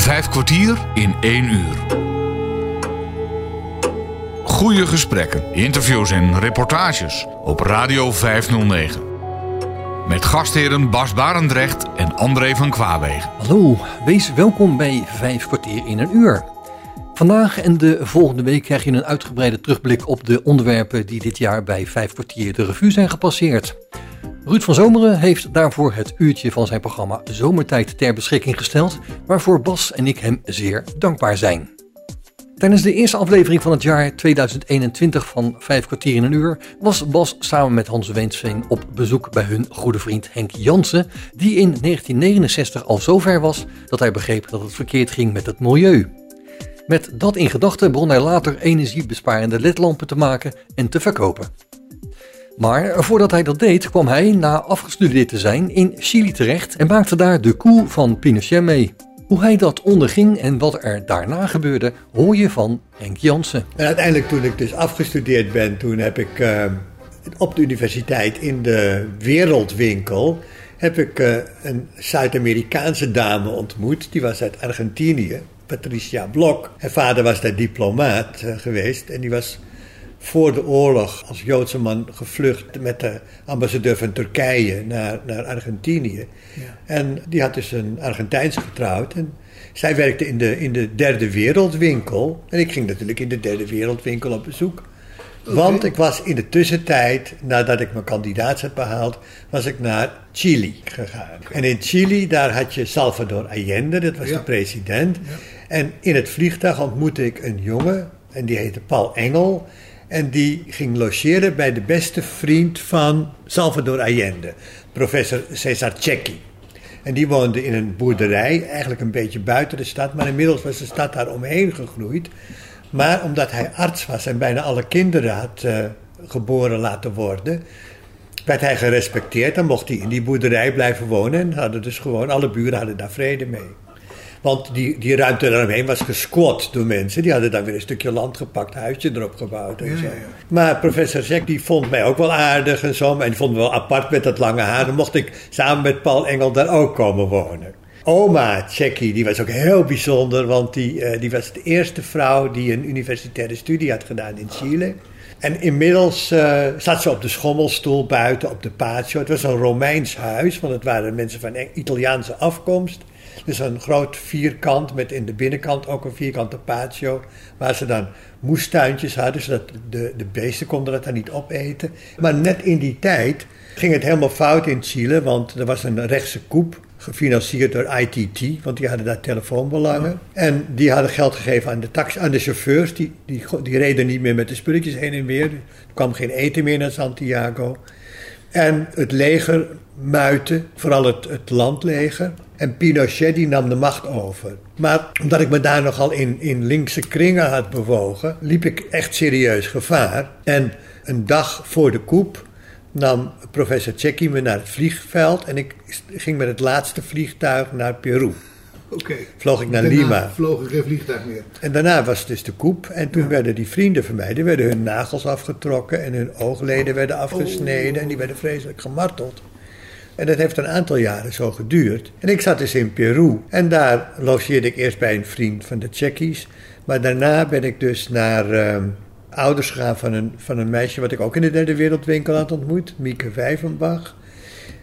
Vijf kwartier in één uur. Goede gesprekken, interviews en reportages op Radio 509. Met gastheren Bas Barendrecht en André van Kwaabegen. Hallo, wees welkom bij Vijf kwartier in een uur. Vandaag en de volgende week krijg je een uitgebreide terugblik op de onderwerpen die dit jaar bij Vijf kwartier de revue zijn gepasseerd. Ruud van Zomeren heeft daarvoor het uurtje van zijn programma Zomertijd ter beschikking gesteld, waarvoor Bas en ik hem zeer dankbaar zijn. Tijdens de eerste aflevering van het jaar 2021 van Vijf kwartier in een uur was Bas samen met Hans Weensveen op bezoek bij hun goede vriend Henk Jansen, die in 1969 al zo ver was dat hij begreep dat het verkeerd ging met het milieu. Met dat in gedachten begon hij later energiebesparende ledlampen te maken en te verkopen. Maar voordat hij dat deed, kwam hij, na afgestudeerd te zijn, in Chili terecht en maakte daar de koe van Pinochet mee. Hoe hij dat onderging en wat er daarna gebeurde, hoor je van Henk Jansen. En uiteindelijk toen ik dus afgestudeerd ben, toen heb ik uh, op de universiteit in de wereldwinkel heb ik uh, een Zuid-Amerikaanse dame ontmoet. Die was uit Argentinië, Patricia Blok. Haar vader was daar diplomaat uh, geweest en die was voor de oorlog als Joodse man gevlucht met de ambassadeur van Turkije naar, naar Argentinië. Ja. En die had dus een Argentijnse getrouwd. En zij werkte in de, in de derde wereldwinkel. En ik ging natuurlijk in de derde wereldwinkel op bezoek. Okay. Want ik was in de tussentijd, nadat ik mijn kandidaat had behaald, was ik naar Chili gegaan. Okay. En in Chili, daar had je Salvador Allende, dat was ja. de president. Ja. En in het vliegtuig ontmoette ik een jongen, en die heette Paul Engel. En die ging logeren bij de beste vriend van Salvador Allende, professor Cesar Cecchi. En die woonde in een boerderij, eigenlijk een beetje buiten de stad, maar inmiddels was de stad daar omheen gegroeid. Maar omdat hij arts was en bijna alle kinderen had uh, geboren laten worden, werd hij gerespecteerd. Dan mocht hij in die boerderij blijven wonen en hadden dus gewoon, alle buren hadden daar vrede mee. Want die, die ruimte daaromheen was gesquat door mensen. Die hadden dan weer een stukje land gepakt, huisje erop gebouwd en ja, zo. Ja. Maar professor Zek die vond mij ook wel aardig en zo. En die vond me wel apart met dat lange haar. Dan mocht ik samen met Paul Engel daar ook komen wonen. Oma Tjekki, die was ook heel bijzonder, want die, uh, die was de eerste vrouw die een universitaire studie had gedaan in Chile. En inmiddels uh, zat ze op de schommelstoel buiten op de patio. Het was een Romeins huis, want het waren mensen van Italiaanse afkomst. Dus een groot vierkant met in de binnenkant ook een vierkante patio. Waar ze dan moestuintjes hadden, zodat de, de beesten konden dat dan niet opeten. Maar net in die tijd ging het helemaal fout in Chile, want er was een rechtse koep gefinancierd door ITT, want die hadden daar telefoonbelangen. En die hadden geld gegeven aan de, taxi, aan de chauffeurs, die, die, die reden niet meer met de spulletjes heen en weer. Er kwam geen eten meer naar Santiago. En het leger muitte, vooral het, het landleger. En Pinochet die nam de macht over. Maar omdat ik me daar nogal in, in linkse kringen had bewogen, liep ik echt serieus gevaar. En een dag voor de koep nam professor Tjecki me naar het vliegveld en ik ging met het laatste vliegtuig naar Peru. Oké. Okay. Vloog ik naar daarna Lima. vloog ik geen vliegtuig meer. En daarna was dus de koep. En toen ja. werden die vrienden van mij, die werden hun nagels afgetrokken en hun oogleden werden afgesneden oh. en die werden vreselijk gemarteld. En dat heeft een aantal jaren zo geduurd. En ik zat dus in Peru. En daar logeerde ik eerst bij een vriend van de Tjekkies. Maar daarna ben ik dus naar uh, ouders gegaan van een, van een meisje... wat ik ook in de derde wereldwinkel had ontmoet. Mieke Vijvenbach.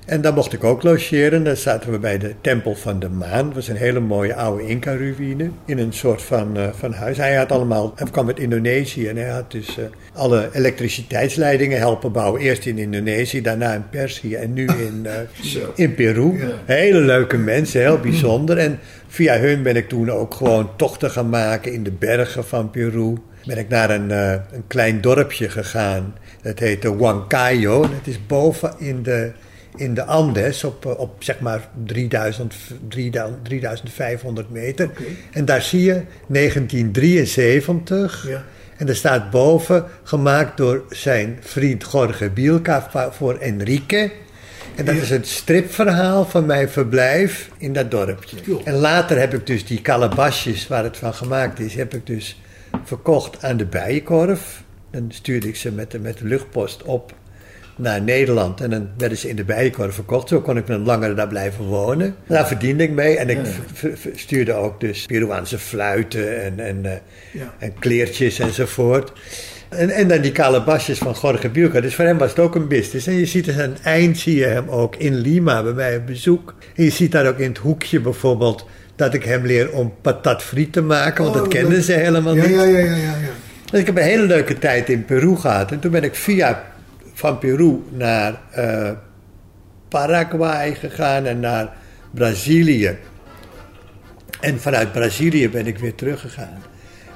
En daar mocht ik ook logeren. Daar zaten we bij de Tempel van de Maan. Dat was een hele mooie oude Inca-ruïne. In een soort van, uh, van huis. Hij had allemaal, hij kwam uit Indonesië. En hij had dus uh, alle elektriciteitsleidingen helpen bouwen. Eerst in Indonesië, daarna in Perzië en nu in, uh, in Peru. Ja. Hele leuke mensen, heel bijzonder. En via hun ben ik toen ook gewoon tochten gaan maken in de bergen van Peru. Ben ik naar een, een klein dorpje gegaan. Dat heette Huancayo. Dat is boven in de in de Andes op, op zeg maar 3000, 3500 meter. Okay. En daar zie je 1973. Ja. En er staat boven, gemaakt door zijn vriend Jorge Bielka voor Enrique. En dat is het stripverhaal van mijn verblijf in dat dorpje. En later heb ik dus die calabasjes waar het van gemaakt is, heb ik dus verkocht aan de Bijenkorf. Dan stuurde ik ze met de, met de luchtpost op naar Nederland. En dan werden ze in de bijenkorf verkocht. Zo kon ik dan langer daar blijven wonen. Daar verdiende ik mee. En ik stuurde ook dus Peruaanse fluiten en, en, eh, Ja. en kleertjes enzovoort. En, en dan die kalabasjes van Jorge Bielka. Dus voor hem was het ook een business. En je ziet dus aan het eind zie je hem ook in Lima bij mij op bezoek. En je ziet daar ook in het hoekje bijvoorbeeld dat ik hem leer om patat friet te maken. Want Oh, dat kenden ze helemaal Ja, niet. ja, ja, ja, ja. ja. Dus ik heb een hele leuke tijd in Peru gehad. En toen ben ik via van Peru naar eh, Paraguay gegaan en naar Brazilië. En vanuit Brazilië ben ik weer teruggegaan.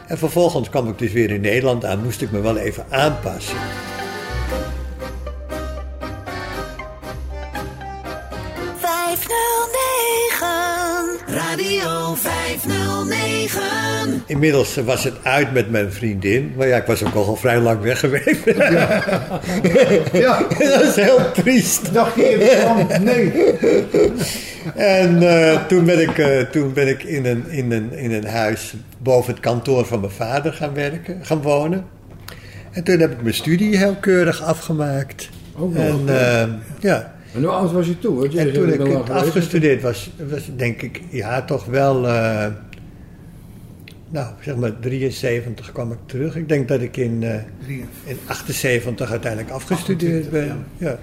En vervolgens kwam ik dus weer in Nederland aan, moest ik me wel even aanpassen. Radio 509. Inmiddels was het uit met mijn vriendin. Maar ja, ik was ook al vrij lang weg geweest. Ja, dat is heel triest. dacht je even van, nee. En eh, toen ben ik, eh, toen ben ik in, een, in, een, in een huis boven het kantoor van mijn vader gaan werken, gaan wonen. En toen heb ik mijn studie heel keurig afgemaakt. Ook nog, en eh, ja, En hoe oud was je toen? Want je en toen ik afgestudeerd was, was denk ik, ja, toch wel, eh, nou, zeg maar 73 kwam ik terug. Ik denk dat ik in, eh, in 78 uiteindelijk afgestudeerd ben. Ja.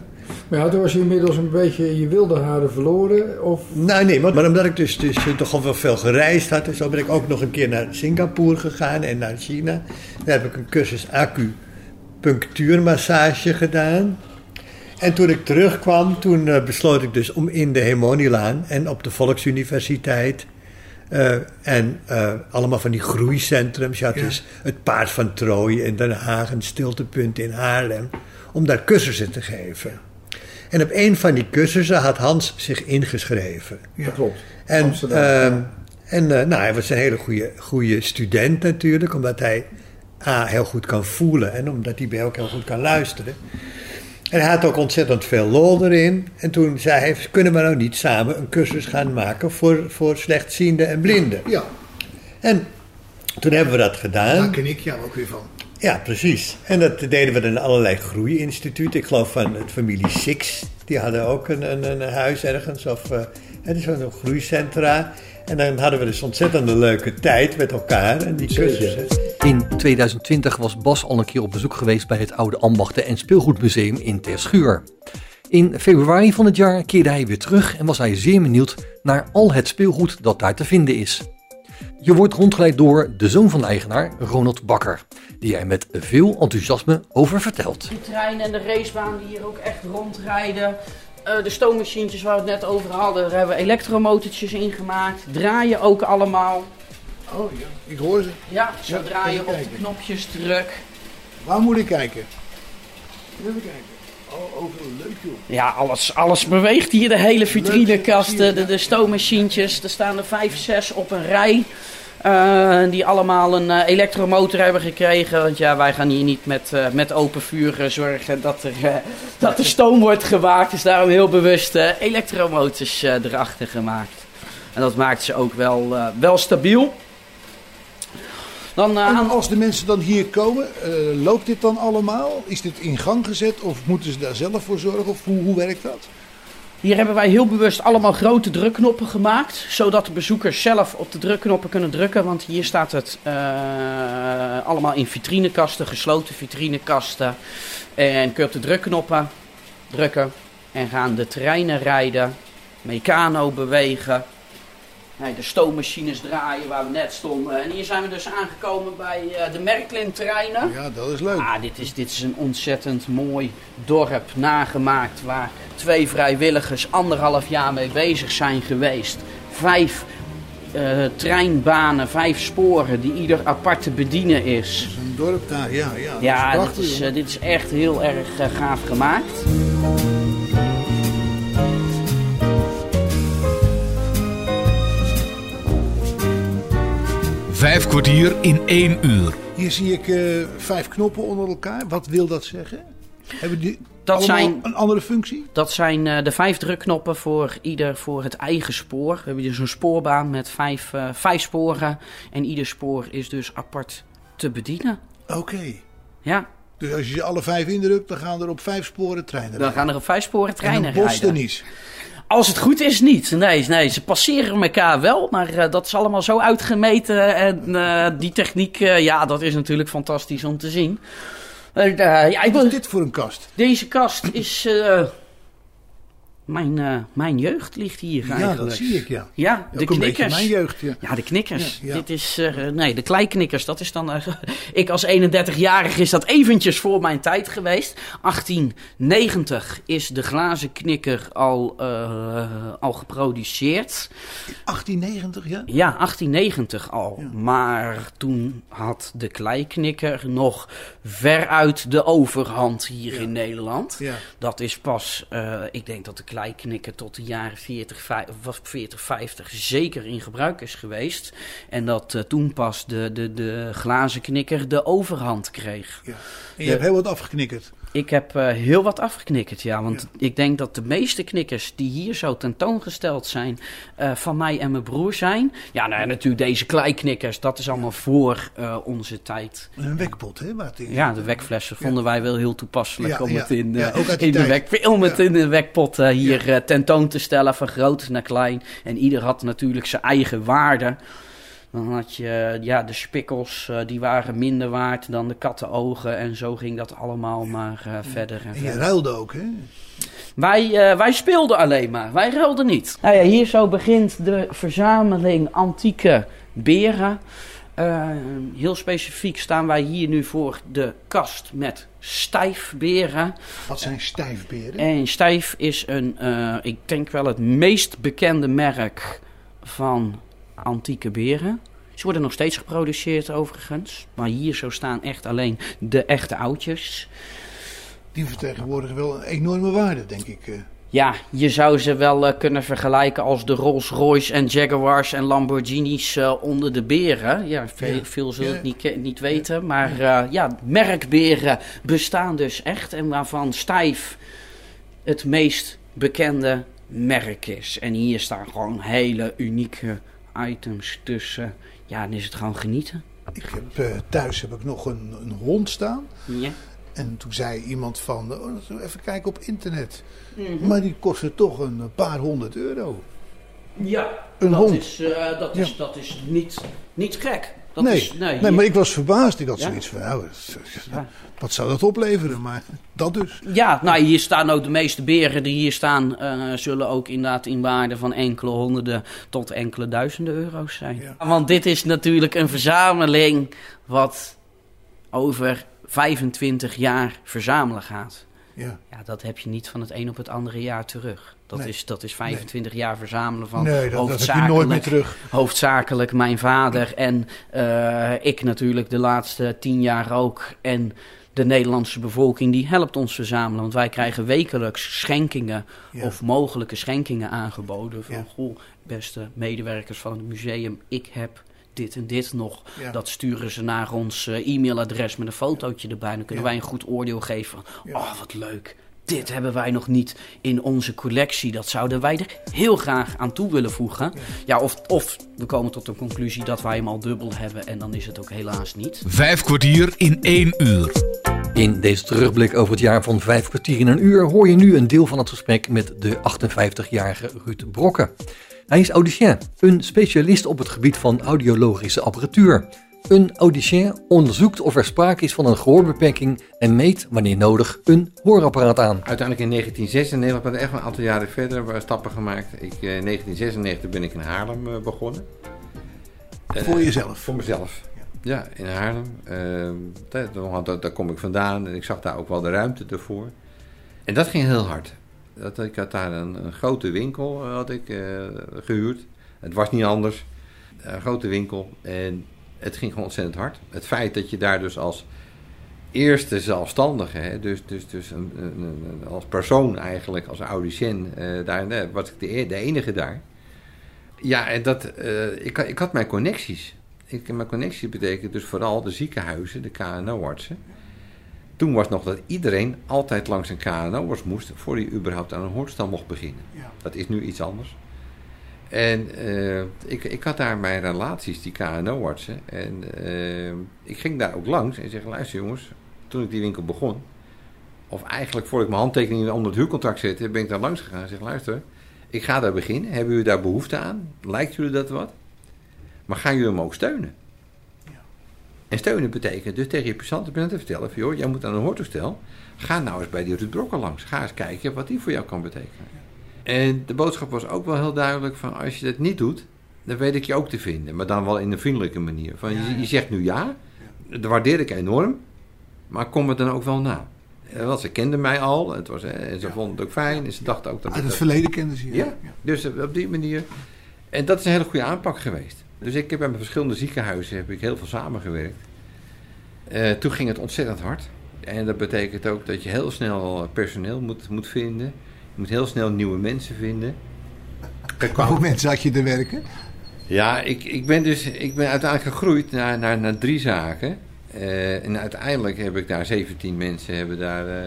Maar ja, toen was je inmiddels een beetje je wilde haren verloren. Of Nou nee, maar, maar omdat ik dus, dus toch al wel veel gereisd had... en zo ben ik ook nog een keer naar Singapore gegaan en naar China. Daar heb ik een cursus acupunctuurmassage gedaan. En toen ik terugkwam, toen eh, besloot ik dus om in de Hemonilaan en op de Volksuniversiteit... eh, en eh, allemaal van die groeicentrums. Je had Ja. dus het Paard van Troje in Den Haag, een stiltepunt in Haarlem... om daar cursussen te geven. En op een van die cursussen had Hans zich ingeschreven. dat klopt. En, Amsterdam, ehm, ja. en nou, hij was een hele goede, goede student natuurlijk, omdat hij A, heel goed kan voelen en omdat hij bij ook heel goed kan luisteren. En hij had ook ontzettend veel lol erin. En toen zei hij, kunnen we nou niet samen een cursus gaan maken voor, voor slechtzienden en blinden? Ja, En toen hebben we dat gedaan. daar ken ik jou ook weer van. Ja, precies. En dat deden we dan in allerlei groeiinstituten. Ik geloof van het familie Six. Die hadden ook een, een, een huis ergens. Of eh, het is zo'n groeicentra. En dan hadden we dus ontzettend een leuke tijd met elkaar. En die Zeker. cursussen. In 2020 was Bas al een keer op bezoek geweest bij het Oude Ambachten en Speelgoedmuseum in Terschuur. In februari van het jaar keerde hij weer terug en was hij zeer benieuwd naar al het speelgoed dat daar te vinden is. Je wordt rondgeleid door de zoon van de eigenaar, Ronald Bakker, die er met veel enthousiasme over vertelt. Die treinen en de racebaan die hier ook echt rondrijden. Eh, de stoommachientjes waar we het net over hadden, daar hebben we elektromotortjes in gemaakt. Draaien ook allemaal. Oh ja, ik hoor ze. Ja, zo Ja, draaien even op de knopjes druk. Waar moet ik kijken? Even kijken. Oh, overal leuk joh. Ja, alles, alles beweegt hier. De hele vitrinekasten, de, de stoommachientjes. Er staan er vijf, zes op een rij. eh, die allemaal een eh, elektromotor hebben gekregen. Want ja, wij gaan hier niet met, eh, met open vuur zorgen dat er, dat er stoom wordt gemaakt. Dus daarom heel bewust elektromotors erachter gemaakt. En dat maakt ze ook wel, wel stabiel. Dan, eh, En als de mensen dan hier komen, eh, loopt dit dan allemaal? Is dit in gang gezet of moeten ze daar zelf voor zorgen? Of hoe, hoe werkt dat? Hier hebben wij heel bewust allemaal grote drukknoppen gemaakt. Zodat de bezoekers zelf op de drukknoppen kunnen drukken. Want hier staat het eh, allemaal in vitrinekasten, gesloten vitrinekasten. En kun je op de drukknoppen drukken. En gaan de treinen rijden, mecano bewegen. Nee, de stoommachines draaien waar we net stonden. En hier zijn we dus aangekomen bij eh, de Merklin treinen. Ja, dat is leuk. Ah, dit is, dit is een ontzettend mooi dorp nagemaakt waar twee vrijwilligers anderhalf jaar mee bezig zijn geweest. Vijf eh, treinbanen, vijf sporen die ieder apart te bedienen is. Een dorp daar, ja. Ja, Ja, is dit is, eh, dit is echt heel erg gaaf gemaakt. Vijf kwartier in één uur. Hier zie ik eh, vijf knoppen onder elkaar. Wat wil dat zeggen? Hebben die Dat zijn- een andere functie? Dat zijn eh, de vijf drukknoppen voor ieder voor het eigen spoor. We hebben dus een spoorbaan met vijf, eh, vijf sporen. En ieder spoor is dus apart te bedienen. Oké. Ja, Dus als je ze alle vijf indrukt, dan gaan er op vijf sporen treinen Dan rijden. gaan er op vijf sporen en treinen er rijden. Als het goed is, niet. Nee, nee ze passeren elkaar wel, maar eh, dat is allemaal zo uitgemeten. En eh, die techniek, eh, ja, dat is natuurlijk fantastisch om te zien. Ja, ik Wat is dit voor een kast? deze kast is. Mijn, eh, mijn jeugd ligt hier Ja, eigenlijk. dat zie ik, ja. Ja, de knikkers. mijn jeugd, ja. Ja, de knikkers. Ja, ja. Dit is, eh, nee, de kleiknikkers, dat is dan... eh, ik als 31-jarige is dat eventjes voor mijn tijd geweest. 1890 is de glazen knikker al, al geproduceerd. 1890, ja? Ja, 1890 al. Ja. Maar toen had de kleiknikker nog veruit de overhand hier Ja. in Nederland. Ja. Dat is pas, ik denk dat de kleiknikker tot de jaren 40, vij- of 40, 50 zeker in gebruik is geweest. En dat eh, toen pas de, de, de glazen knikker de overhand kreeg. ja. En je hebt heel wat afgeknikkerd. Ik heb eh, heel wat afgeknikkerd, ja. Want ik denk dat de meeste knikkers die hier zo tentoongesteld zijn, eh, van mij en mijn broer zijn. Ja, nou, ja, natuurlijk deze kleiknikkers, dat is allemaal voor eh, onze tijd. Een wekpot, hè? In Ja, de wekflessen vonden wij wel heel toepasselijk Ja, om het in, in, de, wek, om het in de wekpot hier tentoon te stellen, van groot naar klein. En ieder had natuurlijk zijn eigen waarde. Dan had je ja, de spikkels, eh, die waren minder waard dan de kattenogen. En zo ging dat allemaal maar eh, verder en En je verder. ruilde ook, hè? Wij, eh, wij speelden alleen maar, wij ruilden niet. Nou ja, hier zo begint de verzameling antieke beren. Heel specifiek staan wij hier nu voor de kast met stijfberen. Wat zijn stijfberen? En stijf is een, ik denk wel het meest bekende merk van antieke beren. Ze worden nog steeds geproduceerd overigens. Maar hier zo staan echt alleen de echte oudjes. Die vertegenwoordigen wel een enorme waarde, denk ik. eh. Ja, je zou ze wel eh, kunnen vergelijken als de Rolls-Royce en Jaguars en Lamborghinis eh, onder de beren. Ja, veel, Ja. veel zullen het niet, niet weten. Maar ja, merkberen bestaan dus echt. En waarvan Stijf het meest bekende merk is. En hier staan gewoon hele unieke items tussen. Ja, dan is het gewoon genieten. Ik heb, eh, thuis heb ik nog een, een hond staan. Ja. En toen zei iemand van, oh, even kijken op internet. Mhm. Maar die kostte toch een paar honderd euro. Ja, Een dat, hond. Is, eh, dat, is, dat is niet, niet gek. Dat nee, is, nee, maar ik was verbaasd. Ik had Ja? zoiets van, nou, wat- zou dat opleveren? Maar dat dus. Ja, nou hier staan ook de meeste beren die hier staan, eh, zullen ook inderdaad in waarde van enkele honderden tot enkele duizenden euro's zijn. Ja. Want dit is natuurlijk een verzameling wat over 25 jaar verzamelen gaat. Ja. Ja, dat heb je niet van het een op het andere jaar terug. Dat, Nee. is, dat is 25 jaar verzamelen van nee, dat, hoofdzakelijk, nooit meer terug. hoofdzakelijk mijn vader en eh, ik natuurlijk de laatste tien jaar ook. En de Nederlandse bevolking die helpt ons verzamelen. Want wij krijgen wekelijks schenkingen Ja. of mogelijke schenkingen aangeboden. Van Ja. goh, beste medewerkers van het museum, ik heb dit en dit nog. Ja. Dat sturen ze naar ons eh, e-mailadres met een fotootje erbij. Dan kunnen wij een goed oordeel geven van, oh wat leuk. Dit hebben wij nog niet in onze collectie. Dat zouden wij er heel graag aan toe willen voegen. Ja, of, of we komen tot de conclusie dat wij hem al dubbel hebben. En dan is het ook helaas niet. Vijf kwartier in één uur. In deze terugblik over het jaar van vijf kwartier in een uur hoor je nu een deel van het gesprek met de 58-jarige Ruud Brokke. Hij is audicien, een specialist op het gebied van audiologische apparatuur. Een audicien onderzoekt of er sprake is van een gehoorbeperking en meet, wanneer nodig, een hoorapparaat aan. Uiteindelijk in 1996, maar echt een aantal jaren verder, hebben we stappen gemaakt. Ik, eh, in 1996 ben ik in Haarlem eh, begonnen. Eh, Voor jezelf. Voor mezelf. Ja, in Haarlem. Ehm, daar, kom ik vandaan en ik zag daar ook wel de ruimte ervoor. En dat ging heel hard. Dat, ik had daar een, een grote winkel eh, had ik, eh, gehuurd. Het was niet anders. Een grote winkel. En het ging gewoon ontzettend hard. Het feit dat je daar dus als eerste zelfstandige, hè, dus, dus, dus een, een- een- als persoon eigenlijk, als audicien, eh, daar was ik de, e- de enige daar. Ja, en dat, eh, ik, ik had mijn connecties. Ik, mijn connecties betekent dus vooral de ziekenhuizen, de KNO-artsen. Toen was nog dat iedereen altijd langs een KNO-arts moest voor hij überhaupt aan een hoortstel mocht beginnen. Ja. Dat is nu iets anders. En eh, ik, ik had daar mijn relaties, die KNO-artsen. En eh, ik ging daar ook langs en zeg: luister jongens, toen ik die winkel begon, of eigenlijk voor ik mijn handtekening onder het huurcontract zette, ben ik daar langs gegaan en zeg: luister, ik ga daar beginnen. Hebben jullie daar behoefte aan? Lijkt jullie dat wat? Maar gaan jullie hem ook steunen? En steunen betekent dus tegen je passanten te vertellen: van, joh, jij moet aan een hoortoestel. Ga nou eens bij die Ruud Brokker langs. Ga eens kijken wat die voor jou kan betekenen. En de boodschap was ook wel heel duidelijk: van als je dat niet doet, dan weet ik je ook te vinden. Maar dan wel in een vriendelijke manier. Van, je, je zegt nu ja, dat waardeer ik enorm, maar kom het dan ook wel na. Eh, Want ze kenden mij al, het was, eh, en ze vonden het ook fijn. En ze dachten ook dat Uit het dat- verleden kenden ze je. ja, dus op die manier. En dat is een hele goede aanpak geweest. Dus ik heb bij mijn verschillende ziekenhuizen heb ik heel veel samengewerkt. Eh, toen ging het ontzettend hard. En dat betekent ook dat je heel snel personeel moet, moet vinden. Je moet heel snel nieuwe mensen vinden. Hoeveel mensen had je te werken? ja, ik, ik ben dus ik ben uiteindelijk gegroeid naar, naar, naar drie zaken. Eh, en uiteindelijk heb ik daar 17 mensen hebben daar eh,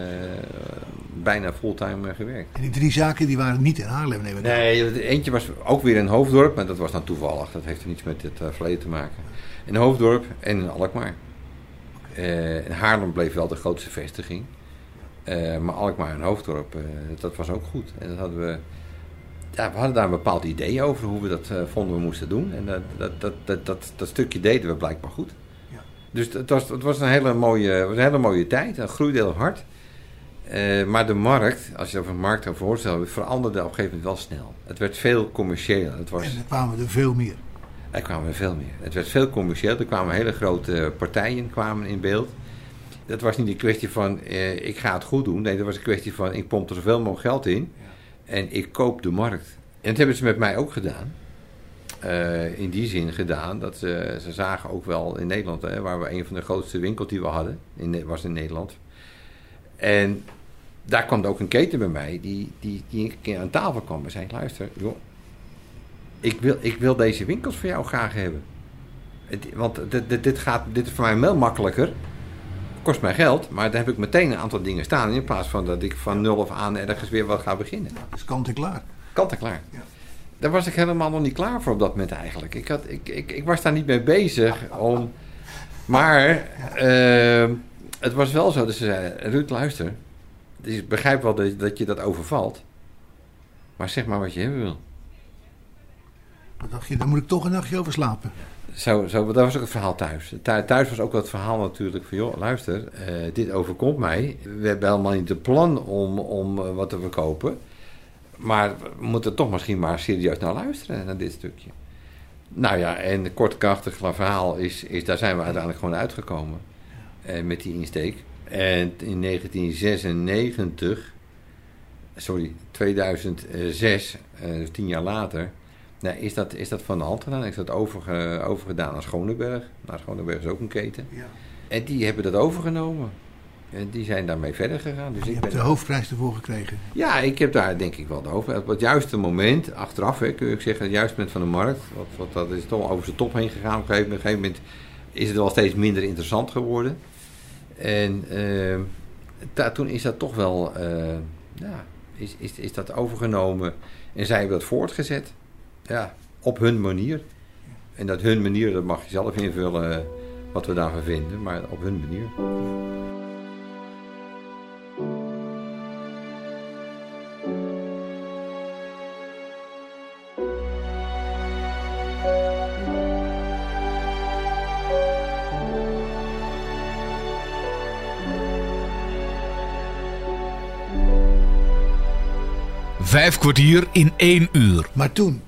bijna fulltime eh, gewerkt. En die drie zaken die waren niet in Haarlem, neem ik. Nee, eentje was ook weer in Hoofddorp, maar dat was dan toevallig. Dat heeft er niets met het verleden te maken. In Hoofddorp en in Alkmaar. In Haarlem bleef wel de grootste vestiging. Eh, maar Alkmaar en Hoofddorp, eh, dat was ook goed. En dat hadden we, ja, we hadden daar een bepaald idee over hoe we dat eh, vonden we moesten doen. En dat, dat, dat, dat, dat, dat stukje deden we blijkbaar goed. Ja. Dus het was, het was, een hele mooie, was een hele mooie tijd. Het groeide heel hard. Maar de markt, als je over de markt over voorstelt, veranderde op een gegeven moment wel snel. Het werd veel commerciëler. Het was, En er kwamen er veel meer. er kwamen er veel meer. Het werd veel commercieel. Er kwamen hele grote partijen kwamen in beeld. Dat was niet een kwestie van eh, ik ga het goed doen. Nee, dat was een kwestie van ik pomp er zoveel mogelijk geld in. En ik koop de markt. En dat hebben ze met mij ook gedaan. Eh, in die zin gedaan dat ze, ze zagen ook wel in Nederland, hè, waar we een van de grootste winkels die we hadden, in, was in Nederland. En daar kwam er ook een keten bij mij die, die, die een keer aan tafel kwam en zei: Luister, joh, ik wil, ik wil deze winkels voor jou graag hebben. Het- want dit, dit, dit, gaat, dit is voor mij wel makkelijker. Kost mij geld, maar daar heb ik meteen een aantal dingen staan. In plaats van dat ik van nul af aan ergens weer wat ga beginnen. Dat is kant en klaar. Kant en klaar. Ja. Daar was ik helemaal nog niet klaar voor op dat moment eigenlijk. Ik, had, ik, ik, ik was daar niet mee bezig om. Maar eh, het was wel zo dat ze zeiden: Ruud, luister. Dus ik begrijp wel dat, dat je dat overvalt. Maar zeg maar wat je hebben wil. Dan dacht je, daar moet ik toch een nachtje over slapen. Zo, zo, dat was ook het verhaal thuis. Thu- Thuis was ook het verhaal natuurlijk van... joh, luister, eh, dit overkomt mij. We hebben helemaal niet het plan om, om eh, wat te verkopen. Maar we moeten toch misschien maar serieus naar luisteren, naar dit stukje. Nou ja, en kort krachtig verhaal is, is... daar zijn we uiteindelijk gewoon uitgekomen. eh, met die insteek. En in 1996... Sorry, 2006, eh, dus tien jaar later... Nou, is, dat, is dat van de hand gedaan? Is dat overge, overgedaan aan Schoneberg? Nou, Schoneberg is ook een keten. Ja. En die hebben dat overgenomen. En die zijn daarmee verder gegaan. Dus Je ik hebt ben, de hoofdprijs ervoor gekregen. ja, ik heb daar denk ik wel de over. Op het juiste moment, achteraf hè, kun je ook zeggen, het juiste moment van de markt. Want, want dat is toch over zijn top heen gegaan. Op een gegeven moment, op een gegeven moment is het wel steeds minder interessant geworden. En eh, da- toen is dat toch wel, eh, ja, is, is, is dat overgenomen. En zij hebben dat voortgezet. Ja, op hun manier. En dat hun manier, dat mag je zelf invullen eh, wat we daarvan vinden. Maar op hun manier. Vijf kwartier in één uur. Maar toen,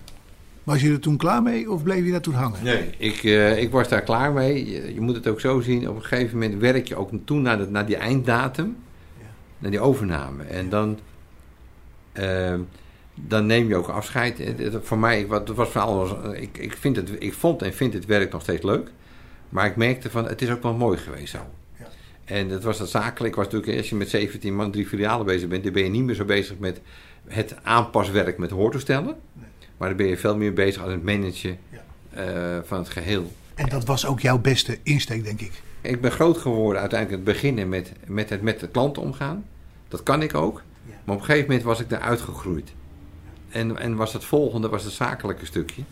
was je er toen klaar mee of bleef je daar toen hangen? Nee, ik, eh, ik was daar klaar mee. Je, je moet het ook zo zien. Op een gegeven moment werk je ook toe naar, de, naar die einddatum. Naar die overname. En dan, ehm, dan neem je ook afscheid. Het- het- Voor mij, wat was voor alles, ik, ik, vind het, ik vond en vind het werk nog steeds leuk. Maar ik merkte van, het is ook wel mooi geweest zo. Ja. En dat was dat zakelijk. Was natuurlijk, als je met 17 man, drie filialen bezig bent, dan ben je niet meer zo bezig met het aanpaswerk met hoortoestellen. Maar dan ben je veel meer bezig als het managen Ja. eh, van het geheel. En dat was ook jouw beste insteek, denk ik. Ik ben groot geworden uiteindelijk het beginnen met, met het met de klanten omgaan. Dat kan ik ook. Ja. Maar op een gegeven moment was ik daar uitgegroeid. En, en was het volgende, was het zakelijke stukje.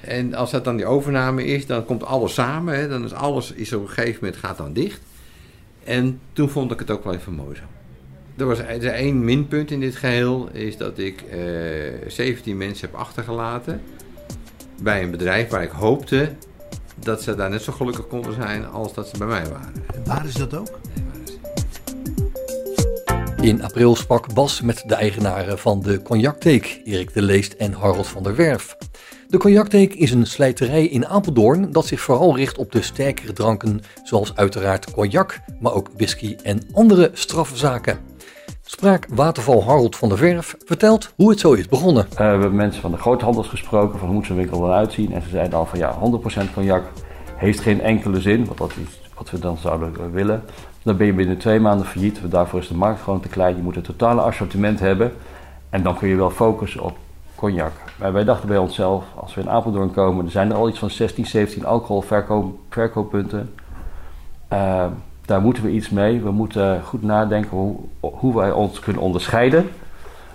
En als dat dan die overname is, dan komt alles samen. Hè, dan is alles is op een gegeven moment gaat dan dicht. En toen vond ik het ook wel even mooi zo. Er was er één minpunt in dit geheel, is dat ik eh 17 mensen heb achtergelaten bij een bedrijf waar ik hoopte dat ze daar net zo gelukkig konden zijn als dat ze bij mij waren. Waar is dat ook? In april sprak Bas met de eigenaren van de Cognactheek, Erik de Leest en Harold van der Werf. De Cognactheek is een slijterij in Apeldoorn dat zich vooral richt op de sterkere dranken, zoals uiteraard cognac, maar ook whisky en andere strafzaken. Spraak waterval Harold van der Werf vertelt hoe het zo is begonnen. Eh, we hebben mensen van de groothandels gesproken van hoe moet zo'n winkel er uitzien. En ze zeiden al van ja, 100% cognac heeft geen enkele zin, want dat is wat we dan zouden eh, willen. Dan ben je binnen twee maanden failliet, want daarvoor is de markt gewoon te klein. Je moet een totale assortiment hebben en dan kun je wel focussen op cognac. Maar wij dachten bij onszelf, als we in Apeldoorn komen, er zijn er al iets van 16, 17 alcoholverkooppunten. Uh, daar moeten we iets mee. We moeten goed nadenken hoe, hoe wij ons kunnen onderscheiden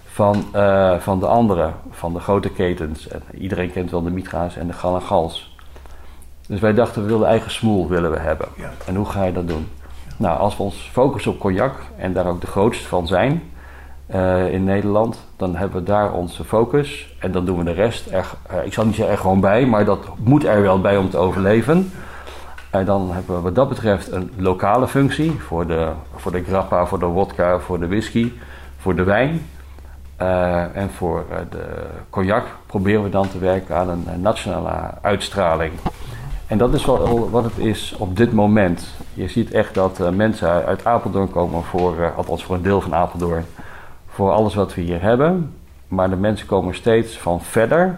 van, uh, van de andere, van de grote ketens. En iedereen kent wel de Mitra's en de Gal en Gals. Dus wij dachten, we willen eigen smoel willen we hebben. Ja. En hoe ga je dat doen? Nou, als we ons focussen op cognac en daar ook de grootste van zijn uh, in Nederland, dan hebben we daar onze focus. En dan doen we de rest er, uh, ik zal niet zeggen er gewoon bij, maar dat moet er wel bij om te overleven. Dan hebben we wat dat betreft een lokale functie voor de, voor de grappa, voor de wodka, voor de whisky, voor de wijn. Uh, en voor uh, de cognac proberen we dan te werken aan een, nationale uitstraling. En dat is wel wat het is op dit moment. Je ziet echt dat uh, mensen uit Apeldoorn komen voor, althans voor een deel van Apeldoorn, voor alles wat we hier hebben. Maar de mensen komen steeds van verder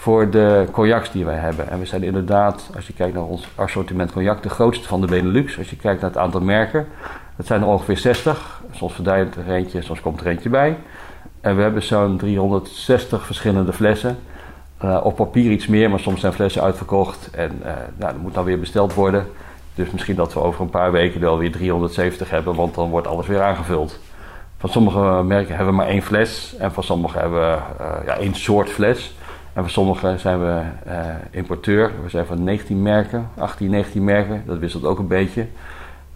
voor de cognacs die wij hebben. En we zijn inderdaad, als je kijkt naar ons assortiment cognac, de grootste van de Benelux. Als je kijkt naar het aantal merken, dat zijn er ongeveer 60. Soms verdwijnt er eentje, soms komt er eentje bij. En we hebben zo'n 360 verschillende flessen. Uh, op papier iets meer, maar soms zijn flessen uitverkocht. En uh, nou, dat moet dan weer besteld worden. Dus misschien dat we over een paar weken wel weer 370 hebben, want dan wordt alles weer aangevuld. Van sommige merken hebben we maar één fles en van sommige hebben we uh, ja, één soort fles. En voor sommige zijn we uh, importeur. We zijn van 19 merken, 18, 19 merken. Dat wisselt ook een beetje.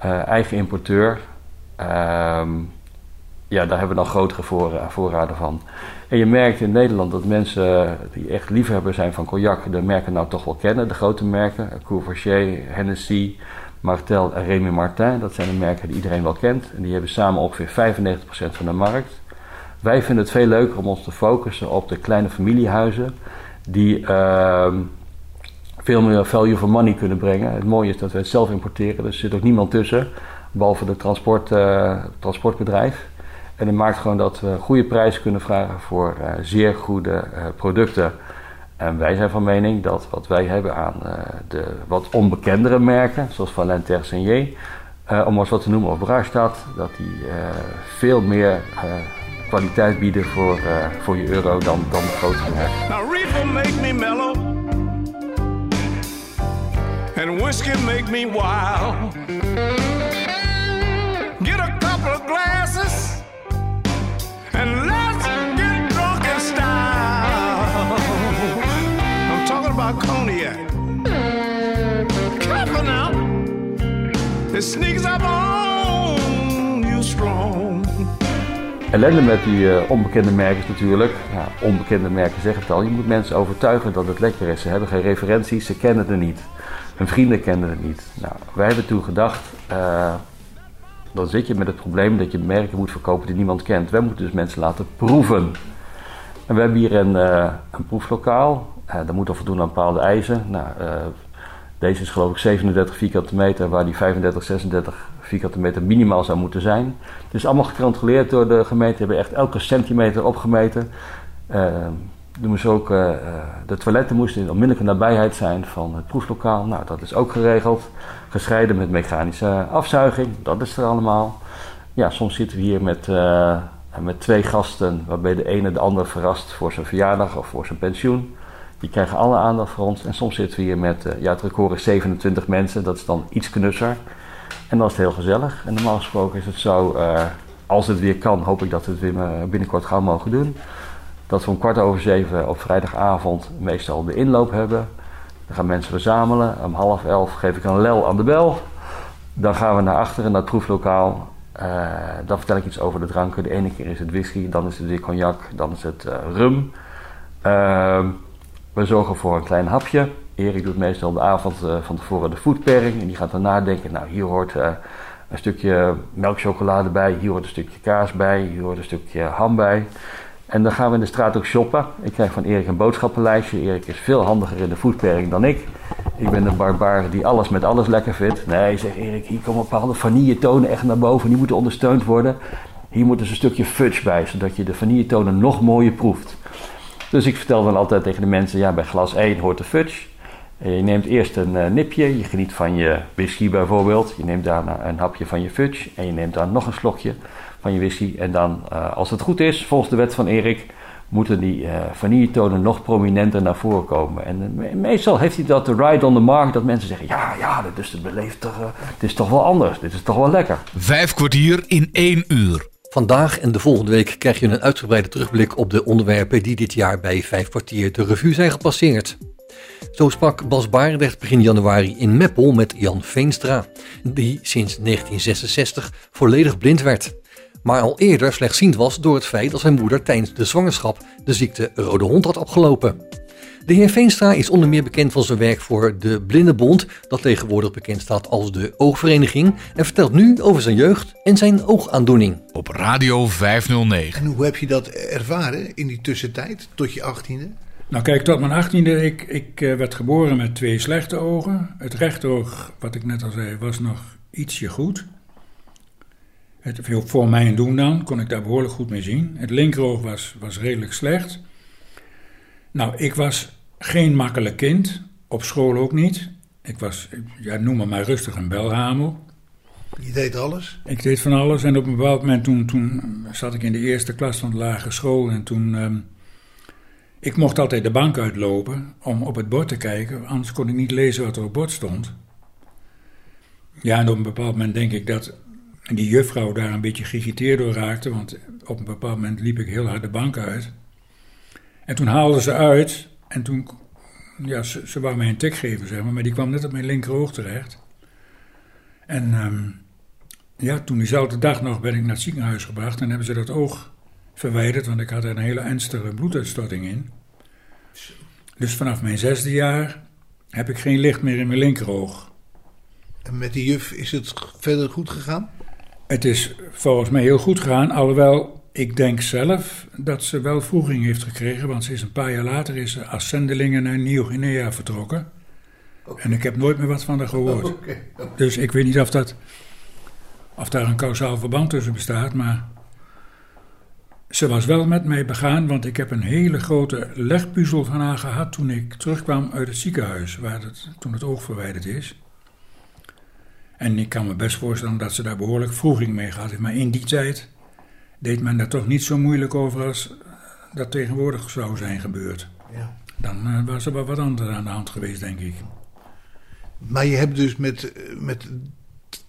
Uh, eigen importeur. Uh, ja, daar hebben we dan grotere voor, voorraden van. En je merkt in Nederland dat mensen die echt liefhebber zijn van cognac... de merken nou toch wel kennen. De grote merken. Courvoisier, Hennessy, Martel en Rémy Martin. Dat zijn de merken die iedereen wel kent. En die hebben samen ongeveer 95% van de markt. Wij vinden het veel leuker om ons te focussen op de kleine familiehuizen die uh, veel meer value for money kunnen brengen. Het mooie is dat we het zelf importeren, er zit ook niemand tussen, behalve het transport, uh, transportbedrijf. En dat maakt gewoon dat we goede prijzen kunnen vragen voor uh, zeer goede uh, producten. En wij zijn van mening dat wat wij hebben aan de wat onbekendere merken, zoals Valente Tersenier, om eens wat te noemen, of Brastad, dat die veel meer kwaliteit bieden voor, uh, voor je euro dan, dan de grote reefer make me mellow. And whiskey make me wild. Get a couple of glasses. And let's get drunk in style. I'm talking about cognac. Careful now. It sneaks up on you strong ellende met die uh, onbekende merken is natuurlijk, ja, onbekende merken zeggen het al, je moet mensen overtuigen dat het lekker is. Ze hebben geen referenties, ze kennen het niet. Hun vrienden kennen het niet. Nou, wij hebben toen gedacht, uh, dan zit je met het probleem dat je merken moet verkopen die niemand kent. Wij moeten dus mensen laten proeven. En we hebben hier een, uh, een proeflokaal, dat moet al voldoen aan bepaalde eisen. Nou, deze is geloof ik 37 vierkante meter, waar die 35, 36 vierkante meter minimaal zou moeten zijn. Het is allemaal gecontroleerd door de gemeente. We hebben echt elke centimeter opgemeten. Uh, ook, uh, de toiletten moesten in onmiddellijke nabijheid zijn van het proeflokaal. Nou, dat is ook geregeld. Gescheiden met mechanische afzuiging. Dat is er allemaal. Ja, soms zitten we hier met, met twee gasten, waarbij de ene de ander verrast voor zijn verjaardag of voor zijn pensioen. Die krijgen alle aandacht voor ons. En soms zitten we hier met, ja, het record is 27 mensen. Dat is dan iets knusser. En dat is heel gezellig. En normaal gesproken is het zo, uh, als het weer kan, hoop ik dat we het weer binnenkort gauw mogen doen. Dat we om kwart over zeven op vrijdagavond meestal de inloop hebben. Dan gaan mensen verzamelen. Om half elf geef ik een lel aan de bel. Dan gaan we naar achteren, naar het proeflokaal. Uh, dan vertel ik iets over de dranken. De ene keer is het whisky, dan is het weer cognac, dan is het rum. Uh, we zorgen voor een klein hapje. Erik doet meestal de avond uh, van tevoren de foodpairing. En die gaat dan nadenken, nou hier hoort een stukje melkchocolade bij, hier hoort een stukje kaas bij, hier hoort een stukje ham bij. En dan gaan we in de straat ook shoppen. Ik krijg van Erik een boodschappenlijstje. Erik is veel handiger in de foodpairing dan ik. Ik ben een barbaar die alles met alles lekker vindt. Nee, zegt Erik, hier komen bepaalde vanilletonen echt naar boven. Die moeten ondersteund worden. Hier moet dus een stukje fudge bij, zodat je de vanilletonen nog mooier proeft. Dus ik vertel dan altijd tegen de mensen, ja, bij glas 1 hoort de fudge. Je neemt eerst een uh, nipje, je geniet van je whisky bijvoorbeeld. Je neemt daarna een hapje van je fudge en je neemt dan nog een slokje van je whisky. En dan, uh, als het goed is, volgens de wet van Erik, moeten die uh, vanilletonen nog prominenter naar voren komen. En uh, meestal heeft hij dat de ride on the mark, dat mensen zeggen: ja, ja, dit is, het beleefd toch, uh, dit is toch wel anders, dit is toch wel lekker. Vijf kwartier in één uur. Vandaag en de volgende week krijg je een uitgebreide terugblik op de onderwerpen die dit jaar bij Vijf kwartier de revue zijn gepasseerd. Zo sprak Bas Barendrecht begin januari in Meppel met Jan Veenstra, die sinds 1966 volledig blind werd maar al eerder slechtziend was door het feit dat zijn moeder tijdens de zwangerschap de ziekte rode hond had opgelopen. De heer Veenstra is onder meer bekend van zijn werk voor de Blindenbond, dat tegenwoordig bekend staat als de Oogvereniging, en vertelt nu over zijn jeugd en zijn oogaandoening. Op Radio 509. En hoe heb je dat ervaren in die tussentijd, tot je achttiende? Nou kijk, tot mijn achttiende, ik, ik uh, werd geboren met twee slechte ogen. Het rechteroog, wat ik net al zei, was nog ietsje goed. Het, voor mijn doen dan, kon ik daar behoorlijk goed mee zien. Het linkeroog was, was redelijk slecht. Nou, ik was geen makkelijk kind, op school ook niet. Ik was, ja, noem me maar rustig een belhamel. Je deed alles? Ik deed van alles en op een bepaald moment toen, toen zat ik in de eerste klas van de lagere school en toen... Um, ik mocht altijd de bank uitlopen om op het bord te kijken, anders kon ik niet lezen wat er op het bord stond. Ja, en op een bepaald moment denk ik dat die juffrouw daar een beetje geïrriteerd door raakte, want op een bepaald moment liep ik heel hard de bank uit. En toen haalde ze uit en toen, ja, ze, ze wou mij een tik geven, zeg maar, maar die kwam net op mijn linkeroog terecht. En um, ja, toen diezelfde dag nog ben ik naar het ziekenhuis gebracht en hebben ze dat oog verwijderd, want ik had er een hele ernstige bloeduitstorting in. Dus vanaf mijn zesde jaar heb ik geen licht meer in mijn linkeroog. En met die juf is het verder goed gegaan? Het is volgens mij heel goed gegaan, alhoewel ik denk zelf dat ze wel vroeging heeft gekregen, want ze is een paar jaar later is ze als zendelingen naar Nieuw-Guinea vertrokken. Okay. En ik heb nooit meer wat van haar gehoord. Okay. Okay. Dus ik weet niet of, dat, of daar een kausaal verband tussen bestaat, maar ze was wel met mij begaan, want ik heb een hele grote legpuzzel van haar gehad toen ik terugkwam uit het ziekenhuis, waar het, toen het oog verwijderd is. En ik kan me best voorstellen dat ze daar behoorlijk vroeging mee gehad heeft. Maar in die tijd deed men daar toch niet zo moeilijk over als dat tegenwoordig zou zijn gebeurd. Ja. Dan uh, was er wel wat anders aan de hand geweest, denk ik. Maar je hebt dus met, met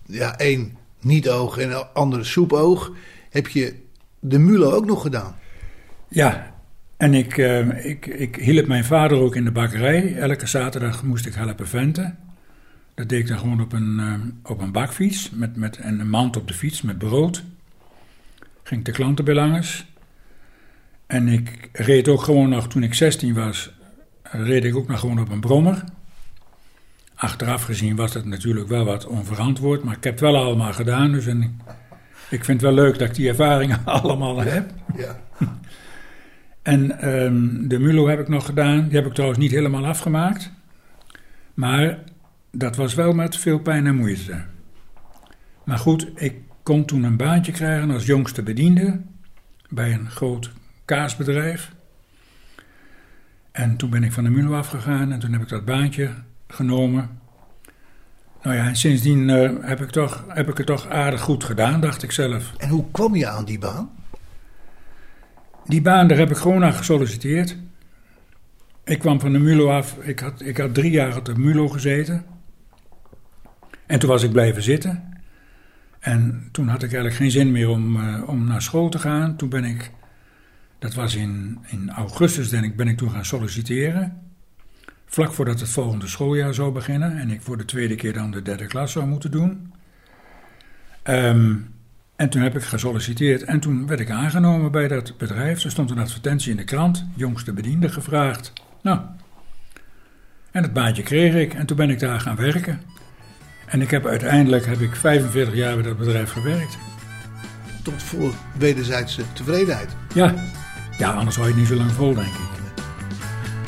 ja, één niet-oog en een andere soepoog... heb je de Mulo ook nog gedaan. Ja, en ik, uh, ik, ik hielp mijn vader ook in de bakkerij. Elke zaterdag moest ik helpen venten. Dat deed ik dan gewoon op een, uh, op een bakfiets met, met een mand op de fiets met brood. Ging de klanten bij. En ik reed ook gewoon nog, toen ik 16 was, reed ik ook nog gewoon op een brommer. Achteraf gezien was dat natuurlijk wel wat onverantwoord, maar ik heb het wel allemaal gedaan. Dus ik, vind het wel leuk dat ik die ervaringen allemaal heb. Ja. en um, de Mulo heb ik nog gedaan. Die heb ik trouwens niet helemaal afgemaakt. Maar dat was wel met veel pijn en moeite. Maar goed, ik kon toen een baantje krijgen als jongste bediende bij een groot kaasbedrijf. En toen ben ik van de Mulo afgegaan en toen heb ik dat baantje genomen. Nou ja, en sindsdien uh, heb, ik toch, heb ik het toch aardig goed gedaan, dacht ik zelf. En hoe kwam je aan die baan? Die baan, daar heb ik gewoon naar gesolliciteerd. Ik kwam van de Mulo af. Ik had, ik had drie jaar op de Mulo gezeten. En toen was ik blijven zitten. En toen had ik eigenlijk geen zin meer om, uh, om naar school te gaan. Toen ben ik, dat was in, in augustus, denk ik, ben ik toen gaan solliciteren. Vlak voordat het volgende schooljaar zou beginnen. En ik voor de tweede keer dan de derde klas zou moeten doen. Ehm, en toen heb ik gesolliciteerd en toen werd ik aangenomen bij dat bedrijf. Er stond een advertentie in de krant, jongste bediende gevraagd. Nou, en het baantje kreeg ik en toen ben ik daar gaan werken. En ik heb uiteindelijk heb ik 45 jaar bij dat bedrijf gewerkt. Tot voor wederzijdse tevredenheid. Ja, ja anders hou je het niet zo lang vol, denk ik.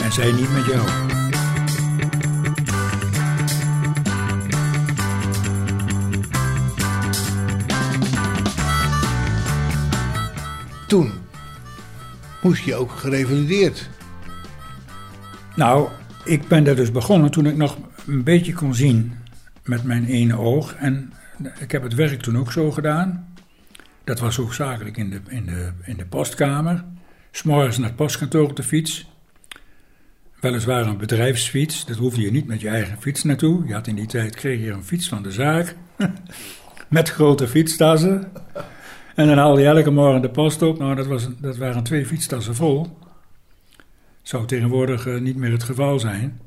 En zij niet met jou. Toen moest je ook gerevalideerd. Nou, ik ben daar dus begonnen toen ik nog een beetje kon zien met mijn ene oog. En ik heb het werk toen ook zo gedaan. Dat was hoofdzakelijk in de, in de, in de postkamer. S'morgens naar het postkantoor op de fiets. Weliswaar een bedrijfsfiets, dat hoefde je niet met je eigen fiets naartoe. Je had in die tijd, kreeg je een fiets van de zaak. met grote fietstassen. En dan haalde je elke morgen de post op. Nou, dat, was, dat waren twee fietstassen vol. Zou tegenwoordig eh, niet meer het geval zijn.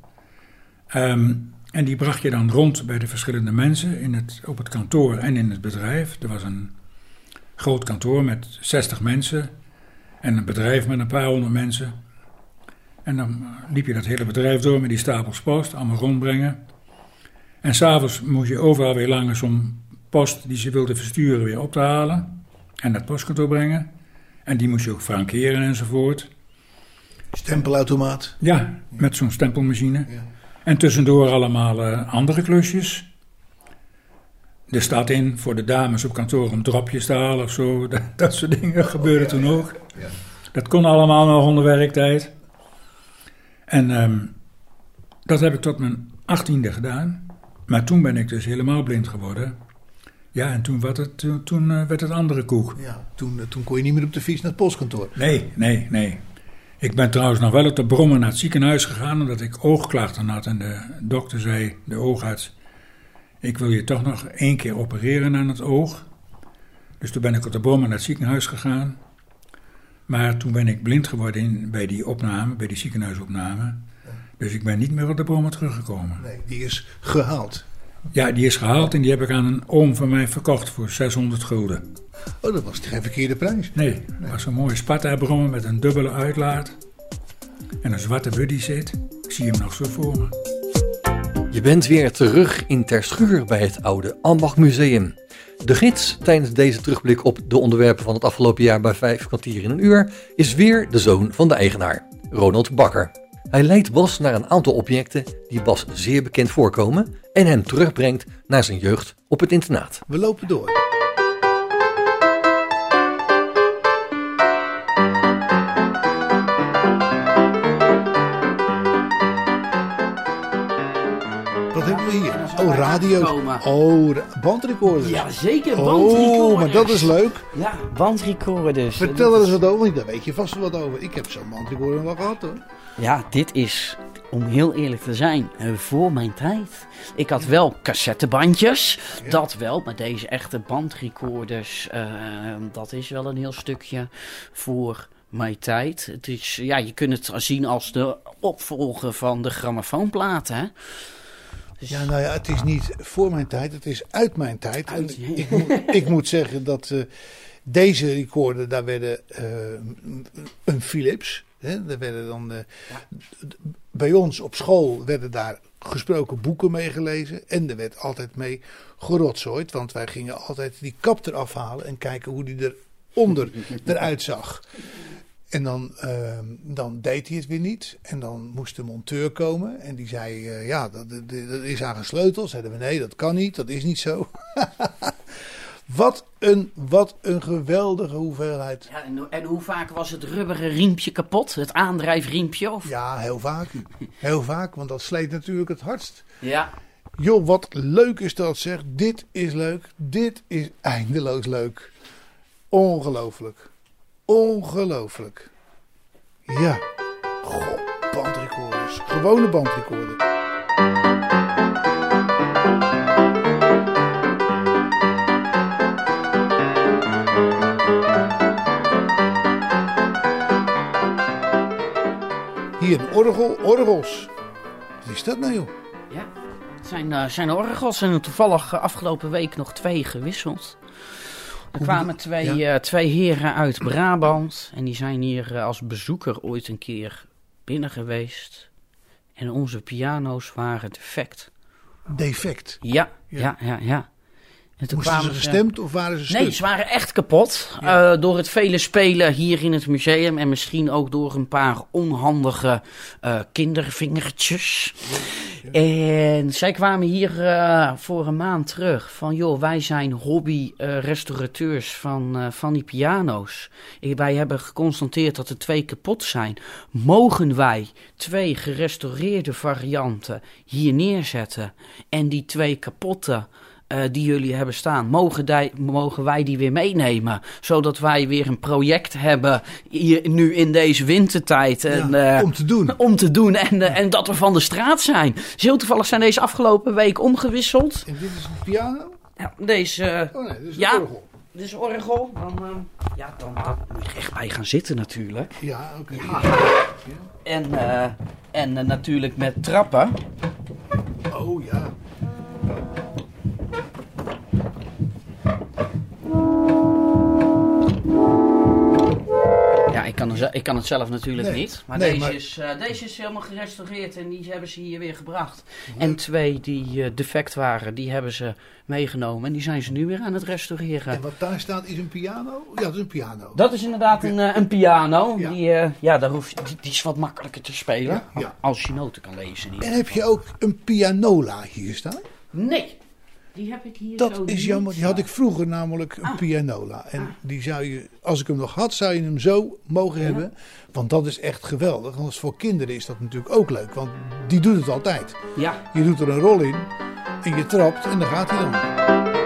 Ehm, en die bracht je dan rond bij de verschillende mensen in het, op het kantoor en in het bedrijf. Er was een groot kantoor met 60 mensen en een bedrijf met een paar honderd mensen. En dan eh, liep je dat hele bedrijf door met die stapels post, allemaal rondbrengen. En s'avonds moest je overal weer langs om post die ze wilden versturen weer op te halen en naar het postkantoor brengen. En die moest je ook frankeren enzovoort. Stempelautomaat. Ja, met zo'n stempelmachine. Ja. En tussendoor allemaal eh, andere klusjes. De stad in voor de dames op kantoor om dropjes te halen of zo. Dat, dat soort dingen gebeurde toen ook. Ja. Dat kon allemaal nog onder werktijd. En ehm, dat heb ik tot mijn achttiende gedaan. Maar toen ben ik dus helemaal blind geworden. Ja, en toen, werd het, toen, toen eh, werd het andere koek. Ja, toen, eh, toen kon je niet meer op de fiets naar het postkantoor. Nee, nee, nee. Ik ben trouwens nog wel op de brommen naar het ziekenhuis gegaan omdat ik oogklachten had. En de dokter zei, de oogarts, ik wil je toch nog één keer opereren aan het oog. Dus toen ben ik op de brommen naar het ziekenhuis gegaan. Maar toen ben ik blind geworden in, bij die opname, bij die ziekenhuisopname. Dus ik ben niet meer op de brommen teruggekomen. Nee, die is gehaald. Ja, die is gehaald en die heb ik aan een oom van mij verkocht voor 600 gulden. Oh, dat was geen verkeerde prijs. Nee, dat was een mooie Sparta-brommer met een dubbele uitlaat. En een zwarte buddy zit. Ik zie hem nog zo voor me. Je bent weer terug in Terschuur bij het oude Ambachtmuseum. De gids tijdens deze terugblik op de onderwerpen van het afgelopen jaar bij vijf kwartier in een uur is weer de zoon van de eigenaar, Ronald Bakker. Hij leidt Bas naar een aantal objecten die Bas zeer bekend voorkomen en hem terugbrengt naar zijn jeugd op het internaat. We lopen door. Wat hebben we hier? Oh, radio. Oh, bandrecorders. Ja, zeker. Oh, bandrecorders. maar dat is leuk. Ja, bandrecorders. Vertel er eens wat over. want Daar weet je vast wel wat over. Ik heb zo'n bandrecorder wel gehad hoor. Ja, dit is, om heel eerlijk te zijn, eh, voor mijn tijd. Ik had wel cassettebandjes, dat wel. Maar deze echte bandrecorders, eh, dat is wel een heel stukje voor mijn tijd. Het is, ja, je kunt het zien als de opvolger van de grammofoonplaten. Dus- Ja, nou ja, het is niet voor mijn tijd, het is uit mijn tijd. En Uit, ja. ik, moet, ik moet zeggen dat eh, deze recorder, daar werden eh, een Philips. Hè, daar werden dan, eh, bij ons op school werden daar gesproken boeken mee gelezen. En er werd altijd mee gerotzooid, want wij gingen altijd die kap eraf halen en kijken hoe die eronder eruit zag. En dan, ehm, dan deed hij het weer niet. En dan moest de monteur komen. En die zei, eh, ja, dat, dat, dat is aan gesleuteld. Zeiden we, nee, dat kan niet. Dat is niet zo. wat, een, wat een geweldige hoeveelheid. Ja, en, en hoe vaak was het rubberen riempje kapot? Het aandrijfriempje? Of? Ja, heel vaak. Heel vaak, want dat sleet natuurlijk het hardst. ja. Joh, wat leuk is dat zeg. Dit is leuk. Dit is eindeloos leuk. Ongelooflijk. Ongelooflijk. Ja. Goh, bandrecorders. Gewone bandrecorder. Hier een orgel. Orgels. Wat is dat nou joh? Ja, het zijn, eh, zijn orgels en toevallig eh, afgelopen week nog twee gewisseld. Er kwamen twee, eh, twee heren uit Brabant en die zijn hier als bezoeker ooit een keer binnen geweest. En onze piano's waren defect. Defect. Ja, Ja. ja, ja, ja. En toen Moesten ze kwamen gestemd of waren ze stuk? Nee, ze waren echt kapot. eh, door het vele spelen hier in het museum. En misschien ook door een paar onhandige eh, kindervingertjes. En zij kwamen hier eh, voor een maand terug. Van joh, wij zijn hobby-restaurateurs van, van die piano's. Wij hebben geconstateerd dat er twee kapot zijn. Mogen wij twee gerestaureerde varianten hier neerzetten? En die twee kapotte eh, die jullie hebben staan, mogen, die, mogen wij die weer meenemen? Zodat wij weer een project hebben hier, nu in deze wintertijd. En, Ja, eh, om te doen. om te doen en, eh, en dat we van de straat zijn. Heel toevallig zijn deze afgelopen week omgewisseld. En dit is een piano? Ja, deze, Oh nee, dit is een Ja. orgel. dit is orgel. Dan, ja, dan, dan moet je echt bij gaan zitten natuurlijk. Ja, oké. En, en natuurlijk met trappen. Oh ja. Ja, ik kan, ik kan het zelf natuurlijk Nee. niet. Maar, Nee, deze, maar- Is, eh, deze is helemaal gerestaureerd en die hebben ze hier weer gebracht. En twee die eh, defect waren, die hebben ze meegenomen. En die zijn ze nu weer aan het restaureren. En wat daar staat is een piano? Ja, dat is een piano. Dat is inderdaad een, eh, een piano. Ja. Die, ja, daar hoef je, die, die is wat makkelijker te spelen. Ja. Als je noten kan lezen. En heb je ook een pianola hier staan? Nee, die heb ik hier Dat zo is niet jammer. Die had ik vroeger namelijk een Ah. pianola. En die zou je, als ik hem nog had, zou je hem zo mogen hebben. Want dat is echt geweldig. Want voor kinderen is dat natuurlijk ook leuk. Want die doet het altijd. Ja, Je doet er een rol in en je trapt en dan gaat hij dan.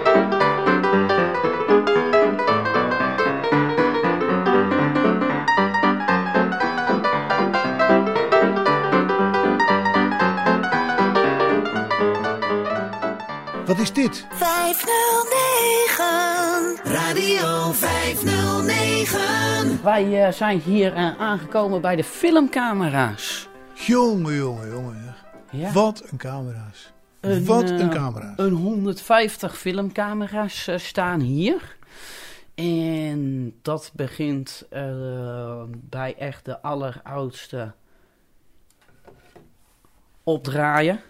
Wat is dit? 509 Radio 509 wij eh, zijn hier eh, aangekomen bij de filmcamera's. Jongen, jongen, jongen. Ja. Wat een camera's. Een, Wat eh, een camera's. Een 150 filmcamera's staan hier. En dat begint eh, bij echt de alleroudste opdraaien.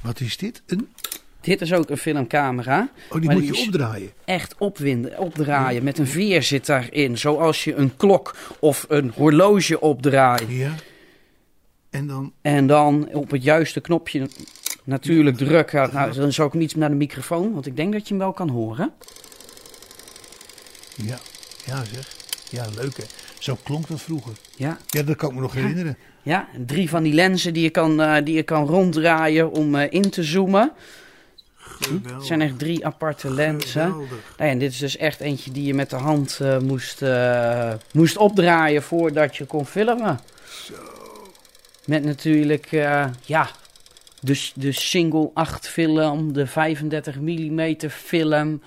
Wat is dit? Een... Dit is ook een filmcamera. Oh, die moet je opdraaien. Echt opwinden, opdraaien. Met een veer zit daarin. Zoals je een klok of een horloge opdraait. Ja. En dan... En dan op het juiste knopje natuurlijk drukken. Nou, dan zou ik hem iets naar de microfoon, want ik denk dat je hem wel kan horen. Ja, ja zeg. Ja, leuk hè. Zo klonk dat vroeger. Ja, Ja, dat kan ik me nog herinneren. ja drie van die lenzen die je kan, eh, die je kan ronddraaien om eh, in te zoomen. Het zijn echt drie aparte lenzen. Nou ja, en dit is dus echt eentje die je met de hand eh, moest, eh, moest opdraaien voordat je kon filmen. Met natuurlijk, eh, ja, de, de single 8 film, de 35 mm film.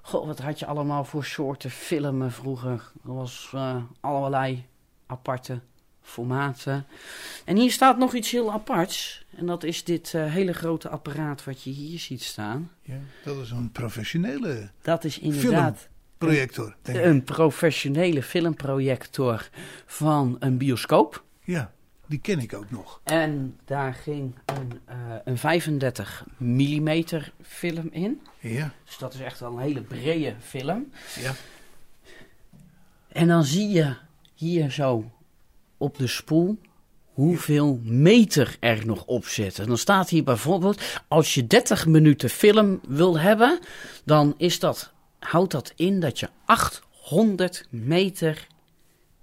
Goh, wat had je allemaal voor soorten filmen vroeger? Er was allerlei aparte formaten. En hier staat nog iets heel aparts. En dat is dit eh, hele grote apparaat wat je hier ziet staan. Ja, dat is een professionele Dat is inderdaad projector. Denk ik. een professionele filmprojector van een bioscoop. Ja, die ken ik ook nog. En daar ging een, eh, een 35 mm film in. Ja, Dus dat is echt wel een hele brede film. ja. En dan zie je hier zo op de spoel hoeveel meter er nog op zit. En dan staat hier bijvoorbeeld, als je 30 minuten film wil hebben, dan is dat, houdt dat in dat je 800 meter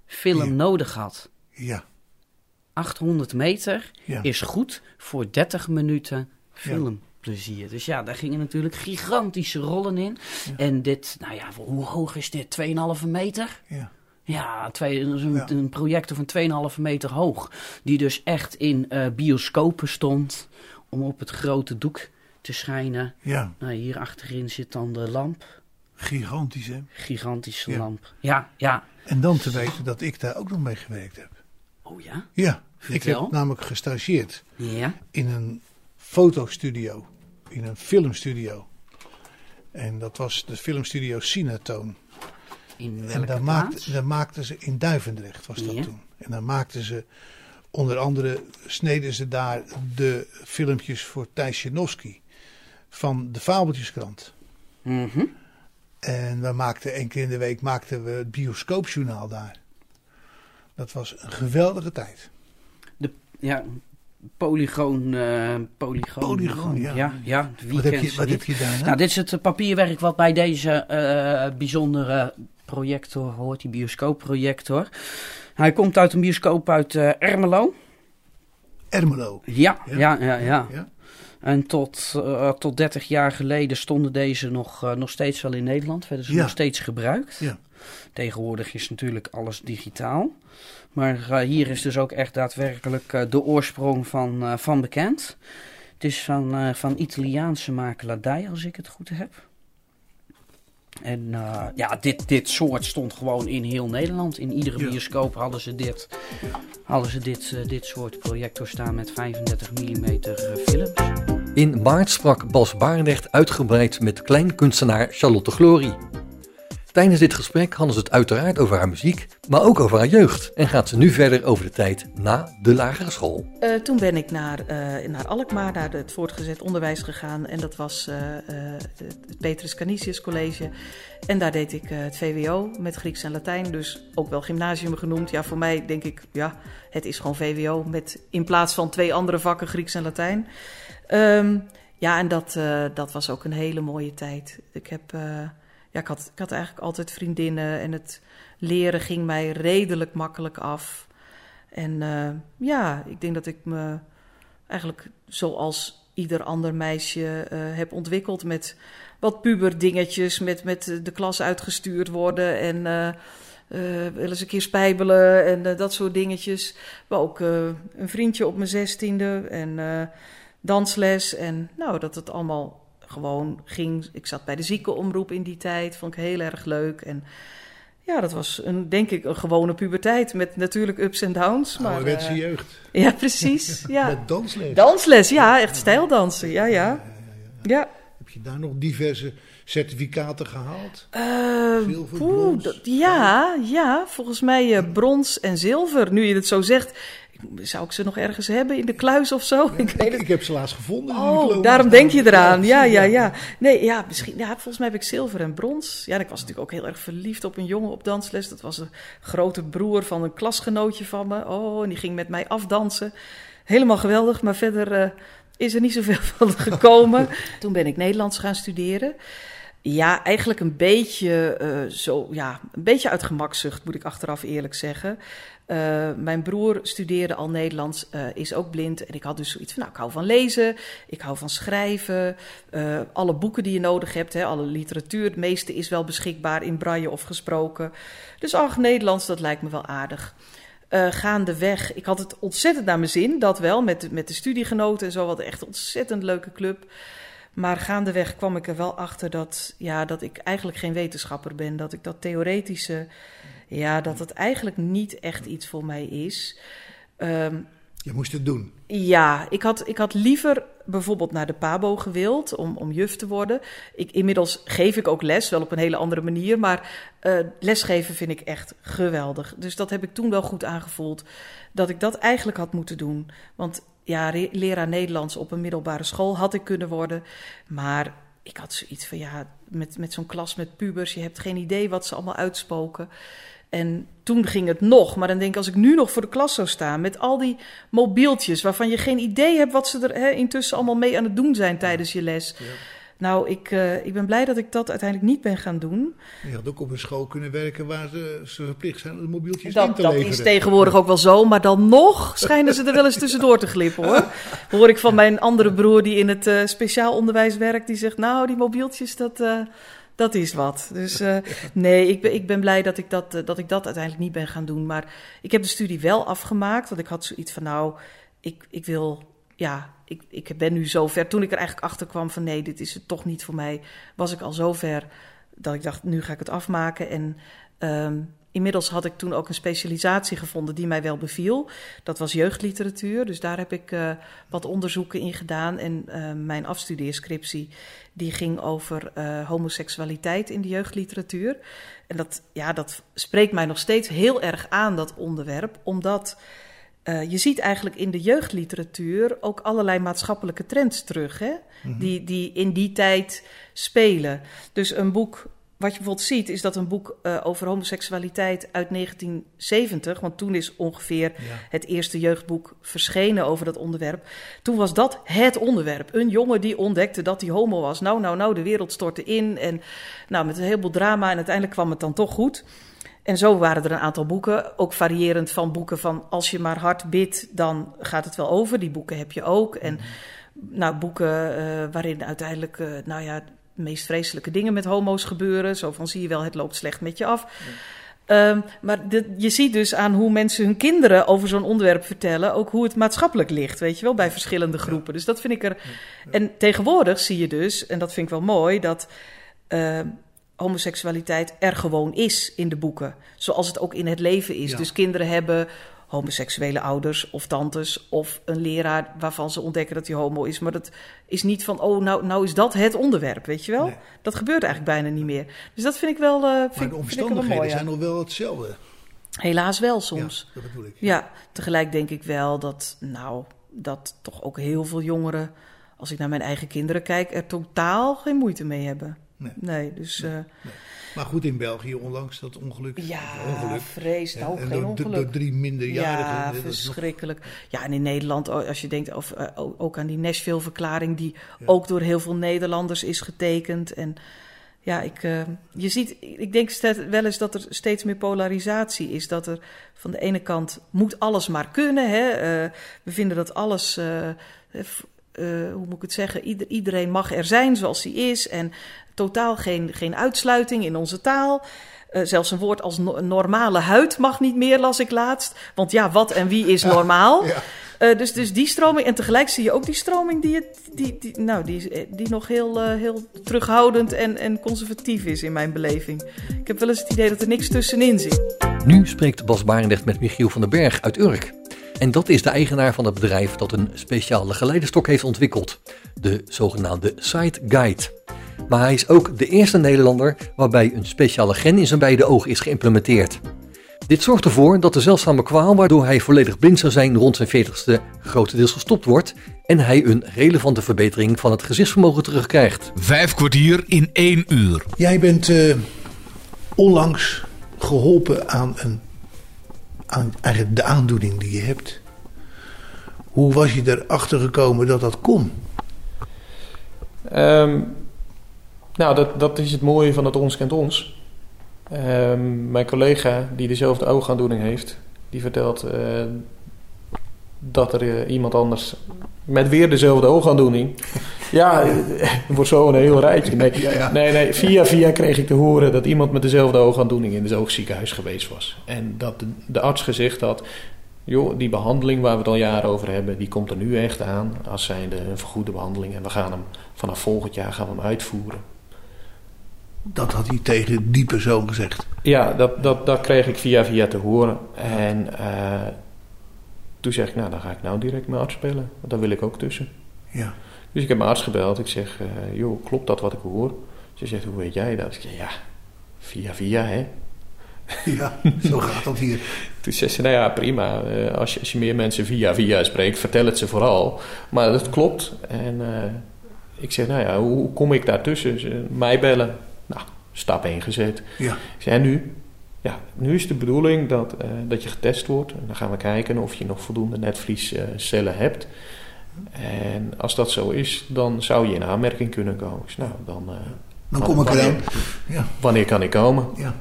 film Ja. nodig had. Ja, 800 meter ja. is goed voor 30 minuten filmplezier. Dus ja, daar gingen natuurlijk gigantische rollen in. En dit, nou ja, hoe hoog is dit? 2,5 meter? ja. Ja, twee, een, Ja. een projector van 2,5 meter hoog. Die dus echt in eh, bioscopen stond om op het grote doek te schijnen. ja. Nou, hier achterin zit dan de lamp. Gigantisch hè. Gigantische Ja. lamp. Ja, ja. En dan te weten dat ik daar ook nog mee gewerkt heb. Oh ja? Ja, ik heb namelijk gestageerd Ja. in een fotostudio, in een filmstudio. En dat was de filmstudio Cinatoon. In En daar, maakte, maakten ze in Duivendrecht, was dat Ja. toen. En daar maakten ze, onder andere sneden ze daar de filmpjes voor Thijs Janowski van de Fabeltjeskrant. Mhm. En we maakten één keer in de week maakten we het bioscoopjournaal daar. Dat was een geweldige tijd. Ja, polygoon. eh polygoon. Polygoon, ja. Ja, ja de Wat heb, je, wat dit. heb je daar? Nou, dit is het papierwerk wat bij deze eh, bijzondere projector hoort, die bioscoopprojector. Hij komt uit een bioscoop uit eh, Ermelo. Ermelo. Ja, Ja. ja, ja, ja. En tot, eh, tot 30 jaar geleden stonden deze nog, eh, nog steeds wel in Nederland. Werden ze Ja. nog steeds gebruikt. Ja. Tegenwoordig is natuurlijk alles digitaal. Maar hier is dus ook echt daadwerkelijk de oorsprong van, van bekend. Het is van, van Italiaanse makelaardij, als ik het goed heb. En eh, ja, dit, dit soort stond gewoon in heel Nederland. In iedere Ja. bioscoop hadden ze dit, hadden ze dit, eh, dit soort projector staan met 35 mm films. In maart sprak Bas Barendrecht uitgebreid met kleinkunstenaar Charlotte Glory. Tijdens dit gesprek hadden ze het uiteraard over haar muziek, maar ook over haar jeugd. En gaat ze nu verder over de tijd na de lagere school. Eh, toen ben ik naar, eh, naar Alkmaar, naar het voortgezet onderwijs gegaan. En dat was eh, het Petrus Canisius College. En daar deed ik het VWO met Grieks en Latijn. Dus ook wel gymnasium genoemd. Ja, voor mij denk ik, ja, het is gewoon VWO. Met in plaats van twee andere vakken Grieks en Latijn. Ehm, ja, en dat, dat was ook een hele mooie tijd. Ik heb... ja, ik had, ik had eigenlijk altijd vriendinnen en het leren ging mij redelijk makkelijk af. En eh, ja, ik denk dat ik me eigenlijk zoals ieder ander meisje eh, heb ontwikkeld met wat puberdingetjes, met, met de klas uitgestuurd worden en eh wel eens een keer spijbelen en dat soort dingetjes. Maar ook een vriendje op mijn zestiende en dansles en nou, dat het allemaal gewoon ging. Ik zat bij de ziekenomroep in die tijd, vond ik heel erg leuk en... Ja, dat was een, denk ik een gewone puberteit met natuurlijk ups en downs. Maar, Ouderwetse eh, jeugd. ja, precies. Ja. Met dansles. Dansles, ja, echt stijldansen. Ja, ja. Ja. Heb je daar nog diverse certificaten gehaald? Eh, Zilver, poeh, brons, dat- ja, ja, volgens mij eh, brons en zilver. Nu je het zo zegt, zou ik ze nog ergens hebben in de kluis of zo? Ik weet Ik, heb ze laatst gevonden. in de Oh, daarom denk je eraan. Ja, ja, ja. Nee, ja, misschien. Ja, volgens mij heb ik zilver en brons. Ja, ik was natuurlijk ook heel erg verliefd op een jongen op dansles. Dat was een grote broer van een klasgenootje van me. Oh, en die ging met mij afdansen. Helemaal geweldig, maar verder eh, is er niet zoveel van gekomen. Toen ben ik Nederlands gaan studeren. Ja, eigenlijk een beetje, eh, zo, ja, een beetje uit gemakzucht, moet ik achteraf eerlijk zeggen. Eh, mijn broer studeerde al Nederlands, eh, is ook blind. En ik had dus zoiets van, nou, ik hou van lezen, ik hou van schrijven. eh, alle boeken die je nodig hebt, hè, alle literatuur, het meeste is wel beschikbaar in braille of gesproken. Dus ach, Nederlands, dat lijkt me wel aardig. Eh, gaandeweg, ik had het ontzettend naar mijn zin, dat wel, met, met de studiegenoten en zo. Wat echt een ontzettend leuke club. Maar gaandeweg kwam ik er wel achter dat, ja, dat ik eigenlijk geen wetenschapper ben. Dat ik dat theoretische, ja, dat het eigenlijk niet echt iets voor mij is. Ehm, Je moest het doen. ja, ik had, ik had liever bijvoorbeeld naar de PABO gewild om, om juf te worden. Ik, inmiddels geef ik ook les, wel op een hele andere manier. Maar eh, lesgeven vind ik echt geweldig. Dus dat heb ik toen wel goed aangevoeld. Dat ik dat eigenlijk had moeten doen. Want ja, leraar Nederlands op een middelbare school had ik kunnen worden. Maar ik had zoiets van ja, met, met zo'n klas met pubers, je hebt geen idee wat ze allemaal uitspoken. En toen ging het nog, maar dan denk ik, als ik nu nog voor de klas zou staan met al die mobieltjes waarvan je geen idee hebt wat ze er hè, intussen allemaal mee aan het doen zijn tijdens je les. Nou, ik, eh, ik ben blij dat ik dat uiteindelijk niet ben gaan doen. Je had ook op een school kunnen werken waar ze, ze verplicht zijn om de mobieltjes in Dat, te dat leveren. is tegenwoordig ook wel zo, maar dan nog schijnen ze er wel eens tussendoor te glippen hoor. Hoor ik van mijn andere broer die in het eh, speciaal onderwijs werkt, die zegt nou die mobieltjes dat, eh, dat is wat. Dus eh, nee, ik ben, ik ben blij dat ik dat, eh, dat ik dat uiteindelijk niet ben gaan doen. Maar ik heb de studie wel afgemaakt, want ik had zoiets van nou, ik, ik wil, ja, ik, ik ben nu zo ver. Toen ik er eigenlijk achter kwam van nee, dit is het toch niet voor mij, was ik al zo ver dat ik dacht nu ga ik het afmaken en... ehm, inmiddels had ik toen ook een specialisatie gevonden die mij wel beviel. Dat was jeugdliteratuur. Dus daar heb ik uh, wat onderzoeken in gedaan. En uh, mijn afstudeerscriptie die ging over uh, homoseksualiteit in de jeugdliteratuur. En dat, ja, dat spreekt mij nog steeds heel erg aan, dat onderwerp. Omdat je ziet eigenlijk in de jeugdliteratuur ook allerlei maatschappelijke trends terug. Hè? Mm -hmm. die, die in die tijd spelen. Dus een boek wat je bijvoorbeeld ziet, is dat een boek uh, over homoseksualiteit uit 1970, want toen is ongeveer ja. het eerste jeugdboek verschenen over dat onderwerp. Toen was dat het onderwerp. Een jongen die ontdekte dat hij homo was. Nou, nou, nou, de wereld stortte in. En nou, met een heleboel drama. En uiteindelijk kwam het dan toch goed. En zo waren er een aantal boeken, ook variërend van boeken van als je maar hard bidt, dan gaat het wel over. Die boeken heb je ook. En nou, boeken uh, waarin uiteindelijk, uh, nou ja, meest vreselijke dingen met homo's gebeuren. Zo van zie je wel, het loopt slecht met je af. Ja. Um, maar de, je ziet dus aan hoe mensen hun kinderen over zo'n onderwerp vertellen, ook hoe het maatschappelijk ligt, weet je wel, bij verschillende groepen. Ja. Dus dat vind ik er. En tegenwoordig zie je dus, en dat vind ik wel mooi, dat uh, homoseksualiteit er gewoon is in de boeken. Zoals het ook in het leven is. Ja. Dus kinderen hebben homoseksuele ouders of tantes of een leraar waarvan ze ontdekken dat hij homo is. Maar dat is niet van, oh, nou, nou is dat het onderwerp, weet je wel? Nee. Dat gebeurt eigenlijk bijna niet meer. Dus dat vind ik wel, uh, vind, maar de omstandigheden wel mooi, zijn nog wel hetzelfde. Helaas wel soms. Ja, dat bedoel ik. Ja, tegelijk denk ik wel dat, nou, dat toch ook heel veel jongeren, als ik naar mijn eigen kinderen kijk, er totaal geen moeite mee hebben. Nee. nee dus... Nee. Uh, nee. Maar goed, in België onlangs dat ongeluk. Ja, ongeluk. vrees. Nou, en geen door, ongeluk. door drie minderjarigen. Ja, verschrikkelijk. Ja, en in Nederland, als je denkt of, uh, ook aan die Nashville-verklaring... die ja. ook door heel veel Nederlanders is getekend. En ja, ik, uh, je ziet, ik denk wel eens dat er steeds meer polarisatie is. Dat er van de ene kant moet alles maar kunnen. Hè? Uh, we vinden dat alles... Uh, hoe moet ik het zeggen? Ieder, iedereen mag er zijn zoals hij is. En totaal geen, geen uitsluiting in onze taal. Uh, zelfs een woord als no normale huid mag niet meer, las ik laatst. Want ja, wat en wie is normaal? Ja, ja. Uh, dus, dus die stroming. En tegelijk zie je ook die stroming die, het, die, die, nou, die, die nog heel, uh, heel terughoudend en, en conservatief is in mijn beleving. Ik heb wel eens het idee dat er niks tussenin zit. Nu spreekt Bas Barendrecht met Michiel van den Berg uit Urk. En dat is de eigenaar van het bedrijf dat een speciale geleidestok heeft ontwikkeld. De zogenaamde Sight Guide. Maar hij is ook de eerste Nederlander waarbij een speciale gen in zijn beide ogen is geïmplementeerd. Dit zorgt ervoor dat de zeldzame kwaal waardoor hij volledig blind zou zijn rond zijn 40ste grotendeels gestopt wordt en hij een relevante verbetering van het gezichtsvermogen terugkrijgt. Vijf kwartier in één uur. Jij bent uh, onlangs geholpen aan, een, aan de aandoening die je hebt. Hoe was je erachter gekomen dat dat kon? Um, nou, dat, dat is het mooie van het Ons Kent Ons. Um, mijn collega die dezelfde oogaandoening heeft, die vertelt uh, dat er uh, iemand anders met weer dezelfde oogaandoening. ja, het wordt zo een heel rijtje. Nee, ja, ja. nee, nee, via via kreeg ik te horen dat iemand met dezelfde oogaandoening in het oogziekenhuis geweest was. En dat de, de arts gezegd had, joh, die behandeling waar we het al jaren over hebben, die komt er nu echt aan als zijnde een vergoede behandeling. En we gaan hem vanaf volgend jaar gaan we hem uitvoeren. Dat had hij tegen die persoon gezegd? Ja, dat, dat, dat kreeg ik via via te horen. En uh, toen zeg ik, nou dan ga ik nou direct mijn arts bellen. Want daar wil ik ook tussen. Ja. Dus ik heb mijn arts gebeld. Ik zeg, uh, joh, klopt dat wat ik hoor? Ze zegt, hoe weet jij dat? Ik zeg, ja, via via hè. Ja, zo gaat dat hier. Toen zei ze, nou ja, prima. Uh, als, je, als je meer mensen via via spreekt, vertel het ze vooral. Maar dat klopt. En uh, ik zeg, nou ja, hoe kom ik daartussen? Ze, mij bellen. Nou, stap 1 gezet. Ja. Ik en nu? Ja, nu is de bedoeling dat, uh, dat je getest wordt. En dan gaan we kijken of je nog voldoende netvliescellen hebt. En als dat zo is, dan zou je in aanmerking kunnen komen. Dus nou, dan... dan kom ik eraan. Ja. Wanneer kan ik komen? Ja.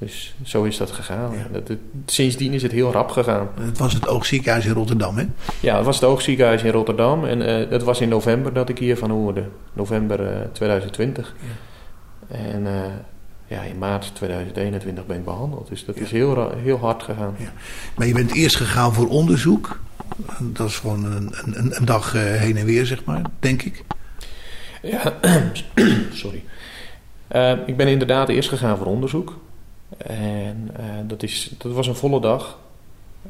Dus zo is dat gegaan. Ja. Dat, het, sindsdien is het heel rap gegaan. Het was het oogziekenhuis in Rotterdam, hè? Ja, het was het oogziekenhuis in Rotterdam. En uh, dat was in november dat ik hiervan hoorde. November uh, 2020. Ja. En uh, ja, in maart 2021 ben ik behandeld. Dus dat ja. is heel, heel hard gegaan. Ja. Maar je bent eerst gegaan voor onderzoek. Dat is gewoon een, een, een dag uh, heen en weer, zeg maar, denk ik. Ja, sorry. Uh, ik ben inderdaad eerst gegaan voor onderzoek. En eh, dat, is, dat was een volle dag.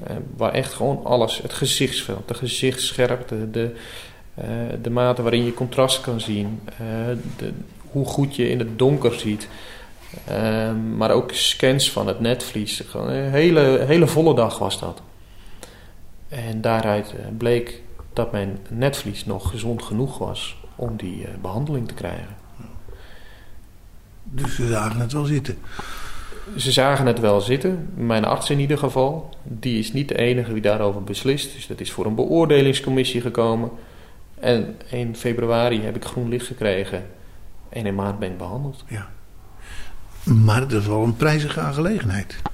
eh, waar echt gewoon alles, het gezichtsveld, de gezichtsscherpte, de, eh, de mate waarin je contrast kan zien, eh, de, hoe goed je in het donker ziet. Ehm, maar ook scans van het netvlies. Een hele, hele volle dag was dat. En daaruit eh, bleek dat mijn netvlies nog gezond genoeg was om die eh, behandeling te krijgen. Dus ze zagen het wel zitten. Ze zagen het wel zitten, mijn arts in ieder geval. Die is niet de enige die daarover beslist. Dus dat is voor een beoordelingscommissie gekomen. En in februari heb ik groen licht gekregen. En in maart ben ik behandeld. Ja. Maar het is wel een prijzige aangelegenheid. Dat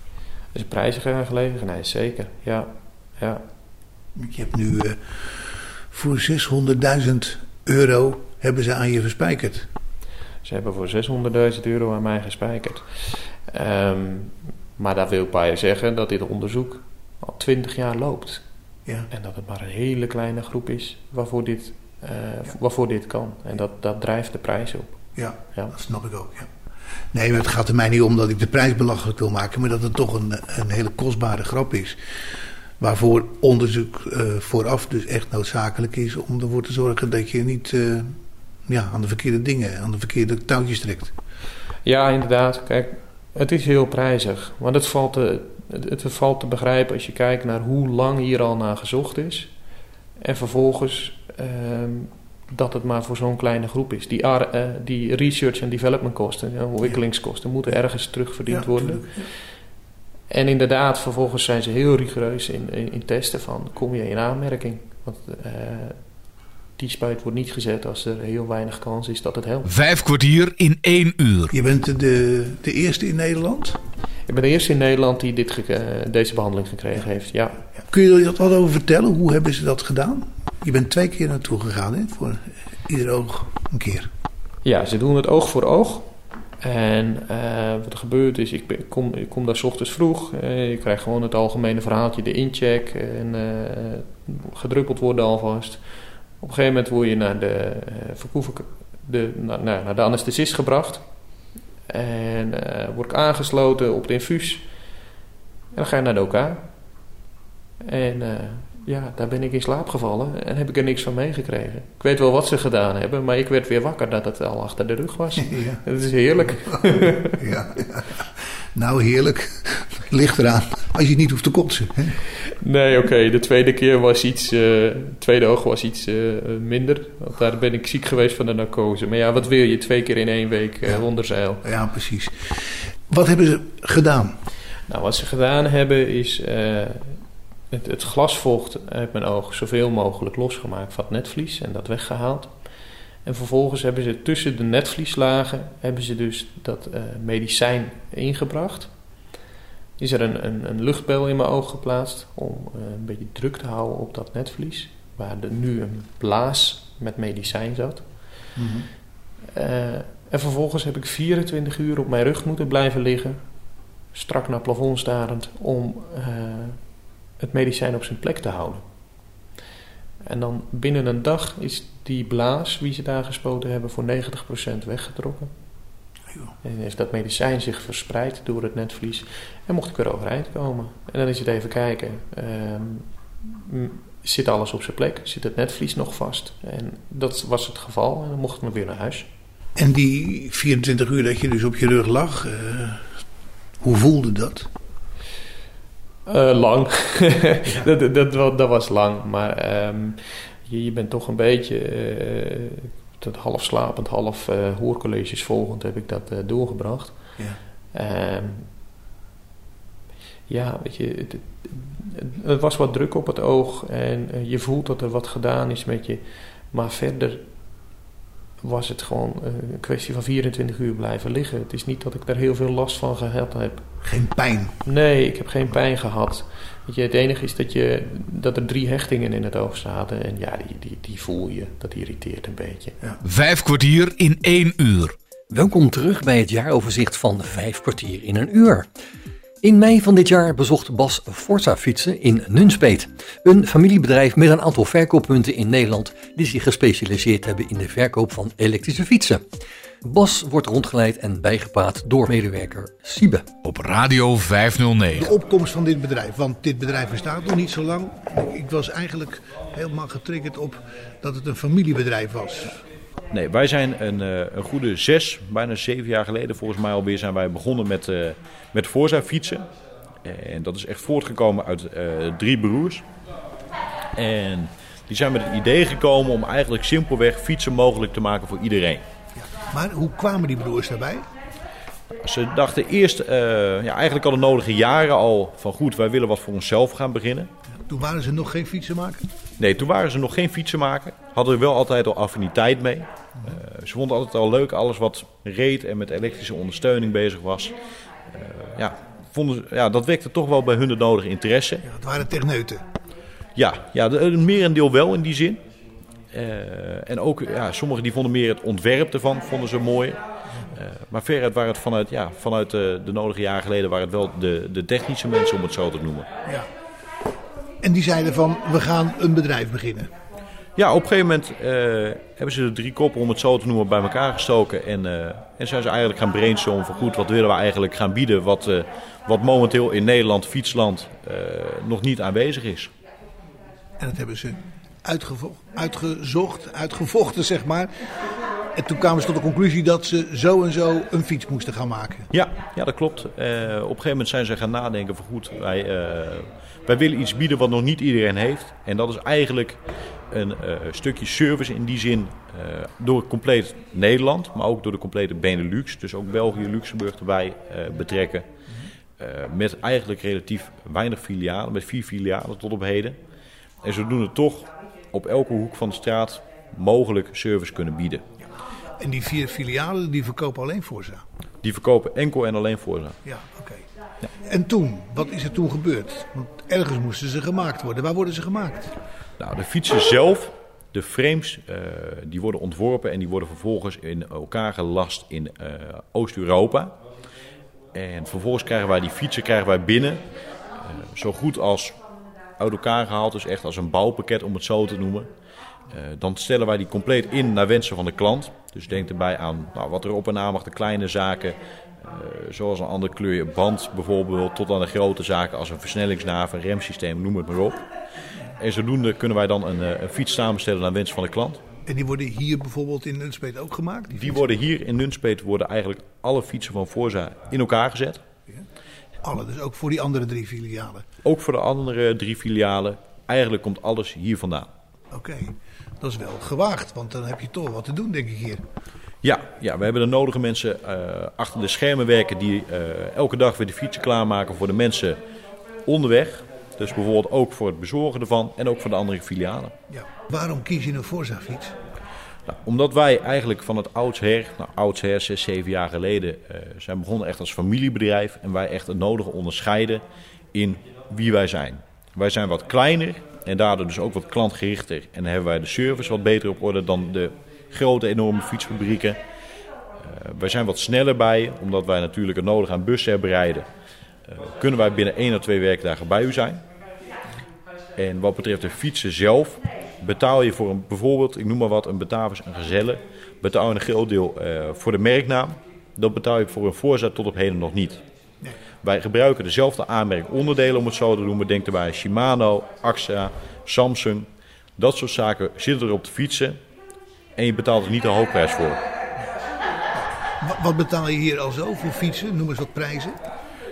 is een prijzige aangelegenheid, zeker. Ja, ja. Je hebt nu eh, voor 600.000 euro hebben ze aan je verspijkerd. Ze hebben voor 600.000 euro aan mij gespijkerd. Ehm, maar daar wil ik bij zeggen dat dit onderzoek al 20 jaar loopt. Ja. En dat het maar een hele kleine groep is waarvoor dit, eh, waarvoor dit kan. En dat, dat drijft de prijs op. Ja, Ja. dat snap ik ook. Ja. Nee, maar het gaat er mij niet om dat ik de prijs belachelijk wil maken, maar dat het toch een, een hele kostbare grap is. Waarvoor onderzoek eh, vooraf dus echt noodzakelijk is om ervoor te zorgen dat je niet eh, ja, aan de verkeerde dingen, aan de verkeerde touwtjes trekt. Ja, inderdaad. Kijk, het is heel prijzig. Want het valt, te, het, het valt te begrijpen als je kijkt naar hoe lang hier al naar gezocht is. En vervolgens ehm, dat het maar voor zo'n kleine groep is. Die, eh, die research en development kosten, ja, ontwikkelingskosten, moeten ergens terugverdiend Ja, worden. En inderdaad, vervolgens zijn ze heel rigoureus in, in, in testen van kom je in aanmerking. Want eh, die spuit wordt niet gezet als er heel weinig kans is dat het helpt. Vijf kwartier in één uur. Je bent de, de eerste in Nederland. Ik ben de eerste in Nederland die dit ge- deze behandeling gekregen heeft. Ja. Kun je er wat over vertellen? Hoe hebben ze dat gedaan? Je bent twee keer naartoe gegaan, hè? Voor ieder oog een keer. ja, ze doen het oog voor oog. En eh, wat er gebeurt is, ik, kom, ik kom daar 's ochtends vroeg. eh, je krijgt gewoon het algemene verhaaltje, de incheck. En eh, gedruppeld worden alvast. Op een gegeven moment word je naar de, eh de, naar, naar de anesthesist gebracht. En eh, word ik aangesloten op het infuus. En dan ga je naar de OK. En eh, ja, daar ben ik in slaap gevallen en heb ik er niks van meegekregen. Ik weet wel wat ze gedaan hebben, maar ik werd weer wakker dat het al achter de rug was. Ja. Het is heerlijk. Ja. Nou, heerlijk. Ligt eraan. Als je niet hoeft te kotsen. Hè? Nee, oké, de tweede keer was iets, eh, de tweede oog was iets eh, minder. Want daar ben ik ziek geweest van de narcose. Maar ja, wat wil je twee keer in één week eh Ja. onder zeil? Ja, precies. Wat hebben ze gedaan? Nou, wat ze gedaan hebben is het, het glasvocht uit mijn oog zoveel mogelijk losgemaakt van het netvlies en dat weggehaald. En vervolgens hebben ze tussen de netvlieslagen hebben ze dus dat eh, medicijn ingebracht. Is er een, een, een luchtbel in mijn oog geplaatst om eh, een beetje druk te houden op dat netvlies, waar er nu een blaas met medicijn zat. Eh, en vervolgens heb ik 24 uur op mijn rug moeten blijven liggen, strak naar het plafond starend, om het medicijn op zijn plek te houden. En dan binnen een dag is die blaas, wie ze daar gespoten hebben, voor 90% weggetrokken. En is dat medicijn zich verspreid door het netvlies. En mocht ik weer overeind komen. En dan is het even kijken. ehm, zit alles op zijn plek? Zit het netvlies nog vast? En dat was het geval. En dan mocht ik me weer naar huis. En die 24 uur dat je dus op je rug lag, eh, hoe voelde dat? Eh, lang. dat, dat, dat, wa- dat was lang. Maar ehm, je, je bent toch een beetje... eh, tot half slapend, half eh, hoorcolleges volgend heb ik dat doorgebracht. Ja. Ehm, ja, weet je, het, was wat druk op het oog en je voelt dat er wat gedaan is met je. Maar verder was het gewoon eh, een kwestie van 24 uur blijven liggen. Het is niet dat ik daar heel veel last van gehad heb. Geen pijn. Nee, ik heb geen pijn gehad. Weet je, het enige is dat, je, dat er drie hechtingen in het oog zaten. En ja, die, die, die voel je. Dat irriteert een beetje. Vijf kwartier in één uur. Welkom terug bij het jaaroverzicht van 5 kwartier in een uur. In mei van dit jaar bezocht Bas Forza Fietsen in Nunspeet. Een familiebedrijf met een aantal verkooppunten in Nederland die zich gespecialiseerd hebben in de verkoop van elektrische fietsen. Bas wordt rondgeleid en bijgepraat door medewerker Siebe. Op Radio 509. De opkomst van dit bedrijf, want dit bedrijf bestaat nog niet zo lang. Ik was eigenlijk helemaal getriggerd op dat het een familiebedrijf was. Nee, wij zijn een, eh, een goede zes, bijna zeven jaar geleden volgens mij alweer zijn wij begonnen met, eh met Forza fietsen. En dat is echt voortgekomen uit eh, drie broers. En die zijn met het idee gekomen om eigenlijk simpelweg fietsen mogelijk te maken voor iedereen. Maar hoe kwamen die broers daarbij? Ze dachten eerst, eh, ja, eigenlijk al de nodige jaren al van goed, wij willen wat voor onszelf gaan beginnen. Toen waren ze nog geen fietsenmaker. Nee, toen waren ze nog geen fietsenmaker. Hadden er wel altijd al affiniteit mee. Eh, ze vonden altijd al leuk alles wat reed en met elektrische ondersteuning bezig was. Eh, ja, vonden, ze- ja, dat wekte toch wel bij hun de nodige interesse. Ja, het waren techneuten. Ja, ja een merendeel wel in die zin. Eh, en ook, ja, sommigen die vonden meer het ontwerp ervan, vonden ze mooi. Maar veruit waren het vanuit, ja, vanuit de, de nodige jaren geleden waren het wel de, de technische mensen, om het zo te noemen. Ja. En die zeiden van, we gaan een bedrijf beginnen. Ja, op een gegeven moment eh, hebben ze de drie koppen, om het zo te noemen, bij elkaar gestoken. En, eh, en zijn ze eigenlijk gaan brainstormen van goed, wat willen we eigenlijk gaan bieden wat, eh, wat momenteel in Nederland, fietsland, nog niet aanwezig is. En dat hebben ze uitgezocht, uitgevochten zeg maar. En toen kwamen ze tot de conclusie dat ze zo en zo een fiets moesten gaan maken. Ja, ja dat klopt. Eh, op een gegeven moment zijn ze gaan nadenken van goed, wij, eh, wij willen iets bieden wat nog niet iedereen heeft. En dat is eigenlijk een eh, stukje service in die zin door compleet Nederland, maar ook door de complete Benelux. Dus ook België, Luxemburg erbij betrekken. Met eigenlijk relatief weinig filialen, met vier filialen tot op heden. En zodoende toch op elke hoek van de straat mogelijk service kunnen bieden. En die vier filialen, die verkopen alleen voor ze. Die verkopen enkel en alleen voor ze. Ja, oké. En toen, wat is er toen gebeurd? Want ergens moesten ze gemaakt worden. Waar worden ze gemaakt? Nou, de fietsen zelf, de frames, eh, die worden ontworpen en die worden vervolgens in elkaar gelast in eh, Oost-Europa. En vervolgens krijgen wij die fietsen krijgen wij binnen, eh, zo goed als uit elkaar gehaald, dus echt als een bouwpakket om het zo te noemen. Eh, dan stellen wij die compleet in naar wensen van de klant. Dus denk erbij aan nou, wat er op en aan mag, de kleine zaken, eh, zoals een andere kleur band bijvoorbeeld, tot aan de grote zaken als een versnellingsnaaf, een remsysteem, noem het maar op. En zodoende kunnen wij dan een, eh, een fiets samenstellen naar wens van de klant. En die worden hier bijvoorbeeld in Nunspeet ook gemaakt? Die worden hier in Nunspeet worden eigenlijk alle fietsen van Forza in elkaar gezet. Alle, dus ook voor die andere drie filialen. Ook voor de andere drie filialen. Eigenlijk komt alles hier vandaan. Oké, dat is wel gewaagd, want dan heb je toch wat te doen, denk ik hier. Ja, ja we hebben de nodige mensen eh, achter de schermen werken die eh, elke dag weer de fietsen klaarmaken voor de mensen onderweg. Dus bijvoorbeeld ook voor het bezorgen ervan en ook voor de andere filialen. Ja. Waarom kies je een Forza-fiets? Nou, omdat wij eigenlijk van het oudsher, nou oudsher, zes, zeven jaar geleden, eh, zijn begonnen echt als familiebedrijf. En wij echt het nodige onderscheiden in wie wij zijn. Wij zijn wat kleiner en daardoor dus ook wat klantgerichter. En hebben wij de service wat beter op orde dan de grote, enorme fietsfabrieken. Eh, wij zijn wat sneller bij, omdat wij natuurlijk het nodig aan bussen hebben rijden. Eh, kunnen wij binnen één of twee werkdagen bij u zijn. En wat betreft de fietsen zelf, betaal je voor een, bijvoorbeeld, ik noem maar wat, een Batavus, een Gazelle, betaal je een groot deel eh, voor de merknaam. Dat betaal je voor een voorzet tot op heden nog niet. Wij gebruiken dezelfde aanmerkonderdelen, om het zo te noemen. Denk erbij Shimano, AXA, Samsung. Dat soort zaken zitten er op de fietsen. En je betaalt er niet de hoofdprijs voor. Wa- Wat betaal je hier al zo voor fietsen? Noem eens wat prijzen.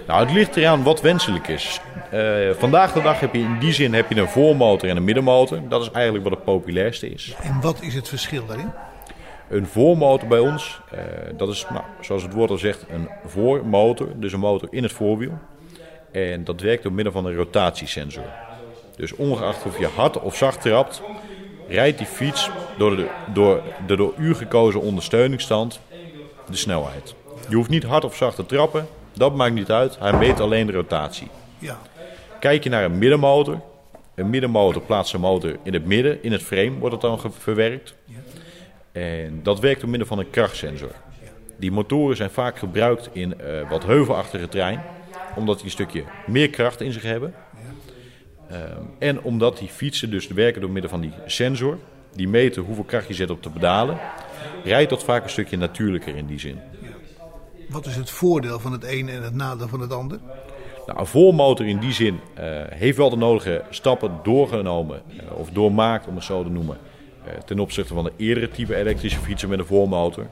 Nou, het ligt eraan wat wenselijk is. Eh, vandaag de dag heb je in die zin heb je een voormotor en een middenmotor. Dat is eigenlijk wat het populairste is. En wat is het verschil daarin? Een voormotor bij ons, eh, dat is, nou, zoals het woord al zegt, een voormotor. Dus een motor in het voorwiel. En dat werkt door middel van een rotatiesensor. Dus ongeacht of je hard of zacht trapt, rijdt die fiets door de door, de door u gekozen ondersteuningsstand de snelheid. Je hoeft niet hard of zacht te trappen, dat maakt niet uit. Hij meet alleen de rotatie. Ja. Kijk je naar een middenmotor. Een middenmotor plaatst zijn motor in het midden, in het frame wordt het dan verwerkt. En dat werkt door middel van een krachtsensor. Die motoren zijn vaak gebruikt in eh, wat heuvelachtige terrein. omdat die een stukje meer kracht in zich hebben. Ehm, en omdat die fietsen dus werken door middel van die sensor, die meten hoeveel kracht je zet op de pedalen, rijdt dat vaak een stukje natuurlijker in die zin. Wat is het voordeel van het ene en het nadeel van het ander? Nou, een voormotor in die zin eh, heeft wel de nodige stappen doorgenomen, eh, of doormaakt om het zo te noemen, ten opzichte van de eerdere type elektrische fietsen met een voormotor.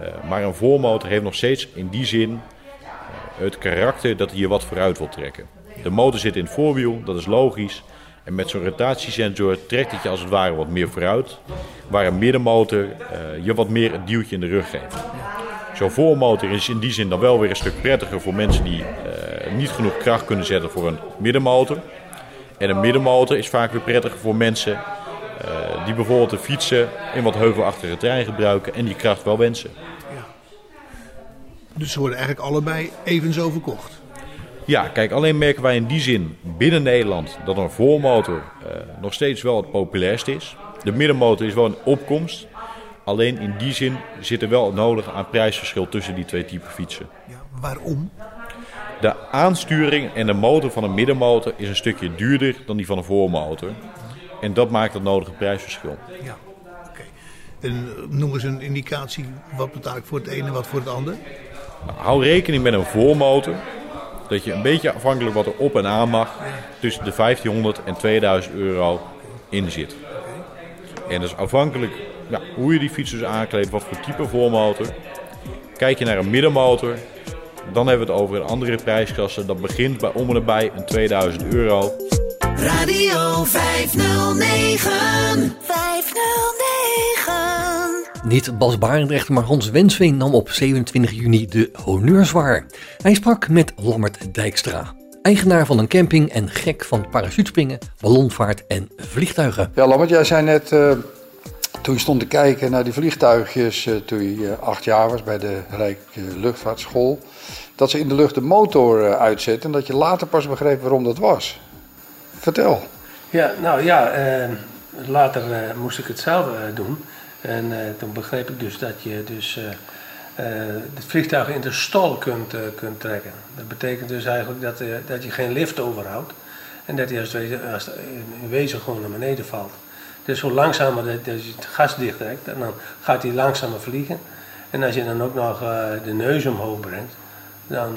Eh, maar een voormotor heeft nog steeds in die zin eh, het karakter dat hij je wat vooruit wil trekken. De motor zit in het voorwiel, dat is logisch. En met zo'n rotatiesensor trekt het je als het ware wat meer vooruit. Waar een middenmotor eh, je wat meer een duwtje in de rug geeft. Zo'n voormotor is in die zin dan wel weer een stuk prettiger voor mensen die eh, niet genoeg kracht kunnen zetten voor een middenmotor. En een middenmotor is vaak weer prettiger voor mensen eh, die bijvoorbeeld de fietsen in wat heuvelachtige terrein gebruiken en die kracht wel wensen. Dus ze worden eigenlijk allebei even zo verkocht. Ja, kijk, alleen merken wij in die zin binnen Nederland dat een voormotor eh, nog steeds wel het populairst is. De middenmotor is wel een opkomst. Alleen in die zin zit er wel het nodige aan prijsverschil tussen die twee typen fietsen. Waarom? De aansturing en de motor van een middenmotor is een stukje duurder dan die van een voormotor. En dat maakt het nodige prijsverschil. Ja, oké. En eh, noem eens een indicatie, wat betaal ik voor het ene en wat voor het ander? Nou, hou rekening met een voormotor. Dat je een beetje afhankelijk wat er op en aan mag, tussen de 1500 en 2000 euro in zit. En dat is afhankelijk ja, hoe je die fiets dus aankleedt, wat voor type voormotor. Kijk je naar een middenmotor, dan hebben we het over een andere prijsklasse. Dat begint bij om en nabij een 2000 euro. Radio 509. 509. Niet Bas Barendrecht, maar Hans Wensveen nam op 27 juni de honneurs waar. Hij sprak met Lammert Dijkstra, eigenaar van een camping en gek van parachutespringen, ballonvaart en vliegtuigen. Ja, Lammert, jij zei net, eh, toen je stond te kijken naar die vliegtuigjes, eh, toen je eh, acht jaar was bij de Rijk Luchtvaartschool, dat ze in de lucht de motor uitzetten en dat je later pas begreep waarom dat was. Vertel. Ja, nou ja, eh, later eh, moest ik het zelf eh, doen. En toen begreep ik dus dat je dus het vliegtuig in de stal kunt, kunt trekken. Dat betekent dus eigenlijk dat, dat je geen lift overhoudt. En dat hij als, in wezen gewoon naar beneden valt. Dus hoe langzamer dat, je het gas dicht trekt, en dan gaat hij langzamer vliegen. En als je dan ook nog de neus omhoog brengt, dan,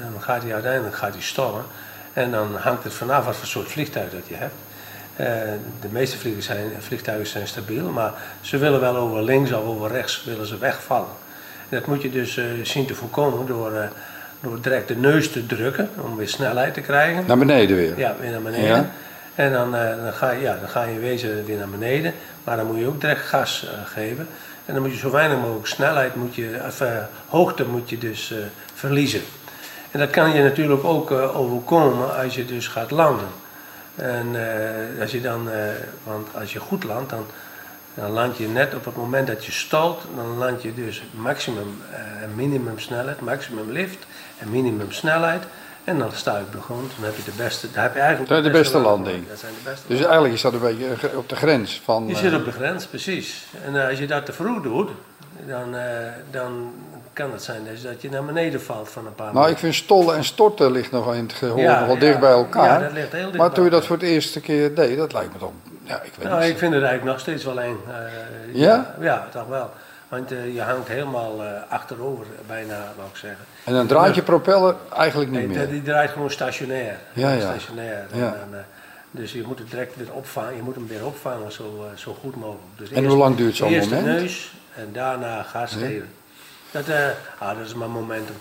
dan gaat hij uiteindelijk gaat hij stallen. En dan hangt het vanaf wat voor soort vliegtuig dat je hebt. Eh, de meeste vliegtuigen zijn, vliegtuigen zijn stabiel, maar ze willen wel over links of over rechts willen ze wegvallen. En dat moet je dus eh, zien te voorkomen door, eh, door direct de neus te drukken om weer snelheid te krijgen. Naar beneden weer. Ja, weer naar beneden. Ja. En dan, dan, ga je, ja, dan ga je in wezen weer naar beneden, maar dan moet je ook direct gas geven. En dan moet je zo weinig mogelijk snelheid, moet je, of, hoogte moet je dus verliezen. En dat kan je natuurlijk ook eh, overkomen als je dus gaat landen. En eh, als je dan, eh, want als je goed landt, dan, dan land je net op het moment dat je stalt, dan land je dus maximum en minimum snelheid, maximum lift en minimum snelheid. En dan sta je op de grond, dan heb je de beste, dan heb je eigenlijk Dat de beste landing. Dat zijn de beste Dus eigenlijk is dat een beetje op de grens van... je zit op de grens, precies. En als je dat te vroeg doet, dan, dan kan het zijn dus dat je naar beneden valt van een paar Nou, ik vind stollen en storten ligt nog in het gehoor Ja, wel ja. dicht bij elkaar. Ja, dat ligt heel dicht maar toen je dat voor het eerste keer deed, dat lijkt me toch... Ja, ik weet Nou, niet. ik vind het eigenlijk nog steeds wel eng. Eh, Ja? Ja, toch wel. Want eh, je hangt helemaal eh, achterover, bijna, wou ik zeggen. En dan draait je propeller eigenlijk niet Nee, meer. Die draait gewoon stationair. Ja, ja. Stationair. En dus je moet het direct weer opvangen. Je moet hem weer opvangen zo, zo goed mogelijk. Dus En hoe lang duurt zo'n eerst moment? de neus en daarna gas geven. Dat, eh, ah, dat is maar momentum.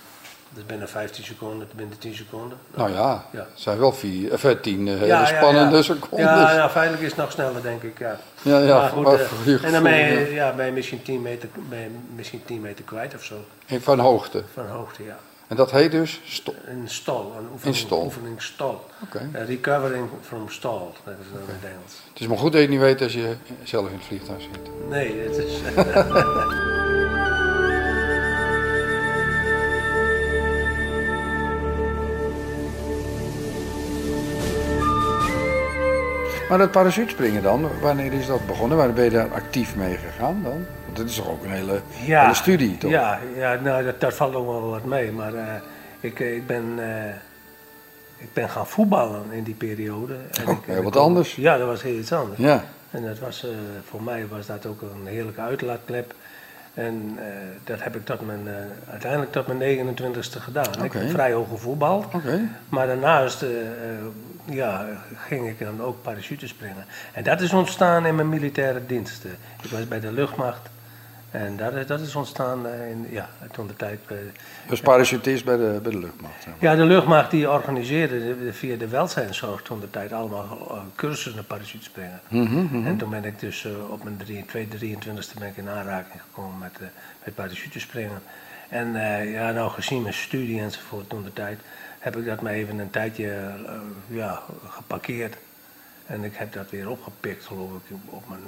Dat is binnen 15 seconden, binnen 10 seconden. Nou ja, Ja. het zijn wel vier, of, eh, tien eh, hele Ja, ja, spannende ja. seconden. Ja, ja, feitelijk is het nog sneller, denk ik. Ja, Ja, ja, maar goed, voor en dan ben je, ja, ben je misschien 10 meter, ben je misschien 10 meter kwijt of zo. En Van hoogte. Van hoogte, ja. En dat heet dus stop. Een stal, een oefening, In stal. oefening. Eh, recovering from stall, dat is dan in het Engels. Het is maar goed dat je het niet weet als je zelf in het vliegtuig zit. Nee, het is... Maar dat parachutespringen dan, wanneer is dat begonnen? Wanneer ben je daar actief mee gegaan dan? Want dat is toch ook een hele, hele studie, toch? Ja, ja nou, dat, dat valt ook wel wat mee. Maar eh, Ik, eh, ik, ben, eh, ik ben gaan voetballen in die periode. En Oh, ik- wat kon- anders. Ja, dat was heel iets anders. Ja. En dat was, voor mij was dat ook een heerlijke uitlaatklep. En eh, dat heb ik tot mijn, eh, uiteindelijk tot mijn 29ste gedaan. Ik heb vrij hoog gevoetbald. Oké. Maar daarnaast eh, ja, ging ik dan ook parachute springen. En dat is ontstaan in mijn militaire dienst. Eh, Ik was bij de luchtmacht. En dat, is- dat is ontstaan eh, in, ja, toen de tijd. Dus parachutist bij de, bij de luchtmacht. zeg maar. ja, de luchtmacht die organiseerde de- via de welzijnszorg toen de tijd allemaal eh, cursussen naar parachutespringen. Mhm, mhm. En toen ben ik dus op mijn 23e ben ik in aanraking gekomen met, met parachutespringen. En ja, nou gezien mijn studie enzovoort toen de tijd, heb ik dat maar even een tijdje ja, geparkeerd. En ik heb dat weer opgepikt, geloof ik, op mijn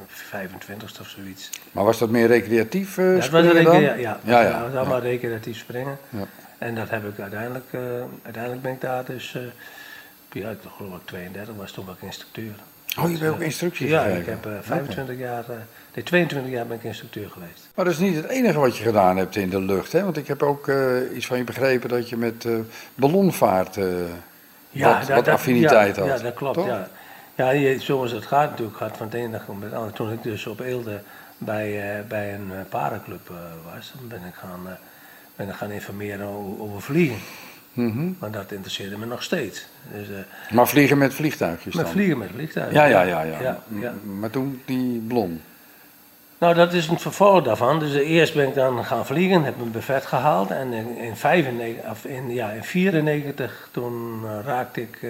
25ste of zoiets. Maar was dat meer recreatief eh Dat was springen een dan? ja, ja, ja, ja, dat was allemaal recreatief springen. Ja. En dat heb ik uiteindelijk, eh, uiteindelijk ben ik daar dus, eh, ja, ik geloof ik 32 was toen ook instructeur. Oh, je bent ook instructie Ja, gegeven? ik heb eh, 25 jaar, nee 22 jaar ben ik instructeur geweest. Maar dat is niet het enige wat je gedaan hebt in de lucht, hè? Want ik heb ook iets van je begrepen dat je met ballonvaart eh, wat, wat affiniteit ja, had. Ja, dat klopt, toch? ja. Ja, je, zoals het gaat natuurlijk, gaat van het ene dag op het andere. Toen ik dus op Eelde bij, eh, bij een eh, parenclub eh, was, dan ben ik gaan, ben ik gaan informeren over, over vliegen. Mhm. Maar dat interesseerde me nog steeds. Dus, Maar vliegen met vliegtuigjes Met dan? vliegen met vliegtuigen. Ja, ja, ja. ja. ja, ja. Maar toen die ballon. Nou, dat is een vervolg daarvan. Dus eerst ben ik dan gaan vliegen, heb mijn buffet gehaald. En in, in, 95, of in, ja, in 94, toen eh, raakte ik, eh,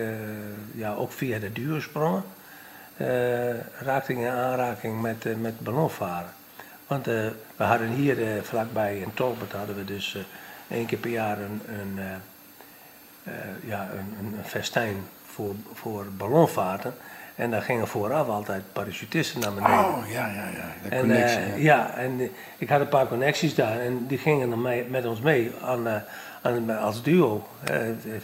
ja, ook via de duursprongen, eh, raakte ik in aanraking met, met ballonvaren. Want we hadden hier vlakbij in Tolbert hadden we dus één keer per jaar een, een, ja, een, een festijn voor, voor ballonvaarten. En daar gingen vooraf altijd parachutisten naar beneden. Oh, ja, ja, ja. De En, connectie. eh, ja. ja, en eh, ik had een paar connecties daar en die gingen dan mee, met ons mee aan, eh, aan, als duo,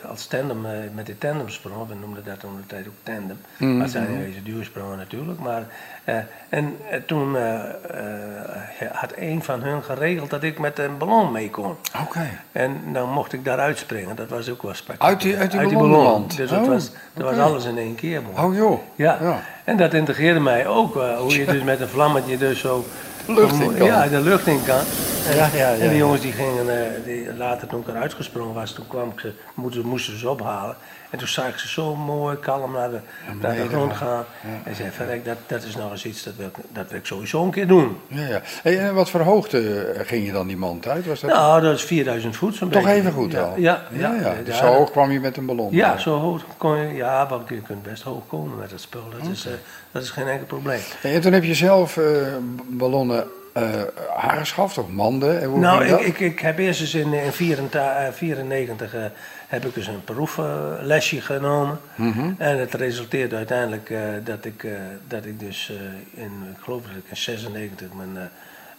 als tandem, met de tandemsprong. We noemden dat toen de tijd ook tandem. Mhm. Maar het zijn deze duursprongen natuurlijk. Maar, en toen had een van hun geregeld dat ik met een ballon mee kon. Oké. En dan mocht ik daaruit springen. Dat was ook wel spectaculair. Uit die, uit die Uit ballonland? Dus dat, Oh, was, dat was alles in één keer. mooi. Oh joh. Ja. Ja. en dat integreerde mij ook. eh, hoe je dus met een vlammetje dus zo... Lucht in kan. Ja, de lucht in kan. En, Ja, ja, ja, en die jongens die gingen, eh, die, later toen ik eruit gesprongen was, toen kwam ik ze, moesten, moesten ze ophalen. En toen zag ik ze zo mooi kalm naar de, naar de grond gaan. En zei, verrek, dat, dat is nog eens iets, dat wil, ik, dat wil ik sowieso een keer doen. Ja, ja. Hey, en wat voor hoogte eh, ging je dan die mand uit? Was dat Nou, dat is 4000 voet zo'n toch beetje. even goed wel? Ja, ja, ja, Dus zo hoog kwam je met een ballon? Ja, zo hoog kon je. Ja, want je kunt best hoog komen met dat spul. Dat, is, eh, dat is geen enkel probleem. En toen heb je zelf ballonnen eh aangeschaft of manden? En hoe Nou, ik, ik, ik heb eerst eens in 1994 heb ik dus een proeflesje genomen. Mhm. En het resulteerde uiteindelijk eh, dat, ik, eh, dat ik dus eh, in, ik geloof dat ik in 96 mijn, eh,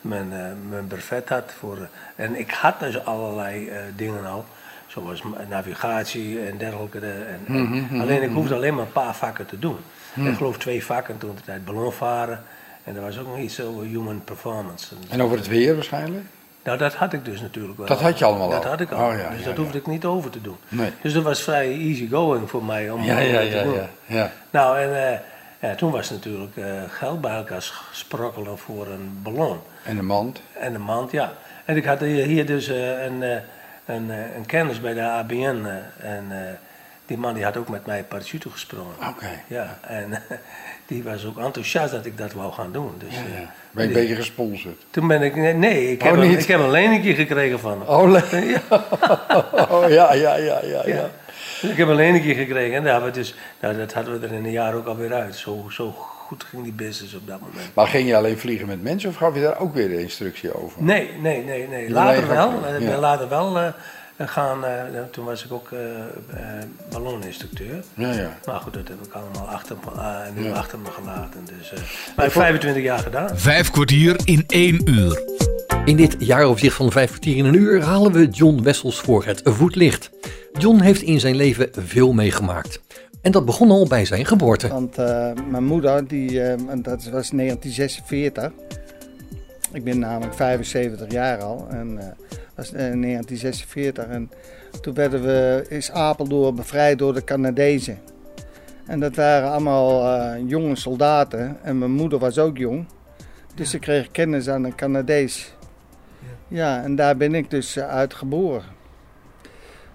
mijn, eh, mijn brevet had. Voor, eh, en ik had dus allerlei eh, dingen al, zoals navigatie en dergelijke. eh, en, en- Mhm, mhm, alleen ik hoefde alleen maar een paar vakken te doen. Ik geloof twee vakken toen de tijd ballonvaren. En er was ook nog iets over human performance. En over het weer waarschijnlijk? Nou, dat had ik dus natuurlijk wel. Dat had je allemaal Dat al? had ik al. Oh, ja, dus ja, dat ja. hoefde ik niet over te doen. Nee. Dus dat was vrij easy going voor mij om Ja, ja, dat te ja, doen. ja, ja. Nou, en ja, toen was natuurlijk eh, geld bij elkaar sprokkelen voor een ballon. En een mand? En een mand, ja. En ik had hier, dus eh, een, een, een kennis bij de ABN. en die man die had ook met mij parachute gesprongen. Oké. Ja, en die was ook enthousiast dat ik dat wou gaan doen. Dus, Ja, eh, ja. Ben je een die- beetje gesponsord? Toen ben ik, nee, nee ik, Oh, heb een, ik heb een leningje gekregen van hem. Oh, le- oh ja, ja, ja, ja. ja. Dus ik heb een leningje gekregen en daar hebben we dus, nou, dat hadden we er in een jaar ook alweer uit. Zo, zo goed ging die business op dat moment. Maar ging je alleen vliegen met mensen of gaf je daar ook weer de instructie over? Nee, nee, nee, nee. Je Later wel. Ik ben ja. later wel eh, gaan, eh, toen was ik ook eh eh, balloninstructeur. Ja, ja. Maar goed, dat heb ik allemaal achter, me- eh, nu Ja. achter me gelaten. Dus, eh, maar ik heb 25 jaar gedaan. Vijf kwartier in één uur. In dit jaaroverzicht van vijf kwartier in een uur halen we John Wessels voor het voetlicht. John heeft in zijn leven veel meegemaakt. En dat begon al bij zijn geboorte. Want eh, mijn moeder, die, eh, en dat was 1946. Ik ben namelijk 75 jaar al. En uh, was in 1946. En Toen werden we, is Apeldoorn bevrijd door de Canadezen. En dat waren allemaal eh, jonge soldaten. En mijn moeder was ook jong. Dus ik kreeg kennis aan een Canadees. Ja, en daar ben ik dus eh, uit geboren.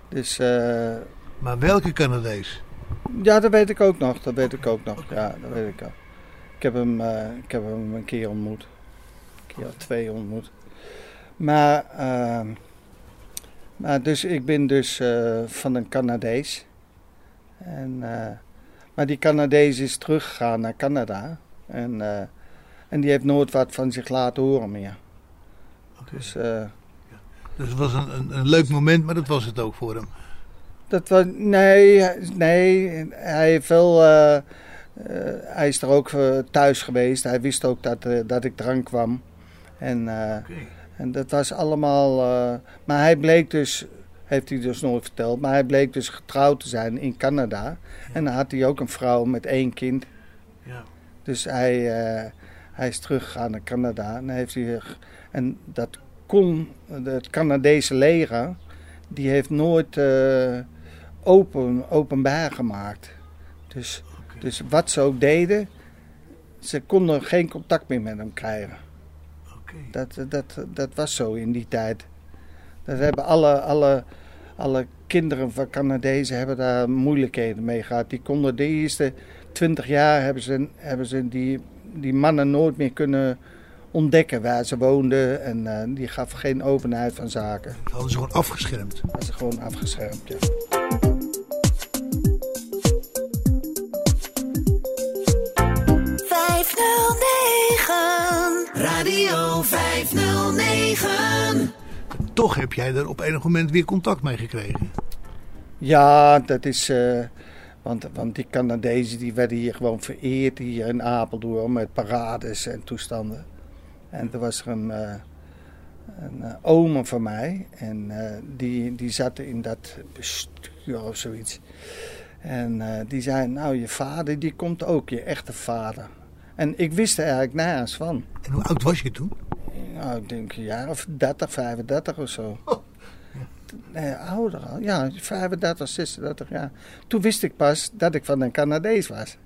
Dus, eh, Maar welke Canadees? ja, dat weet ik ook nog. Dat weet ik ook nog. Ja, dat weet ik ook. Ik heb hem, eh, ik heb hem een keer ontmoet. Een keer of twee ontmoet. Maar, ehm, maar dus ik ben dus eh, van een Canadees. En, eh, maar die Canadees is teruggegaan naar Canada. En, eh, en die heeft nooit wat van zich laten horen meer. Dus, eh, Dus het was een, een, een leuk moment, maar dat was het ook voor hem. Dat was, nee, nee, hij heeft wel, hij is er ook thuis geweest. Hij wist ook dat, dat ik drank kwam. En, en dat was allemaal, eh, maar hij bleek dus, heeft hij dus nooit verteld, maar hij bleek dus getrouwd te zijn in Canada. En dan had hij ook een vrouw met één kind. Ja. Dus hij, eh, hij is teruggegaan naar Canada en, heeft hij, en dat kon, het Canadese leger, die heeft nooit eh, open, openbaar gemaakt. Dus, dus wat ze ook deden, ze konden geen contact meer met hem krijgen. Dat, dat, dat was zo in die tijd. Dat hebben alle, alle, alle kinderen van Canadezen hebben daar moeilijkheden mee gehad. Die konden de eerste twintig jaar hebben ze, hebben ze die, die mannen nooit meer kunnen ontdekken waar ze woonden. En eh, die gaf geen openheid van zaken. Hadden ze gewoon afgeschermd? Hadden ze gewoon afgeschermd, ja. Radio 509. Toch heb jij er op enig moment weer contact mee gekregen. Ja, dat is. eh, want, want die Canadezen die werden hier gewoon vereerd hier in Apeldoorn met parades en toestanden. En er was er een, eh een eh, oom van mij en eh, die, die zat in dat bestuur of zoiets. En eh, die zei, nou je vader die komt ook, je echte vader. En ik wist er eigenlijk nergens van. En hoe oud was je toen? Nou, ik denk een jaar of 30, 35 of zo. Nee, ouder al. Ja, 35, 36 jaar. Toen wist ik pas dat ik van een Canadees was.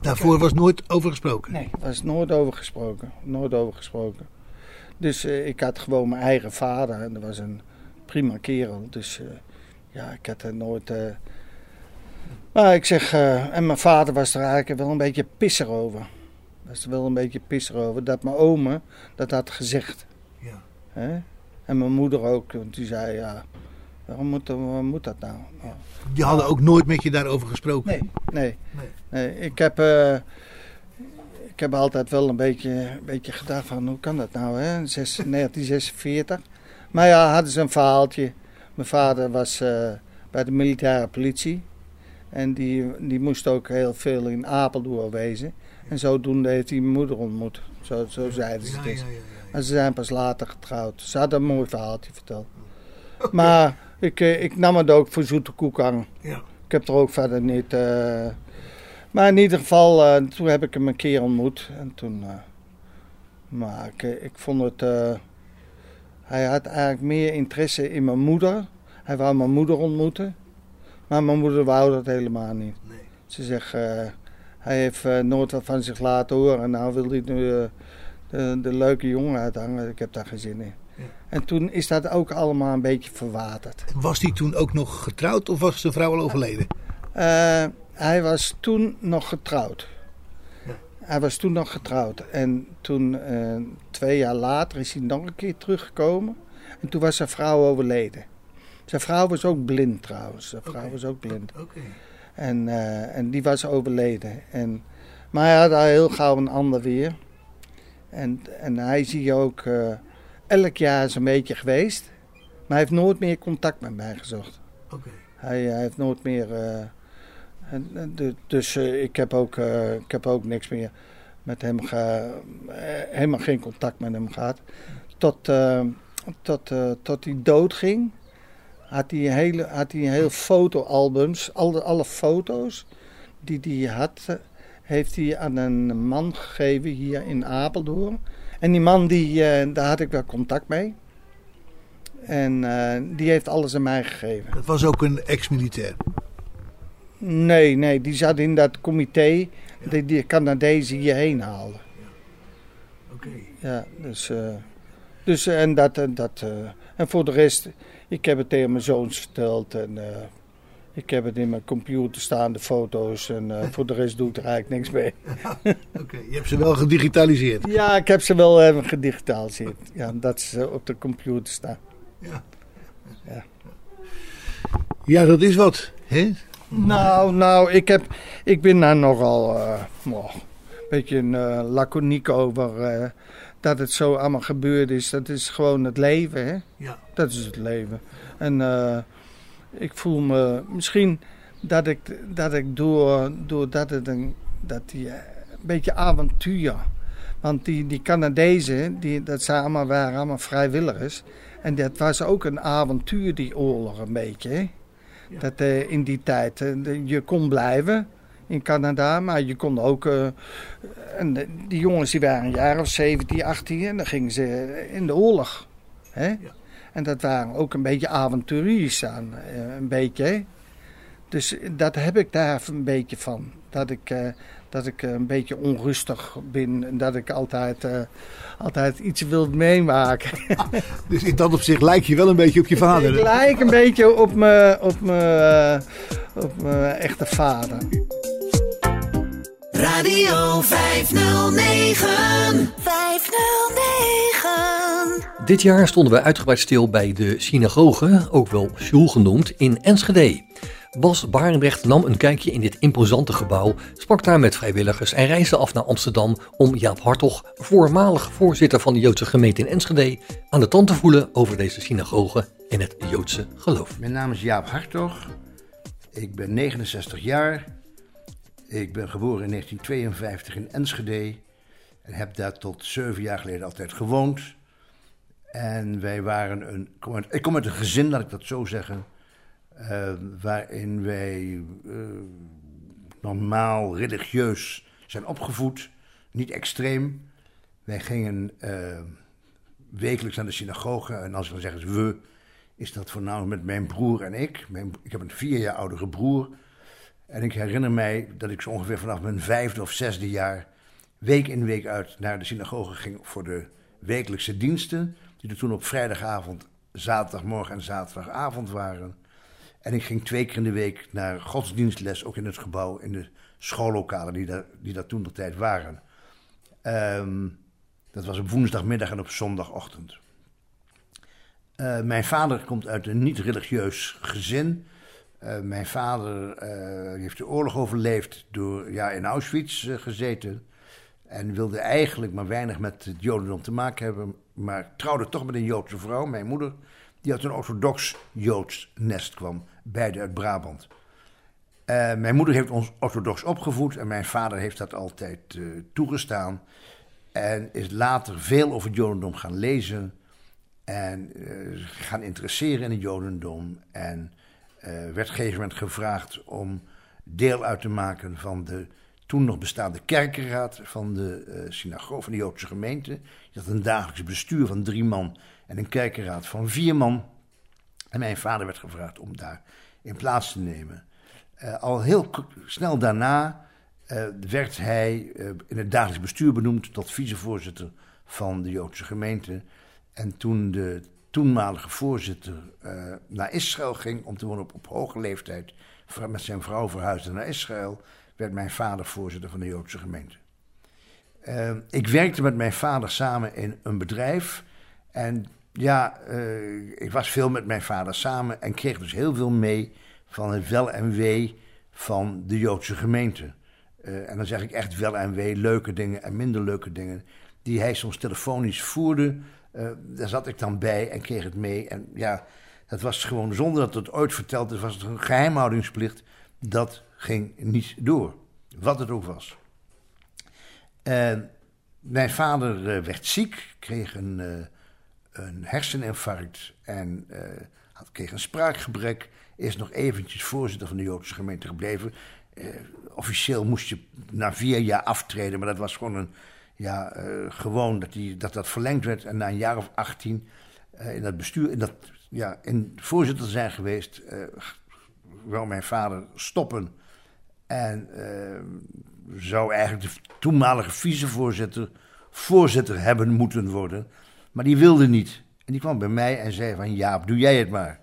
Daarvoor was nooit over gesproken? Nee, was nooit over gesproken. Nooit over gesproken. Dus eh, ik had gewoon mijn eigen vader en dat was een prima kerel. Dus eh, ja, ik had er nooit... eh, Maar ik zeg, en mijn vader was er eigenlijk wel een beetje pisser over. Was er wel een beetje pisser over dat mijn oma dat had gezegd. Ja. Hè? En mijn moeder ook, want die zei, ja, waarom moet, waarom moet dat nou? Ja. Die hadden ook nooit met je daarover gesproken? Nee, nee. nee. ik, heb, eh, ik heb altijd wel een beetje, een beetje gedacht van, hoe kan dat nou, hè? Zes- 1946. Maar ja, hadden ze een verhaaltje. Mijn vader was eh, bij de militaire politie. En die, die moest ook heel veel in Apeldoorn wezen. En zodoende heeft hij mijn moeder ontmoet. Zo, zo zeiden ze het eens. En ze zijn pas later getrouwd. Ze hadden een mooi verhaaltje verteld. Maar ik, eh, ik nam het ook voor zoete koek aan. Ja. Ik heb er ook verder niet... eh, maar in ieder geval, eh, toen heb ik hem een keer ontmoet. En toen... maar ik, ik vond het... hij had eigenlijk meer interesse in mijn moeder. Hij wou mijn moeder ontmoeten. Maar mijn moeder wou dat helemaal niet. Ze zegt, hij heeft eh, nooit wat van zich laten horen. En nou wil hij nu eh, de, de leuke jongen uithangen. Ik heb daar geen zin in. En toen is dat ook allemaal een beetje verwaterd. Was hij toen ook nog getrouwd of was de vrouw al overleden? Eh, hij was toen nog getrouwd. Hij was toen nog getrouwd. En toen, twee jaar later, is hij nog een keer teruggekomen. En toen was zijn vrouw overleden. Zijn vrouw was ook blind trouwens. Zijn vrouw was ook blind. En, eh, en die was overleden. En, maar hij had al heel gauw een ander weer. En, en hij is hier ook eh, elk jaar zo'n beetje geweest. Maar hij heeft nooit meer contact met mij gezocht. Hij, hij heeft nooit meer. eh, de- dus eh, ik, heb ook, eh, ik heb ook niks meer met hem ge, eh, helemaal geen contact met hem gehad. Tot, eh, tot, eh, tot hij doodging, had hij, een hele, had hij heel fotoalbums. Alle, alle foto's die hij had, eh, heeft hij aan een man gegeven hier in Apeldoorn. En die man, die, eh, daar had ik wel contact mee. En eh, die heeft alles aan mij gegeven. Dat was ook een ex-militair. Nee, nee, die zat in dat comité die die Canadezen hierheen haalde. Oké. Ja, dus, eh, dus en dat, en dat eh, en voor de rest, ik heb het tegen mijn zoons verteld en eh, ik heb het in mijn computer staan, de foto's en eh, voor de rest doe ik er eigenlijk niks mee. Oké, je hebt ze wel gedigitaliseerd. Ja, ik heb ze wel even gedigitaliseerd. Ja, dat ze op de computer staan. Ja. Ja. Ja, dat is wat. Hè? Nou, nou, ik, heb, ik ben daar nogal eh, oh, een beetje uh, laconiek over eh, dat het zo allemaal gebeurd is. Dat is gewoon het leven, hè? Ja. Dat is het leven. En eh, ik voel me misschien dat ik, dat ik door, doordat het een, dat die, eh, een beetje avontuur. Want die, die Canadezen, die, dat zijn allemaal, waren allemaal vrijwilligers. En dat was ook een avontuur, die oorlog, een beetje. Hè? Dat eh, in die tijd, je kon blijven in Canada, maar je kon ook... eh, en die jongens die waren een jaar of 17, 18 en dan gingen ze in de oorlog. Hè? En dat waren ook een beetje avonturiers aan, eh, een beetje. hè. Dus dat heb ik daar een beetje van. Dat ik, eh, dat ik een beetje onrustig ben en dat ik altijd, altijd iets wil meemaken. Dus in dat opzicht lijk je wel een beetje op je vader. ik lijk een beetje op mijn op eh, op mijn echte vader. Radio 509. 509. Dit jaar stonden we uitgebreid stil bij de synagoge, ook wel Sjoel genoemd, in Enschede. Bas Barendrecht nam een kijkje in dit imposante gebouw, sprak daar met vrijwilligers en reisde af naar Amsterdam om Jaap Hartog, voormalig voorzitter van de Joodse gemeente in Enschede, aan de tand te voelen over deze synagoge en het Joodse geloof. Mijn naam is Jaap Hartog. Ik ben 69 jaar. Ik ben geboren in 1952 in Enschede. En heb daar tot zeven jaar geleden altijd gewoond. En wij waren een. Ik kom uit een gezin, laat ik dat zo zeggen. eh, waarin wij eh, normaal religieus zijn opgevoed. Niet extreem. Wij gingen eh, wekelijks naar de synagoge. En als ik dan zeg we, is dat voornamelijk met mijn broer en ik. Ik heb een vier jaar oudere broer. En ik herinner mij dat ik zo ongeveer vanaf mijn vijfde of zesde jaar... week in week uit naar de synagoge ging voor de wekelijkse diensten... die er toen op vrijdagavond, zaterdagmorgen en zaterdagavond waren. En ik ging twee keer in de week naar godsdienstles, ook in het gebouw... in de schoollokalen die daar, die daar toen de tijd waren. Ehm, dat was op woensdagmiddag en op zondagochtend. Eh, mijn vader komt uit een niet-religieus gezin. Eh, mijn vader eh, heeft de oorlog overleefd door ja, in Auschwitz eh, gezeten. En wilde eigenlijk maar weinig met het Jodendom te maken hebben. Maar trouwde toch met een Joodse vrouw, mijn moeder. Die uit een orthodox Joods nest kwam, beide uit Brabant. Mijn moeder heeft ons orthodox opgevoed en mijn vader heeft dat altijd toegestaan. En is later veel over het Jodendom gaan lezen. En gaan interesseren in het Jodendom. En werd op een gegeven moment gevraagd om deel uit te maken van de toen nog bestaande kerkenraad van de eh synagoge, van de Joodse gemeente. Je had een dagelijks bestuur van drie man en een kerkenraad van vier man. En mijn vader werd gevraagd om daar in plaats te nemen. Eh, al heel snel daarna eh, werd hij eh, in het dagelijks bestuur benoemd tot vicevoorzitter van de Joodse gemeente. En toen de toenmalige voorzitter eh, naar Israël ging om te wonen op, hoge leeftijd, met zijn vrouw verhuisde naar Israël, werd mijn vader voorzitter van de Joodse gemeente. Eh, ik werkte met mijn vader samen in een bedrijf. En ja, eh, ik was veel met mijn vader samen en kreeg dus heel veel mee van het wel en wee van de Joodse gemeente. En dan zeg ik echt wel en wee, leuke dingen en minder leuke dingen, die hij soms telefonisch voerde. Eh, daar zat ik dan bij en kreeg het mee. En ja, dat was gewoon, zonder dat het ooit verteld is, was het een geheimhoudingsplicht. Dat ging niet door, wat het ook was. Mijn vader eh, werd ziek, kreeg een, eh, een herseninfarct en had, kreeg een spraakgebrek. Is nog eventjes voorzitter van de Joodse gemeente gebleven. Officieel moest je na vier jaar aftreden, maar dat was gewoon een, ja, eh, gewoon dat, die, dat dat verlengd werd. En na een jaar of 18 eh, in dat bestuur, in dat, ja, in voorzitter zijn geweest, eh, wou mijn vader stoppen. En zou eigenlijk de toenmalige vicevoorzitter voorzitter hebben moeten worden. Maar die wilde niet. En die kwam bij mij en zei van Jaap, doe jij het maar.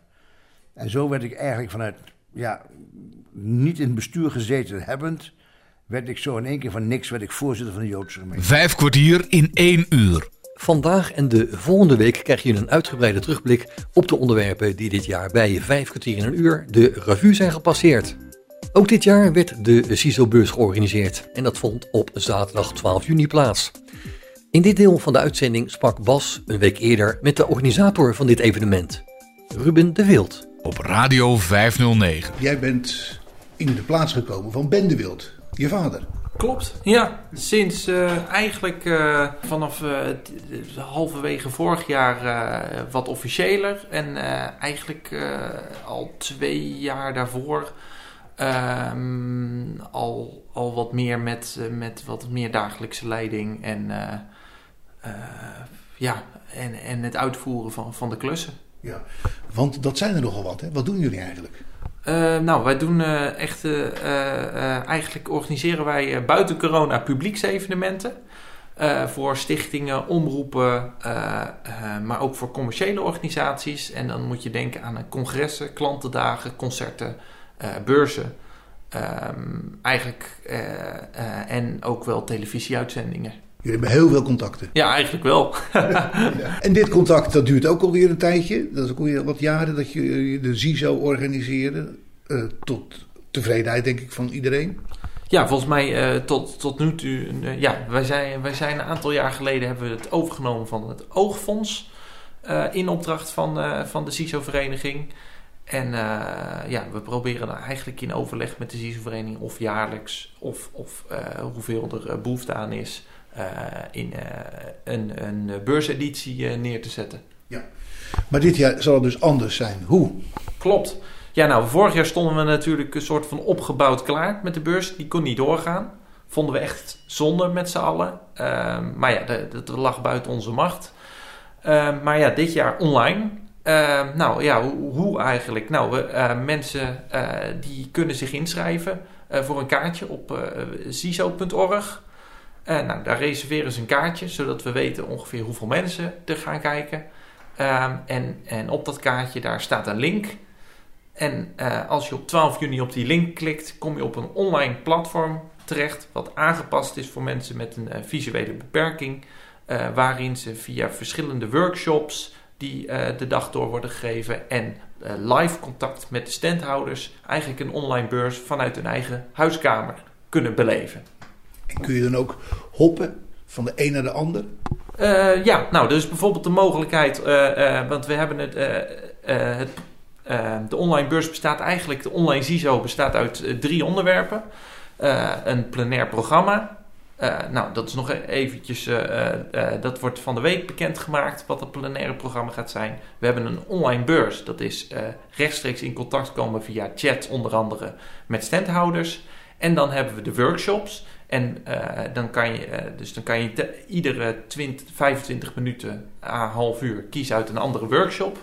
En zo werd ik eigenlijk vanuit, ja, niet in het bestuur gezeten hebbend, werd ik zo in één keer van niks, werd ik voorzitter van de Joodse gemeente. Vijf kwartier in één uur. Vandaag en de volgende week krijg je een uitgebreide terugblik op de onderwerpen die dit jaar bij vijf kwartier in een uur de revue zijn gepasseerd. Ook dit jaar werd de CISO-beurs georganiseerd en dat vond op zaterdag 12 juni plaats. In dit deel van de uitzending sprak Bas een week eerder met de organisator van dit evenement, Ruben de Wild. Op Radio 509. Jij bent in de plaats gekomen van Ben de Wild, je vader. Klopt, ja. Sinds eh, eigenlijk eh, vanaf eh, halverwege vorig jaar wat officiëler. En eigenlijk al twee jaar daarvoor ehm, al, al wat meer met, met wat meer dagelijkse leiding. En, ja, en, en het uitvoeren van, van de klussen. Ja, want dat zijn er nogal wat, hè? Wat doen jullie eigenlijk? Eh, nou, wij doen eh, echt, eh, eigenlijk organiseren wij buiten corona publieksevenementen. Voor stichtingen, omroepen, maar ook voor commerciële organisaties. En dan moet je denken aan congressen, klantendagen, concerten, beurzen. Ehm, eigenlijk, en ook wel televisieuitzendingen. Jullie hebben heel veel contacten. Ja, eigenlijk wel. En dit contact dat duurt ook alweer een tijdje. Dat is ook alweer wat jaren dat je de ZISO organiseerde. Eh, tot tevredenheid denk ik van iedereen. Ja, volgens mij eh, tot, tot nu toe. eh, ja, wij zijn, wij zijn een aantal jaar geleden hebben we het overgenomen van het Oogfonds. eh, in opdracht van, eh, van de CISO-vereniging. En eh, ja, we proberen dan eigenlijk in overleg met de CISO-vereniging of jaarlijks of, of eh, hoeveel er eh, behoefte aan is. Eh, in eh, een, een beurseditie eh, neer te zetten. Maar dit jaar zal het dus anders zijn. Hoe? Klopt. Ja, nou, vorig jaar stonden we natuurlijk een soort van opgebouwd klaar met de beurs. Die kon niet doorgaan. Vonden we echt zonde met z'n allen. Ehm, maar ja, dat, dat lag buiten onze macht. Ehm, maar ja, dit jaar online. Ehm, nou ja, hoe, hoe eigenlijk? Nou, we, mensen die kunnen zich inschrijven voor een kaartje op ciso.org. Eh, nou, daar reserveren ze een kaartje, zodat we weten ongeveer hoeveel mensen er gaan kijken. Ehm, en, en op dat kaartje daar staat een link. En eh, als je op 12 juni op die link klikt, kom je op een online platform terecht, wat aangepast is voor mensen met een eh, visuele beperking, waarin ze via verschillende workshops die de dag door worden gegeven en live contact met de standhouders, eigenlijk een online beurs vanuit hun eigen huiskamer kunnen beleven. En kun je dan ook hoppen van de een naar de ander? Eh, ja, nou, dus bijvoorbeeld de mogelijkheid, eh, eh, want we hebben het, het de online beurs bestaat eigenlijk, de online CISO bestaat uit drie onderwerpen. Een plenair programma. Nou, dat is nog eventjes, dat wordt van de week bekendgemaakt wat het plenaire programma gaat zijn. We hebben een online beurs, dat is rechtstreeks in contact komen via chat, onder andere met standhouders. En dan hebben we de workshops. En eh, dan kan je, eh, dus dan kan je iedere 20, 25 minuten een half uur kiezen uit een andere workshop.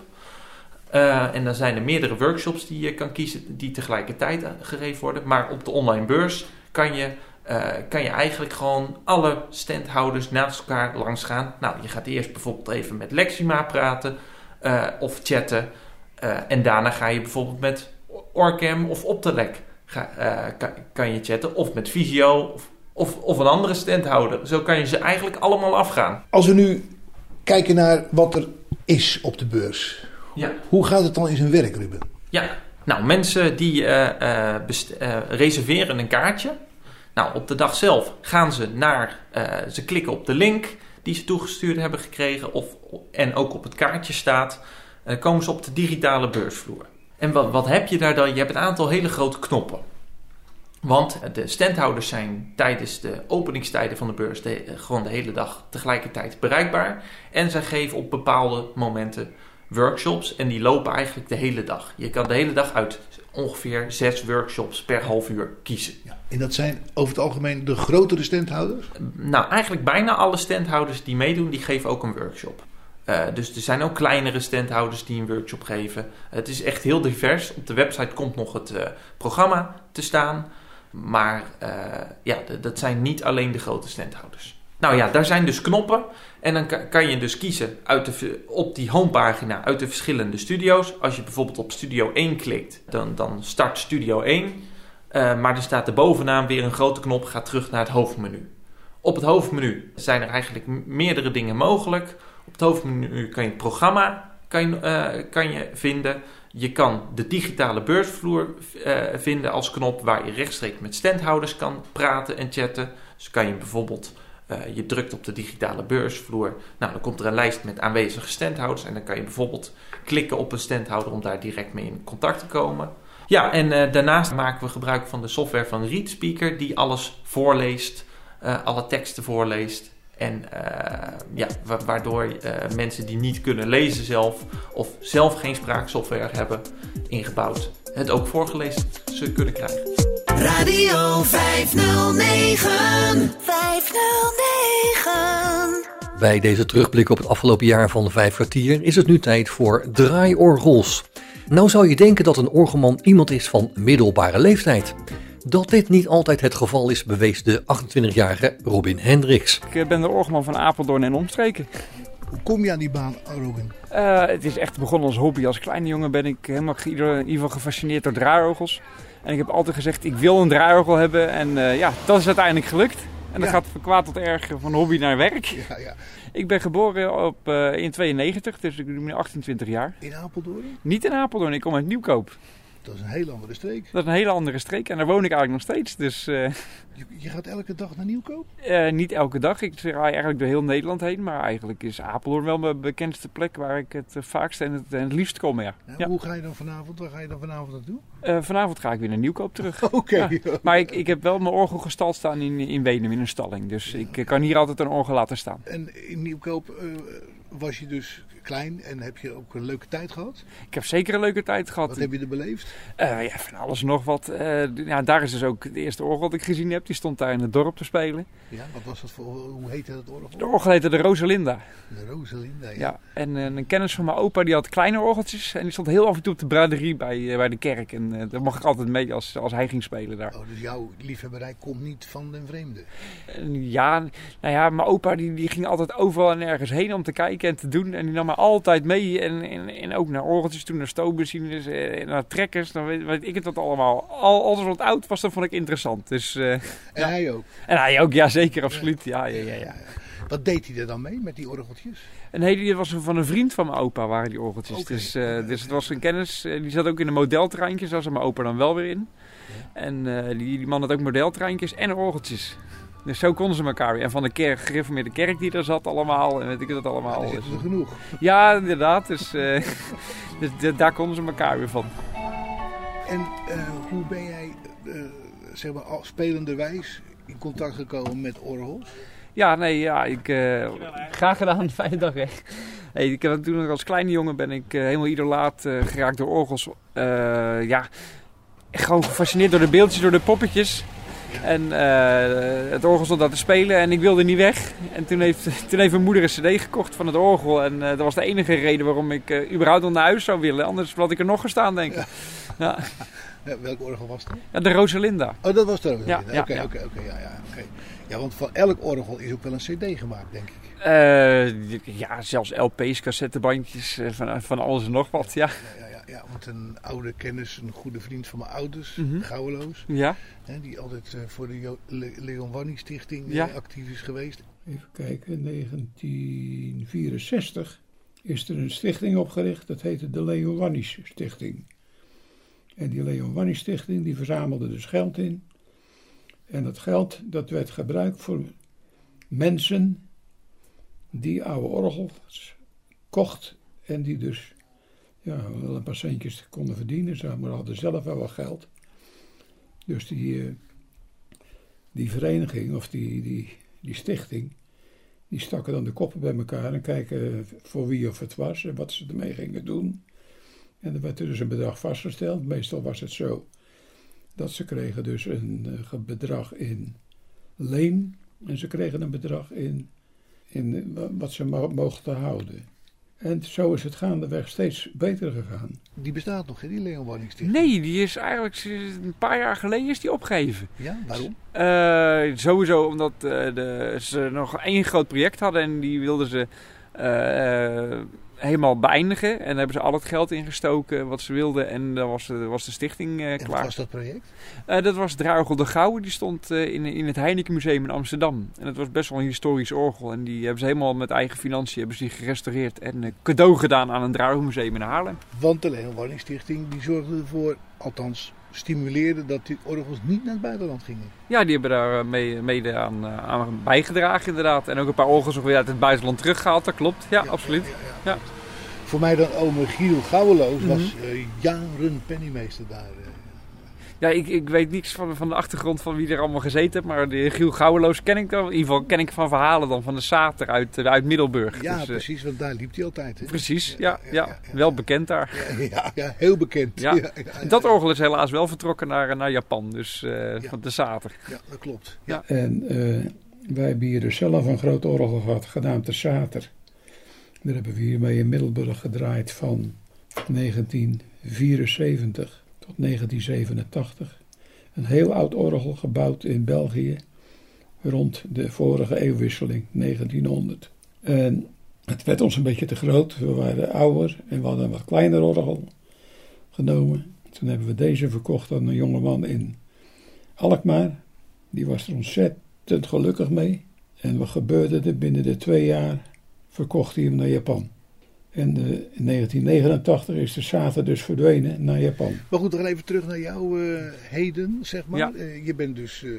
Eh, en dan zijn er meerdere workshops die je kan kiezen die tegelijkertijd gegeven worden. Maar op de online beurs kan je, kan je eigenlijk gewoon alle standhouders naast elkaar langs gaan. Nou, je gaat eerst bijvoorbeeld even met Lexima praten of chatten. En daarna ga je bijvoorbeeld met Orcam of Optelec ga, kan, kan je chatten. Of met Visio of, of, of een andere standhouder. Zo kan je ze eigenlijk allemaal afgaan. Als we nu kijken naar wat er is op de beurs. Ja. Hoe gaat het dan in zijn werk, Ruben? Ja, nou mensen die eh, eh, eh, reserveren een kaartje. Nou, op de dag zelf gaan ze naar, ze klikken op de link die ze toegestuurd hebben gekregen of, en ook op het kaartje staat, komen ze op de digitale beursvloer. En wat, wat heb je daar dan? Je hebt een aantal hele grote knoppen. Want de standhouders zijn tijdens de openingstijden van de beurs de, eh, gewoon de hele dag tegelijkertijd bereikbaar. En zij geven op bepaalde momenten workshops en die lopen eigenlijk de hele dag. Je kan de hele dag uit ongeveer zes workshops per half uur kiezen. En dat zijn over het algemeen de grotere standhouders? Nou, eigenlijk bijna alle standhouders die meedoen, die geven ook een workshop. Eh, dus er zijn ook kleinere standhouders die een workshop geven. Het is echt heel divers. Op de website komt nog het eh, programma te staan. Maar eh, ja, dat zijn niet alleen de grote standhouders. Nou ja, daar zijn dus knoppen. En dan ka- kan je dus kiezen uit de, op die homepagina uit de verschillende studio's. Als je bijvoorbeeld op Studio 1 klikt, dan, dan start Studio 1. Eh, maar er staat er bovenaan weer een grote knop, gaat terug naar het hoofdmenu. Op het hoofdmenu zijn er eigenlijk meerdere dingen mogelijk. Op het hoofdmenu kan je het programma kan je, eh, kan je vinden. Je kan de digitale beursvloer eh, vinden als knop waar je rechtstreeks met standhouders kan praten en chatten. Dus kan je bijvoorbeeld, eh, je drukt op de digitale beursvloer. Nou, dan komt er een lijst met aanwezige standhouders. En dan kan je bijvoorbeeld klikken op een standhouder om daar direct mee in contact te komen. Ja, en eh, daarnaast maken we gebruik van de software van ReadSpeaker die alles voorleest, alle teksten voorleest. En eh, ja, wa- waardoor eh, mensen die niet kunnen lezen zelf of zelf geen spraaksoftware hebben ingebouwd, het ook voorgelezen ze kunnen krijgen. Radio 509. 509. Bij deze terugblik op het afgelopen jaar van Vijf kwartier is het nu tijd voor draaiorgels. Nou zou je denken dat een orgelman iemand is van middelbare leeftijd. Dat dit niet altijd het geval is, bewees de 28-jarige Robin Hendricks. Ik eh, ben de orgelman van Apeldoorn en omstreken. Hoe kom je aan die baan, Robin? Eh, het is echt begonnen als hobby. Als kleine jongen ben ik helemaal in ieder geval gefascineerd door draaiorgels. En ik heb altijd gezegd, ik wil een draaiorgel hebben. En eh, ja, dat is uiteindelijk gelukt. En dat Ja. gaat van kwaad tot erg van hobby naar werk. Ja, ja. Ik ben geboren op, eh, in 92, dus ik ben nu 28 jaar. In Apeldoorn? Niet in Apeldoorn, ik kom uit Nieuwkoop. Dat is een hele andere streek. Dat is een hele andere streek en daar woon ik eigenlijk nog steeds. Dus eh, Je, je gaat elke dag naar Nieuwkoop? eh, niet elke dag. Ik rij eigenlijk door heel Nederland heen. Maar eigenlijk is Apeldoorn wel mijn bekendste plek waar ik het eh, vaakst en het, en het liefst kom. Ja. Ja, Ja. Hoe ga je dan vanavond? Waar ga je dan vanavond naartoe? Eh, vanavond ga ik weer naar Nieuwkoop terug. Oké. Ja. Maar ik, ik heb wel mijn orgel gestald staan in, in Wenum in een stalling. Dus ik kan hier altijd een orgel laten staan. En in Nieuwkoop was je dus klein en heb je ook een leuke tijd gehad? Ik heb zeker een leuke tijd gehad. Wat heb je er beleefd? Eh, ja, van alles nog wat. Eh, ja, daar is dus ook de eerste orgel dat ik gezien heb. Die stond daar in het dorp te spelen. Ja, wat was dat voor, hoe heette dat orgel? De orgel heette de Rosalinda. De Rosalinda, ja. Ja, en eh, een kennis van mijn opa die had kleine orgeltjes. En die stond heel af en toe op de braderie bij, bij de kerk. En daar mocht ik altijd mee als, als hij ging spelen daar. Oh, dus jouw liefhebberij komt niet van den vreemde? Ja, nou ja, mijn opa die, die ging altijd overal en ergens heen om te kijken en te doen. En die nam me altijd mee. En, en, en ook naar orgeltjes toen, naar stoommachines, eh, naar trekkers. Dan weet, weet ik het wat allemaal. Al, alles wat oud was, dat vond ik interessant. Dus, eh, En ja. hij ook? En hij ook, ja zeker, absoluut. Ja, ja, ja, ja. Wat deed hij er dan mee met die orgeltjes? En nee, die was van een vriend van mijn opa, waren die orgeltjes. dus, eh, dus het was een kennis. die zat ook in een modeltreintje, zoals mijn opa dan wel weer in. En die, die man had ook modeltreintjes en orgeltjes. Dus zo konden ze elkaar weer. En van de kerk, gereformeerde kerk die er zat allemaal. En weet ik dat allemaal. Ja, genoeg. Ja, inderdaad. Dus, eh, dus daar konden ze elkaar weer van. En eh, hoe ben jij, eh, zeg maar, in contact gekomen met orgels? Ja, nee, ja, ik... graag gedaan, fijne dag, hè. Hey, ik heb toen nog als kleine jongen ben ik helemaal idolaat eh, geraakt door orgels. Ja, gewoon gefascineerd door de beeldjes, door de poppetjes. En eh, het orgel stond daar te spelen en ik wilde niet weg. En toen heeft, toen heeft mijn moeder een cd gekocht van het orgel. En eh, dat was de enige reden waarom ik eh, überhaupt nog naar huis zou willen. Anders had ik er nog gestaan, denk ik. Ja. Ja, welk orgel was dat? Ja, de Rosalinda. Oh, dat was de Rosalinda. Ja, Oké, ja. oké, oké, ja, ja, oké. Ja, want van elk orgel is ook wel een cd gemaakt, denk ik. Ja, zelfs LP's, cassettebandjes, van, van alles en nog wat, ja. Ja, want een oude kennis, een goede vriend van mijn ouders, Mhm. Gouweloos. Ja. Hè, die altijd eh, voor de Jo- Le- Leon Wanny Stichting eh, Ja. actief is geweest. Even kijken, 1964 is er een stichting opgericht, dat heette de Leon Wannies Stichting. En die Leon Wannies Stichting die verzamelde dus geld in. En dat geld dat werd gebruikt voor mensen die oude orgels kocht en die dus ja, wel een paar centjes konden verdienen, zeg maar hadden zelf wel wat geld. Dus die, eh, die vereniging of die, die, die stichting, die stakken dan de koppen bij elkaar en kijken voor wie of het was en wat ze ermee gingen doen. En er werd er dus een bedrag vastgesteld. Meestal was het zo dat ze kregen dus een eh, bedrag in leen en ze kregen een bedrag in, in eh, wa- wat ze mo- mochten houden. En zo is het gaandeweg steeds beter gegaan. Die bestaat nog, hè, die Leon Woningstichting? Nee, die is eigenlijk een paar jaar geleden is die opgegeven. Ja, waarom? Eh, sowieso omdat eh, de, ze nog één groot project hadden en die wilden ze eh, eh, helemaal beëindigen. En daar hebben ze al het geld ingestoken wat ze wilden en dan was, de- was de stichting eh, En klaar. wat was dat project? Eh, dat was Druigel de Gouwe, die stond eh, in, in het Heineken Museum in Amsterdam. En dat was best wel een historisch orgel. En die hebben ze helemaal met eigen financiën hebben ze die gerestaureerd en eh, cadeau gedaan aan een Druigelmuseum in Haarlem. Want de Leon Woningstichting die zorgde ervoor, althans stimuleerde dat die orgels niet naar het buitenland gingen. Ja, die hebben daar eh, mee, mede aan, eh, aan bijgedragen inderdaad. En ook een paar orgels weer uit het buitenland teruggehaald, dat klopt. Ja, absoluut. Ja, Voor mij dan ome Giel Gouweloos was Mhm. eh, jaren penningmeester daar. Eh. ja ik, ik weet niks van, van de achtergrond van wie er allemaal gezeten heeft. Maar de Giel Gouweloos ken ik dan. In ieder geval ken ik van verhalen dan van de Sater uit, eh, uit Middelburg. Ja, Dus, eh, precies, want daar liep hij altijd. Hè? Precies, ja, ja, wel bekend daar. Ja, ja, heel bekend. Ja. Ja, ja, ja. Dat orgel is helaas wel vertrokken naar, naar Japan, dus eh, van de Sater. Ja, dat klopt. Ja. En eh, wij hebben hier dus zelf een groot orgel gehad, gedaan te Sater. Daar hebben we hiermee in Middelburg gedraaid van 1974 tot 1987. Een heel oud orgel gebouwd in België rond de vorige eeuwwisseling, 1900. En het werd ons een beetje te groot. We waren ouder en we hadden een wat kleiner orgel genomen. Toen hebben we deze verkocht aan een jongeman in Alkmaar. Die was er ontzettend gelukkig mee. En wat gebeurde er? Binnen de twee jaar verkocht hij hem naar Japan. En in 1989 is de Sata dus verdwenen naar Japan. Maar goed, dan even terug naar jouw eh, heden, zeg maar. Ja. Eh, je bent dus eh,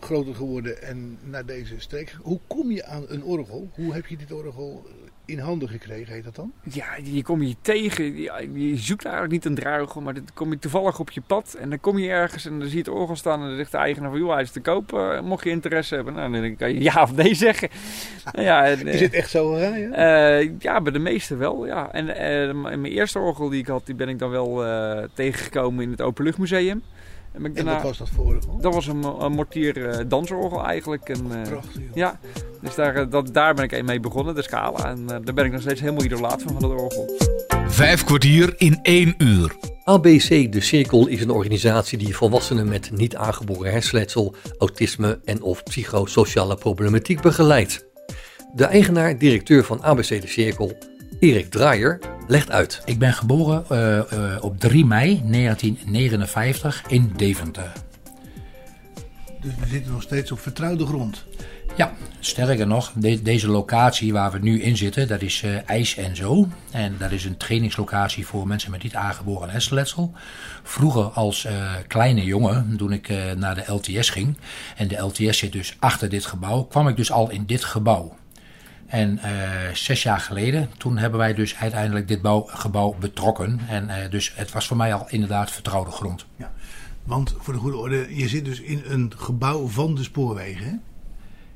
groter geworden en naar deze streek. Hoe kom je aan een orgel? Hoe heb je dit orgel in handen gekregen, heet dat dan? Ja, die kom je tegen. Je zoekt eigenlijk niet een druigel, maar dan kom je toevallig op je pad. En dan kom je ergens en dan zie je het orgel staan. En dan zegt de eigenaar van, joh, hij is te koop. eh, mocht je interesse hebben. Nou, dan kan je ja of nee zeggen. Nou ja, en, Is het echt zo? Ja? eh, ja, bij de meeste wel, ja. En m- mijn eerste orgel die ik had, die ben ik dan wel tegengekomen in het Openluchtmuseum. En, ben ik En daarna- wat was dat voor? Dat was een, een mortier eh, dansorgel eigenlijk. En, eh, Prachtig, joh. Ja, dus daar, eh, dat, daar ben ik mee begonnen, de Scala. En daar ben ik nog steeds helemaal idolaat van, van dat orgel. Vijf kwartier in één uur. ABC De Cirkel is een organisatie die volwassenen met niet aangeboren hersenletsel, autisme en of psychosociale problematiek begeleidt. De eigenaar-directeur van ABC De Cirkel, Erik Draaier, legt uit. Ik ben geboren eh, eh, op 3 mei 1959 in Deventer. Dus we zitten nog steeds op vertrouwde grond. Ja, sterker nog, de- deze locatie waar we nu in zitten, dat is eh, IJs en Zo. En dat is een trainingslocatie voor mensen met niet aangeboren hersenletsel. Vroeger als eh, kleine jongen, toen ik eh, naar de LTS ging, en de LTS zit dus achter dit gebouw, kwam ik dus al in dit gebouw. En eh, zes jaar geleden, toen hebben wij dus uiteindelijk dit bouw, gebouw betrokken. En eh, dus het was voor mij al inderdaad vertrouwde grond. Want voor de goede orde, je zit dus in een gebouw van de spoorwegen, hè?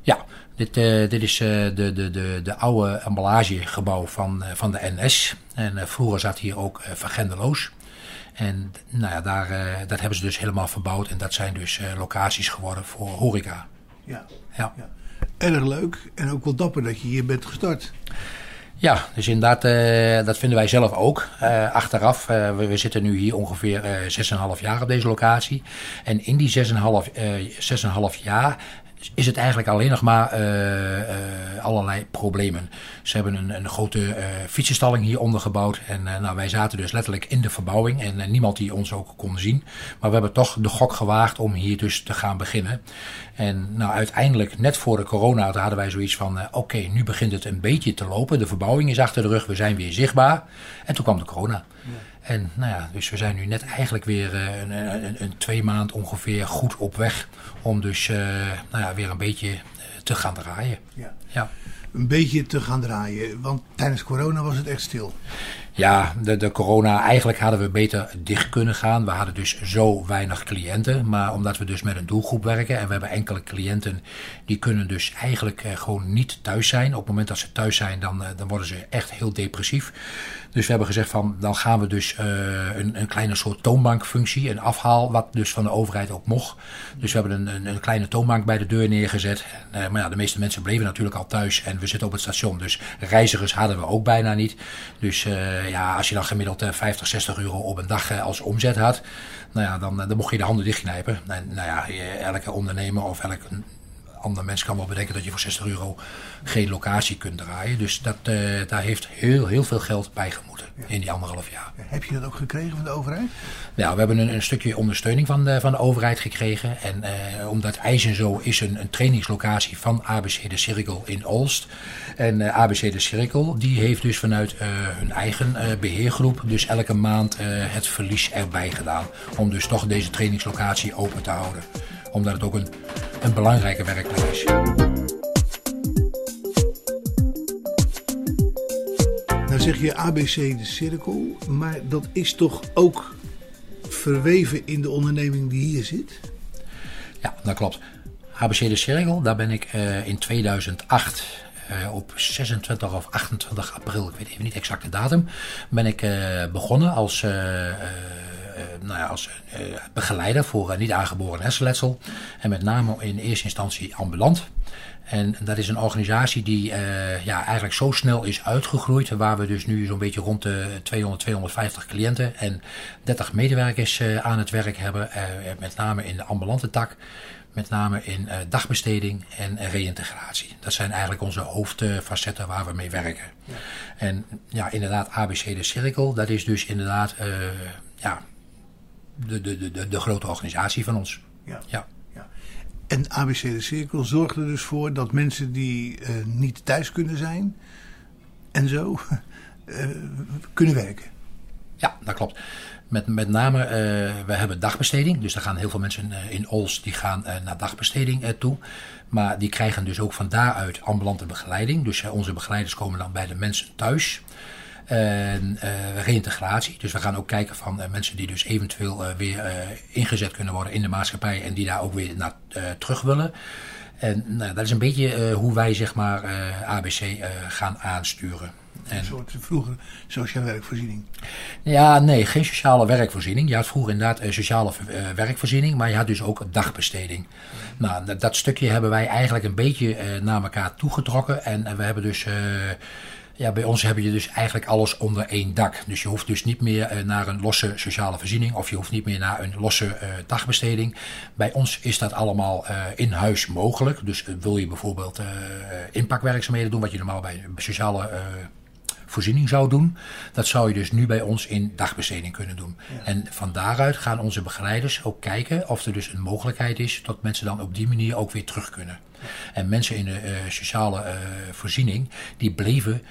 Ja, dit, eh, dit is de, de, de, de oude emballagegebouw van, van de NS. En vroeger zat hier ook Van Gendeloos. En nou ja, daar, dat hebben ze dus helemaal verbouwd. En dat zijn dus locaties geworden voor horeca. Ja. Ja. Erg leuk en ook wel dapper dat je hier bent gestart. Ja, dus inderdaad, eh, dat vinden wij zelf ook. Eh, achteraf, eh, we, we zitten nu hier ongeveer eh 6,5 jaar op deze locatie. En in die 6,5 eh 6,5 jaar is het eigenlijk alleen nog maar eh, eh, allerlei problemen. Ze hebben een, een grote eh fietsenstalling hier ondergebouwd. En nou, wij zaten dus letterlijk in de verbouwing. En niemand die ons ook kon zien. Maar we hebben toch de gok gewaagd om hier dus te gaan beginnen. En nou, uiteindelijk, net voor de corona, hadden wij zoiets van... oké, nu begint het een beetje te lopen. De verbouwing is achter de rug, we zijn weer zichtbaar. En toen kwam de corona. En nou ja, dus we zijn nu net eigenlijk weer eh, een, een, een twee maand ongeveer goed op weg... om dus eh, nou ja, weer een beetje eh, te gaan draaien. Ja. Ja. Een beetje te gaan draaien, want tijdens corona was het echt stil. Ja, de, de corona, eigenlijk hadden we beter dicht kunnen gaan. We hadden dus zo weinig cliënten. Maar omdat we dus met een doelgroep werken en we hebben enkele cliënten die kunnen dus eigenlijk gewoon niet thuis zijn. Op het moment dat ze thuis zijn, dan, dan worden ze echt heel depressief. Dus we hebben gezegd van dan gaan we dus eh, een, een kleine soort toonbankfunctie, een afhaal, wat dus van de overheid ook mocht. Dus we hebben een, een, een kleine toonbank bij de deur neergezet. Eh, maar ja, de meeste mensen bleven natuurlijk al thuis en we zitten op het station. Dus reizigers hadden we ook bijna niet. Dus eh, ja, als je dan gemiddeld eh, 50, 60 euro op een dag als omzet had, nou ja, dan, dan mocht je de handen dichtknijpen. En, nou ja, elke ondernemer of elk ander mens kan wel bedenken dat je voor 60 euro geen locatie kunt draaien. Dus dat, eh, daar heeft heel, heel veel geld bij gemoeten in die anderhalf jaar. Heb je dat ook gekregen van de overheid? Ja, we hebben een, een stukje ondersteuning van de, van de overheid gekregen. En eh, omdat IJs en Zo is een, een trainingslocatie van ABC De Cirkel in Olst. En eh, ABC De Cirkel die heeft dus vanuit hun eigen eh, beheergroep dus elke maand het verlies erbij gedaan. Om dus toch deze trainingslocatie open te houden. Omdat het ook een, een belangrijke is. Nou zeg je ABC de cirkel, maar dat is toch ook verweven in de onderneming die hier zit? Ja, dat klopt. ABC De Cirkel, daar ben ik eh, in 2008 eh, op 26 of 28 april, ik weet even niet exact de datum, ben ik eh, begonnen als, nou ja, als eh, begeleider voor eh, niet aangeboren hersenletsel. En met name in eerste instantie ambulant. En dat is een organisatie die eh, ja, eigenlijk zo snel is uitgegroeid. Waar we dus nu zo'n beetje rond de 200, 250 cliënten en 30 medewerkers eh, aan het werk hebben. eh, met name in de ambulante tak. Met name in eh, dagbesteding en eh, reïntegratie. Dat zijn eigenlijk onze hoofdfacetten waar we mee werken. En ja, inderdaad, ABC de Cirkel, dat is dus inderdaad eh, ja, de, de, de, de, grote organisatie van ons. Ja. ja. En ABC de cirkel zorgt er dus voor dat mensen die eh, niet thuis kunnen zijn en zo eh, kunnen werken. Ja, dat klopt. Met, met name, eh, we hebben dagbesteding. Dus er gaan heel veel mensen in Ols die gaan naar dagbesteding toe. Maar die krijgen dus ook van daaruit ambulante begeleiding. Dus onze begeleiders komen dan bij de mensen thuis. En eh, reïntegratie. Dus we gaan ook kijken van eh, mensen die dus eventueel eh, weer ingezet kunnen worden in de maatschappij. En die daar ook weer naar terug willen. En nou, dat is een beetje hoe wij zeg maar ABC gaan aansturen. En, Een soort vroeger sociale werkvoorziening. ja, nee, geen sociale werkvoorziening. Je had vroeger inderdaad sociale werkvoorziening, maar je had dus ook dagbesteding. Nou, dat, dat stukje hebben wij eigenlijk een beetje naar elkaar toegetrokken. En we hebben dus, ja, bij ons heb je dus eigenlijk alles onder één dak. Dus je hoeft dus niet meer eh, naar een losse sociale voorziening of je hoeft niet meer naar een losse eh, dagbesteding. Bij ons is dat allemaal eh, in huis mogelijk. Dus wil je bijvoorbeeld inpakwerkzaamheden doen, wat je normaal bij een sociale voorziening zou doen. Dat zou je dus nu bij ons in dagbesteding kunnen doen. En van daaruit gaan onze begeleiders ook kijken of er dus een mogelijkheid is dat mensen dan op die manier ook weer terug kunnen. En mensen in de sociale eh, voorziening, die bleven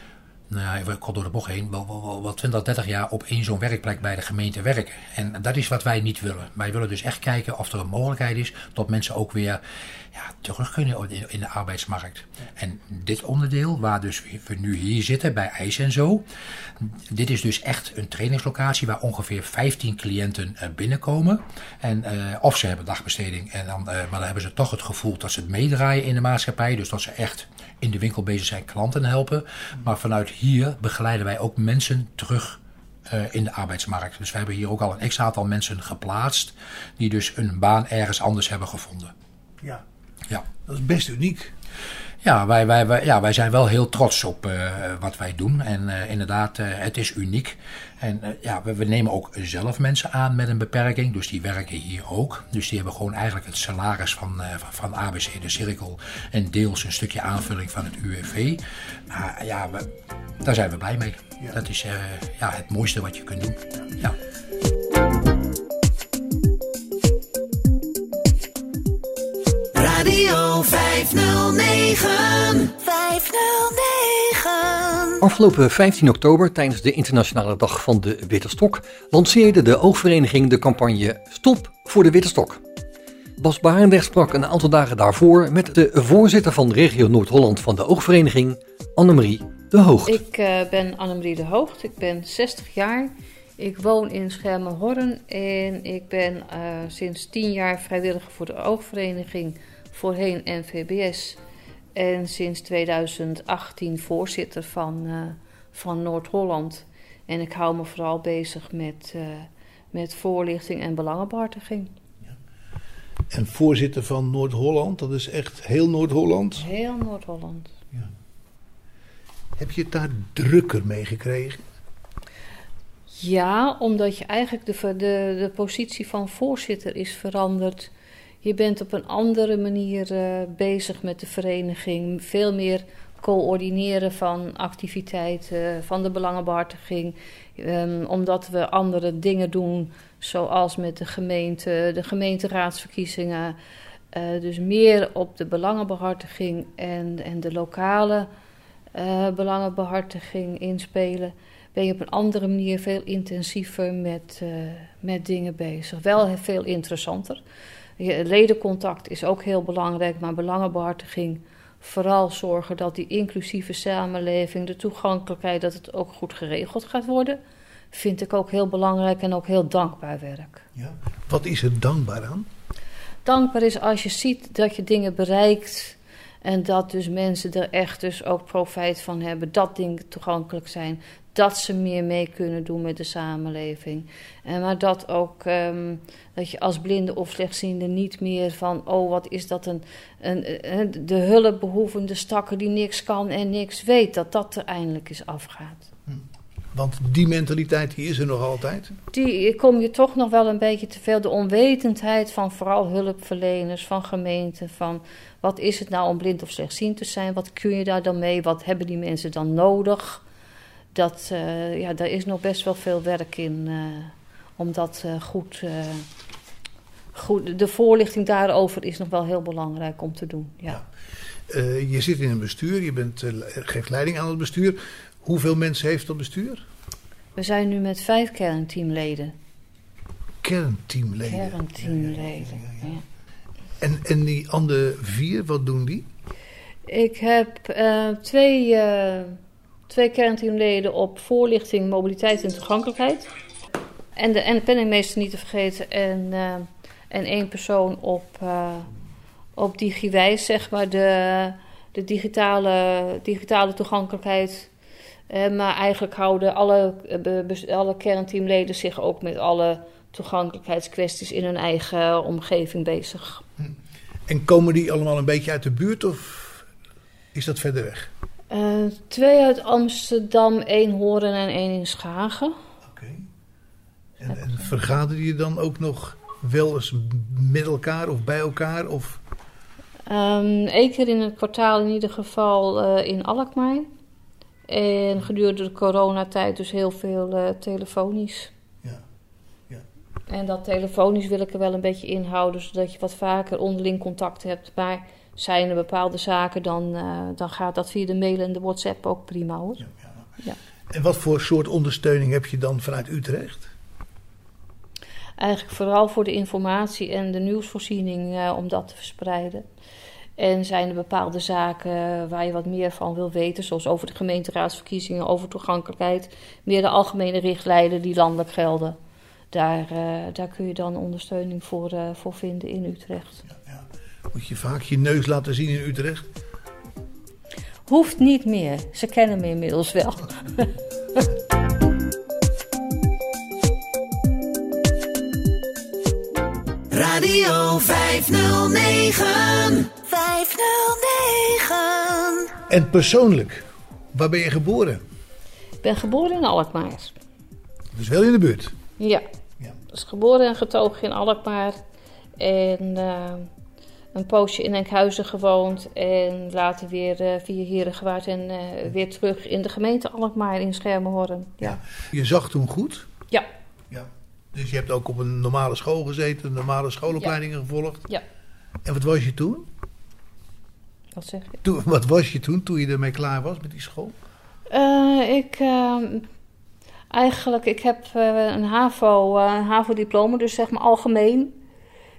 nou ja, even kort door de bocht heen, wel, wel 20, 30 jaar op één zo'n werkplek bij de gemeente werken. En dat is wat wij niet willen. Wij willen dus echt kijken of er een mogelijkheid is dat mensen ook weer ja, terug kunnen in, de arbeidsmarkt. En dit onderdeel, waar dus we nu hier zitten bij IJs en zo, dit is dus echt een trainingslocatie waar ongeveer 15 cliënten eh, binnenkomen. En, eh, of ze hebben dagbesteding, en dan, eh, maar dan hebben ze toch het gevoel dat ze het meedraaien in de maatschappij. Dus dat ze echt in de winkel bezig zijn klanten helpen. Maar vanuit hier begeleiden wij ook mensen terug in de arbeidsmarkt. Dus we hebben hier ook al een x aantal mensen geplaatst die dus een baan ergens anders hebben gevonden. Ja. Dat is best uniek. Ja, wij, wij, wij, ja, wij zijn wel heel trots op eh, wat wij doen. En eh, inderdaad, eh, het is uniek. En ja, we, we nemen ook zelf mensen aan met een beperking. Dus die werken hier ook. Dus die hebben gewoon eigenlijk het salaris van, van, ABC de Cirkel. En deels een stukje aanvulling van het UWV. Maar ja, we, daar zijn we blij mee. Dat is ja, het mooiste wat je kunt doen. Ja. 509. 509. Afgelopen 15 oktober, tijdens de Internationale Dag van de Witte Stok, lanceerde de oogvereniging de campagne Stop voor de Witte Stok. Bas Barendrecht sprak een aantal dagen daarvoor met de voorzitter van regio Noord-Holland van de oogvereniging, Annemarie de Hoogt. Ik eh, ben Annemarie de Hoogt, ik ben 60 jaar. Ik woon in Schermenhorn en ik ben eh, sinds 10 jaar vrijwilliger voor de oogvereniging, voorheen NVBS. En sinds 2018 voorzitter van, eh, van Noord-Holland. En ik hou me vooral bezig met, eh, met voorlichting en belangenbehartiging. En voorzitter van Noord-Holland, dat is echt heel Noord-Holland. Heel Noord-Holland. Heb je het daar drukker mee gekregen? Ja, omdat je eigenlijk de, de, de positie van voorzitter is veranderd. Je bent op een andere manier eh, bezig met de vereniging. Veel meer coördineren van activiteiten, van de belangenbehartiging. Ehm, omdat we andere dingen doen, zoals met de gemeente, de gemeenteraadsverkiezingen. Eh, dus meer op de belangenbehartiging en, en de lokale eh, belangenbehartiging inspelen. Ben je op een andere manier veel intensiever met, eh, met dingen bezig. Wel veel interessanter. Ledencontact is ook heel belangrijk, maar belangenbehartiging vooral zorgen dat die inclusieve samenleving, de toegankelijkheid, dat het ook goed geregeld gaat worden, vind ik ook heel belangrijk en ook heel dankbaar werk. Wat is er dankbaar aan? Dankbaar is als je ziet dat je dingen bereikt en dat dus mensen er echt dus ook profijt van hebben, dat dingen toegankelijk zijn, dat ze meer mee kunnen doen met de samenleving. En maar dat ook ehm, dat je als blinde of slechtziende niet meer van, oh wat is dat een, een, een de hulpbehoevende stakker die niks kan en niks weet, dat dat er eindelijk eens afgaat. Want die mentaliteit die is er nog altijd. Die kom je toch nog wel een beetje te veel. De onwetendheid van vooral hulpverleners, van gemeenten. Van wat is het nou om blind of slechtziend te zijn? Wat kun je daar dan mee? Wat hebben die mensen dan nodig? Dat, eh, ja, daar is nog best wel veel werk in eh, om dat eh, goed, goed. De voorlichting daarover is nog wel heel belangrijk om te doen. Ja. Je zit in een bestuur, je bent, geeft leiding aan het bestuur. Hoeveel mensen heeft dat bestuur? We zijn nu met vijf kernteamleden. Kernteamleden. Kernteamleden. ja. En, en die andere vier, wat doen die? Ik heb twee, twee kernteamleden op voorlichting, mobiliteit en toegankelijkheid. En de, en penningmeester niet te vergeten. En, eh, en één persoon op, eh op DigiWijs, zeg maar, de, de digitale, digitale toegankelijkheid. Eh, maar eigenlijk houden alle, alle kernteamleden zich ook met alle toegankelijkheidskwesties in hun eigen omgeving bezig. En komen die allemaal een beetje uit de buurt of is dat verder weg? Eh, twee uit Amsterdam, één Horen en één in Schagen. En, en vergaderen je dan ook nog wel eens met elkaar of bij elkaar? Of... Eén Eén keer in het kwartaal in ieder geval eh, in Alkmaar. En gedurende de coronatijd dus heel veel eh, telefonisch. En dat telefonisch wil ik er wel een beetje inhouden, zodat je wat vaker onderling contact hebt. Maar zijn er bepaalde zaken, dan, eh, dan gaat dat via de mail en de WhatsApp ook prima hoor. Ja. En wat voor soort ondersteuning heb je dan vanuit Utrecht? Eigenlijk vooral voor de informatie en de nieuwsvoorziening eh, om dat te verspreiden. En zijn er bepaalde zaken waar je wat meer van wil weten, zoals over de gemeenteraadsverkiezingen, over toegankelijkheid, meer de algemene richtlijnen die landelijk gelden. Daar, eh, daar kun je dan ondersteuning voor, eh, voor vinden in Utrecht. Moet je vaak je neus laten zien in Utrecht? Hoeft niet meer, ze kennen me inmiddels wel. Radio 509. 509. En persoonlijk, waar ben je geboren? Ik ben geboren in Alkmaar. Dus wel in de buurt. Ja. Dus geboren en getogen in Alkmaar. En eh, een poosje in Enkhuizen gewoond. En later weer eh, via Herengewaard en eh, weer terug in de gemeente Alkmaar in Schermenhorn. Ja. Je zag toen goed. Ja. ja. Dus je hebt ook op een normale school gezeten, normale schoolopleidingen gevolgd. Ja. En wat was je toen? Wat zeg je? toen? Wat was je toen, toen je ermee klaar was met die school? Eh, ik, ehm, eigenlijk, ik heb een HAVO, een HAVO-diploma, dus zeg maar algemeen.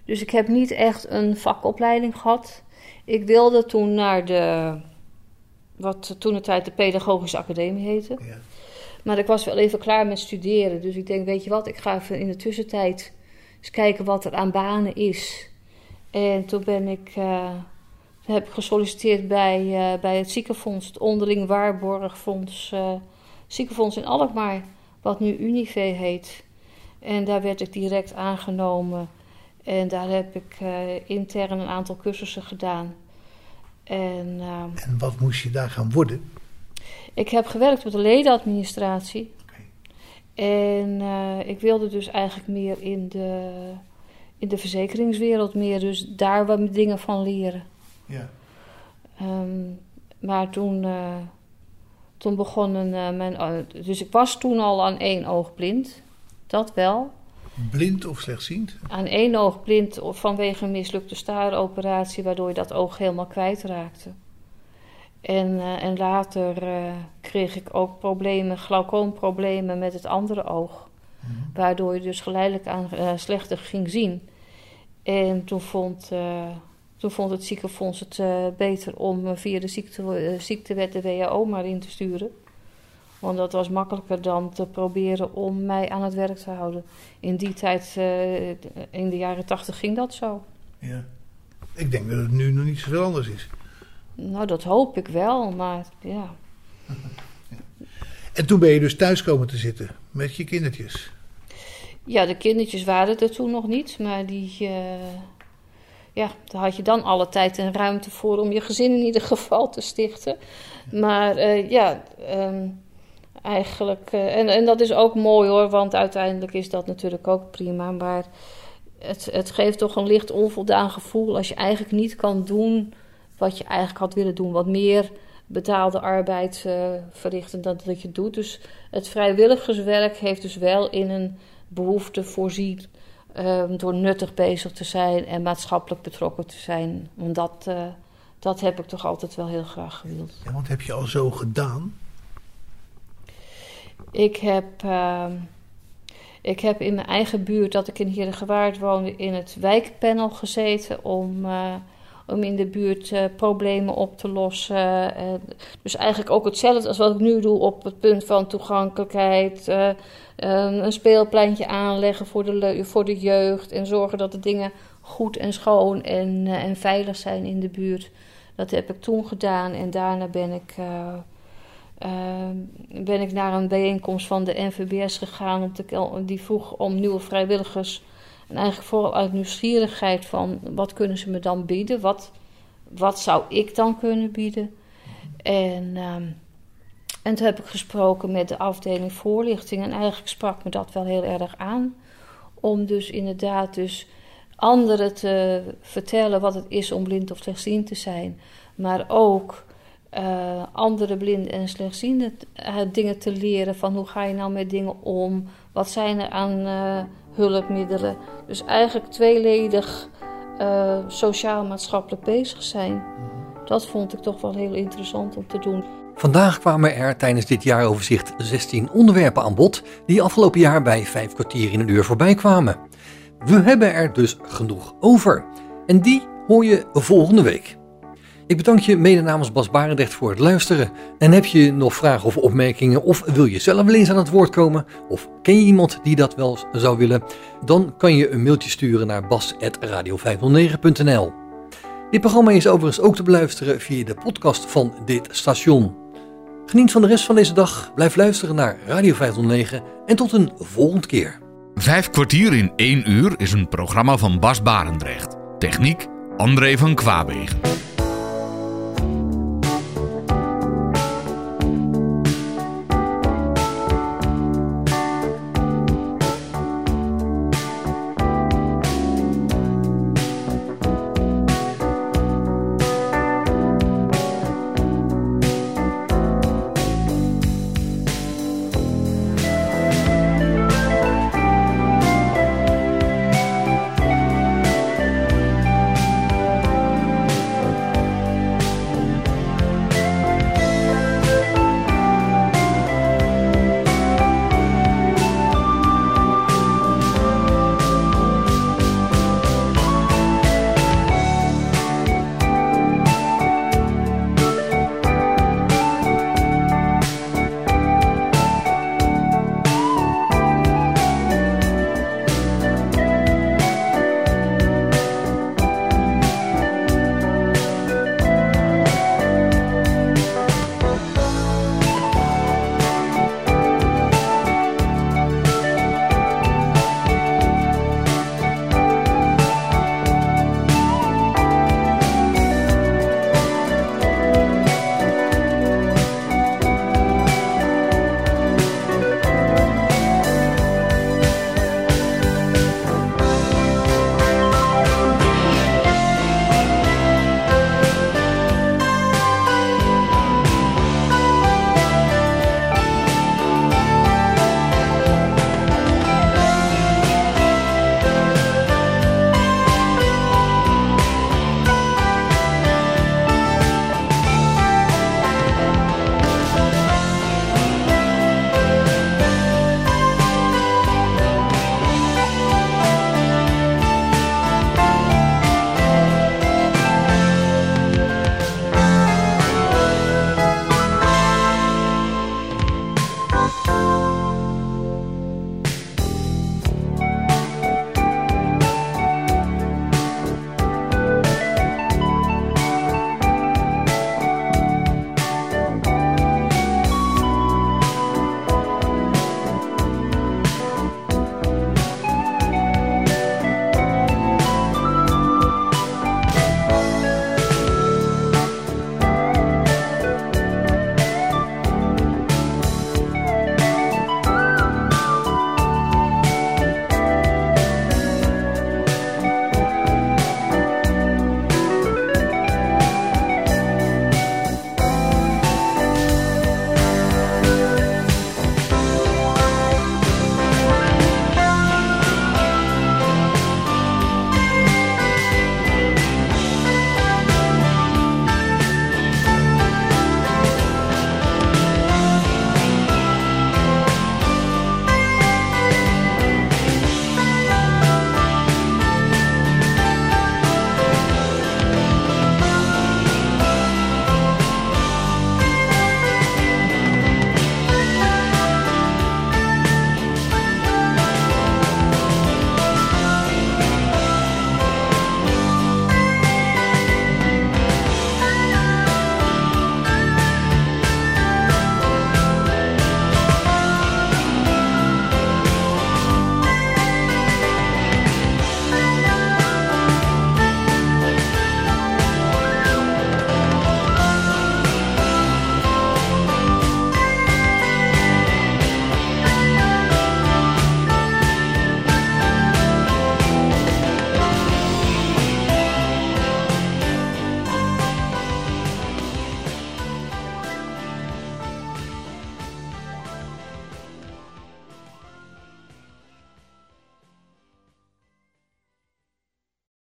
Dus ik heb niet echt een vakopleiding gehad. Ik wilde toen naar de, wat toen de tijd de Pedagogische Academie heette. Maar ik was wel even klaar met studeren. Dus ik denk, weet je wat, ik ga even in de tussentijd eens kijken wat er aan banen is. En toen ben ik, eh, heb ik gesolliciteerd bij, eh, bij het ziekenfonds, het onderling waarborgfonds, eh, ziekenfonds in Alkmaar. wat nu Unive heet. En daar werd ik direct aangenomen. En daar heb ik uh, intern een aantal cursussen gedaan. En, uh, en wat moest je daar gaan worden? Ik heb gewerkt op de ledenadministratie. En uh, ik wilde dus eigenlijk meer in de, in de verzekeringswereld, meer dus daar wat dingen van leren. Ja. Um, maar toen, uh, toen begonnen uh, mijn. Dus ik was toen al aan één oog blind. Dat wel. Blind of slechtziend? Aan één oog blind vanwege een mislukte staaroperatie, waardoor je dat oog helemaal kwijtraakte. En, en later kreeg ik ook problemen, glaucoomproblemen met het andere oog. Mm-hmm. Waardoor je dus geleidelijk aan slechter ging zien. En toen vond toen vond het ziekenfonds het beter om via de ziekte, ziektewet de WHO maar in te sturen. Want dat was makkelijker dan te proberen om mij aan het werk te houden. In die tijd, uh, in de jaren tachtig, ging dat zo. Ja. Ik denk dat het nu nog niet zoveel anders is. Nou, dat hoop ik wel, maar ja. En toen ben je dus thuis komen te zitten met je kindertjes? Ja, de kindertjes waren er toen nog niet, maar die ja, daar had je dan alle tijd en ruimte voor om je gezin in ieder geval te stichten. Maar uh, ja, um, eigenlijk. Uh, en, en dat is ook mooi hoor, want uiteindelijk is dat natuurlijk ook prima. Maar het, het geeft toch een licht onvoldaan gevoel als je eigenlijk niet kan doen wat je eigenlijk had willen doen. Wat meer betaalde arbeid uh, verrichten dan dat je doet. Dus het vrijwilligerswerk heeft dus wel in een behoefte voorzien Um, door nuttig bezig te zijn en maatschappelijk betrokken te zijn. Want dat, uh, dat heb ik toch altijd wel heel graag gewild. Ja, want heb je al zo gedaan? Ik heb, uh, ik heb in mijn eigen buurt, dat ik in Heerdegewaard woonde, in het wijkpanel gezeten om, uh, om in de buurt problemen op te lossen. dus eigenlijk ook hetzelfde als wat ik nu doe op het punt van toegankelijkheid een speelpleintje aanleggen voor de, voor de jeugd. En zorgen dat de dingen goed en schoon en, en veilig zijn in de buurt. Dat heb ik toen gedaan. En daarna ben ik, ben ik naar een bijeenkomst van de NVBS gegaan. Om te, die vroeg om nieuwe vrijwilligers. En eigenlijk vooral uit nieuwsgierigheid van wat kunnen ze me dan bieden? Wat, wat zou ik dan kunnen bieden? En ehm, en toen heb ik gesproken met de afdeling voorlichting. En eigenlijk sprak me dat wel heel erg aan. Om dus inderdaad dus anderen te vertellen wat het is om blind of slechtziend te zijn. Maar ook uh, andere blinden en slechtzienden uh, dingen te leren. Van hoe ga je nou met dingen om? Wat zijn er aan uh, hulpmiddelen? Dus eigenlijk tweeledig sociaal-maatschappelijk bezig zijn. Dat vond ik toch wel heel interessant om te doen. Vandaag kwamen er tijdens dit jaaroverzicht 16 onderwerpen aan bod die afgelopen jaar bij 5 kwartier in een uur voorbij kwamen. We hebben er dus genoeg over. En die hoor je volgende week. Ik bedank je mede namens Bas Barendrecht voor het luisteren. En heb je nog vragen of opmerkingen of wil je zelf wel eens aan het woord komen? Of ken je iemand die dat wel zou willen? Dan kan je een mailtje sturen naar bas.radio509.nl Dit programma is overigens ook te beluisteren via de podcast van dit station. Geniet van de rest van deze dag, blijf luisteren naar Radio 509 en tot een volgende keer. Vijf kwartier in één uur is een programma van Bas Barendrecht. Techniek André van Kwaabegen.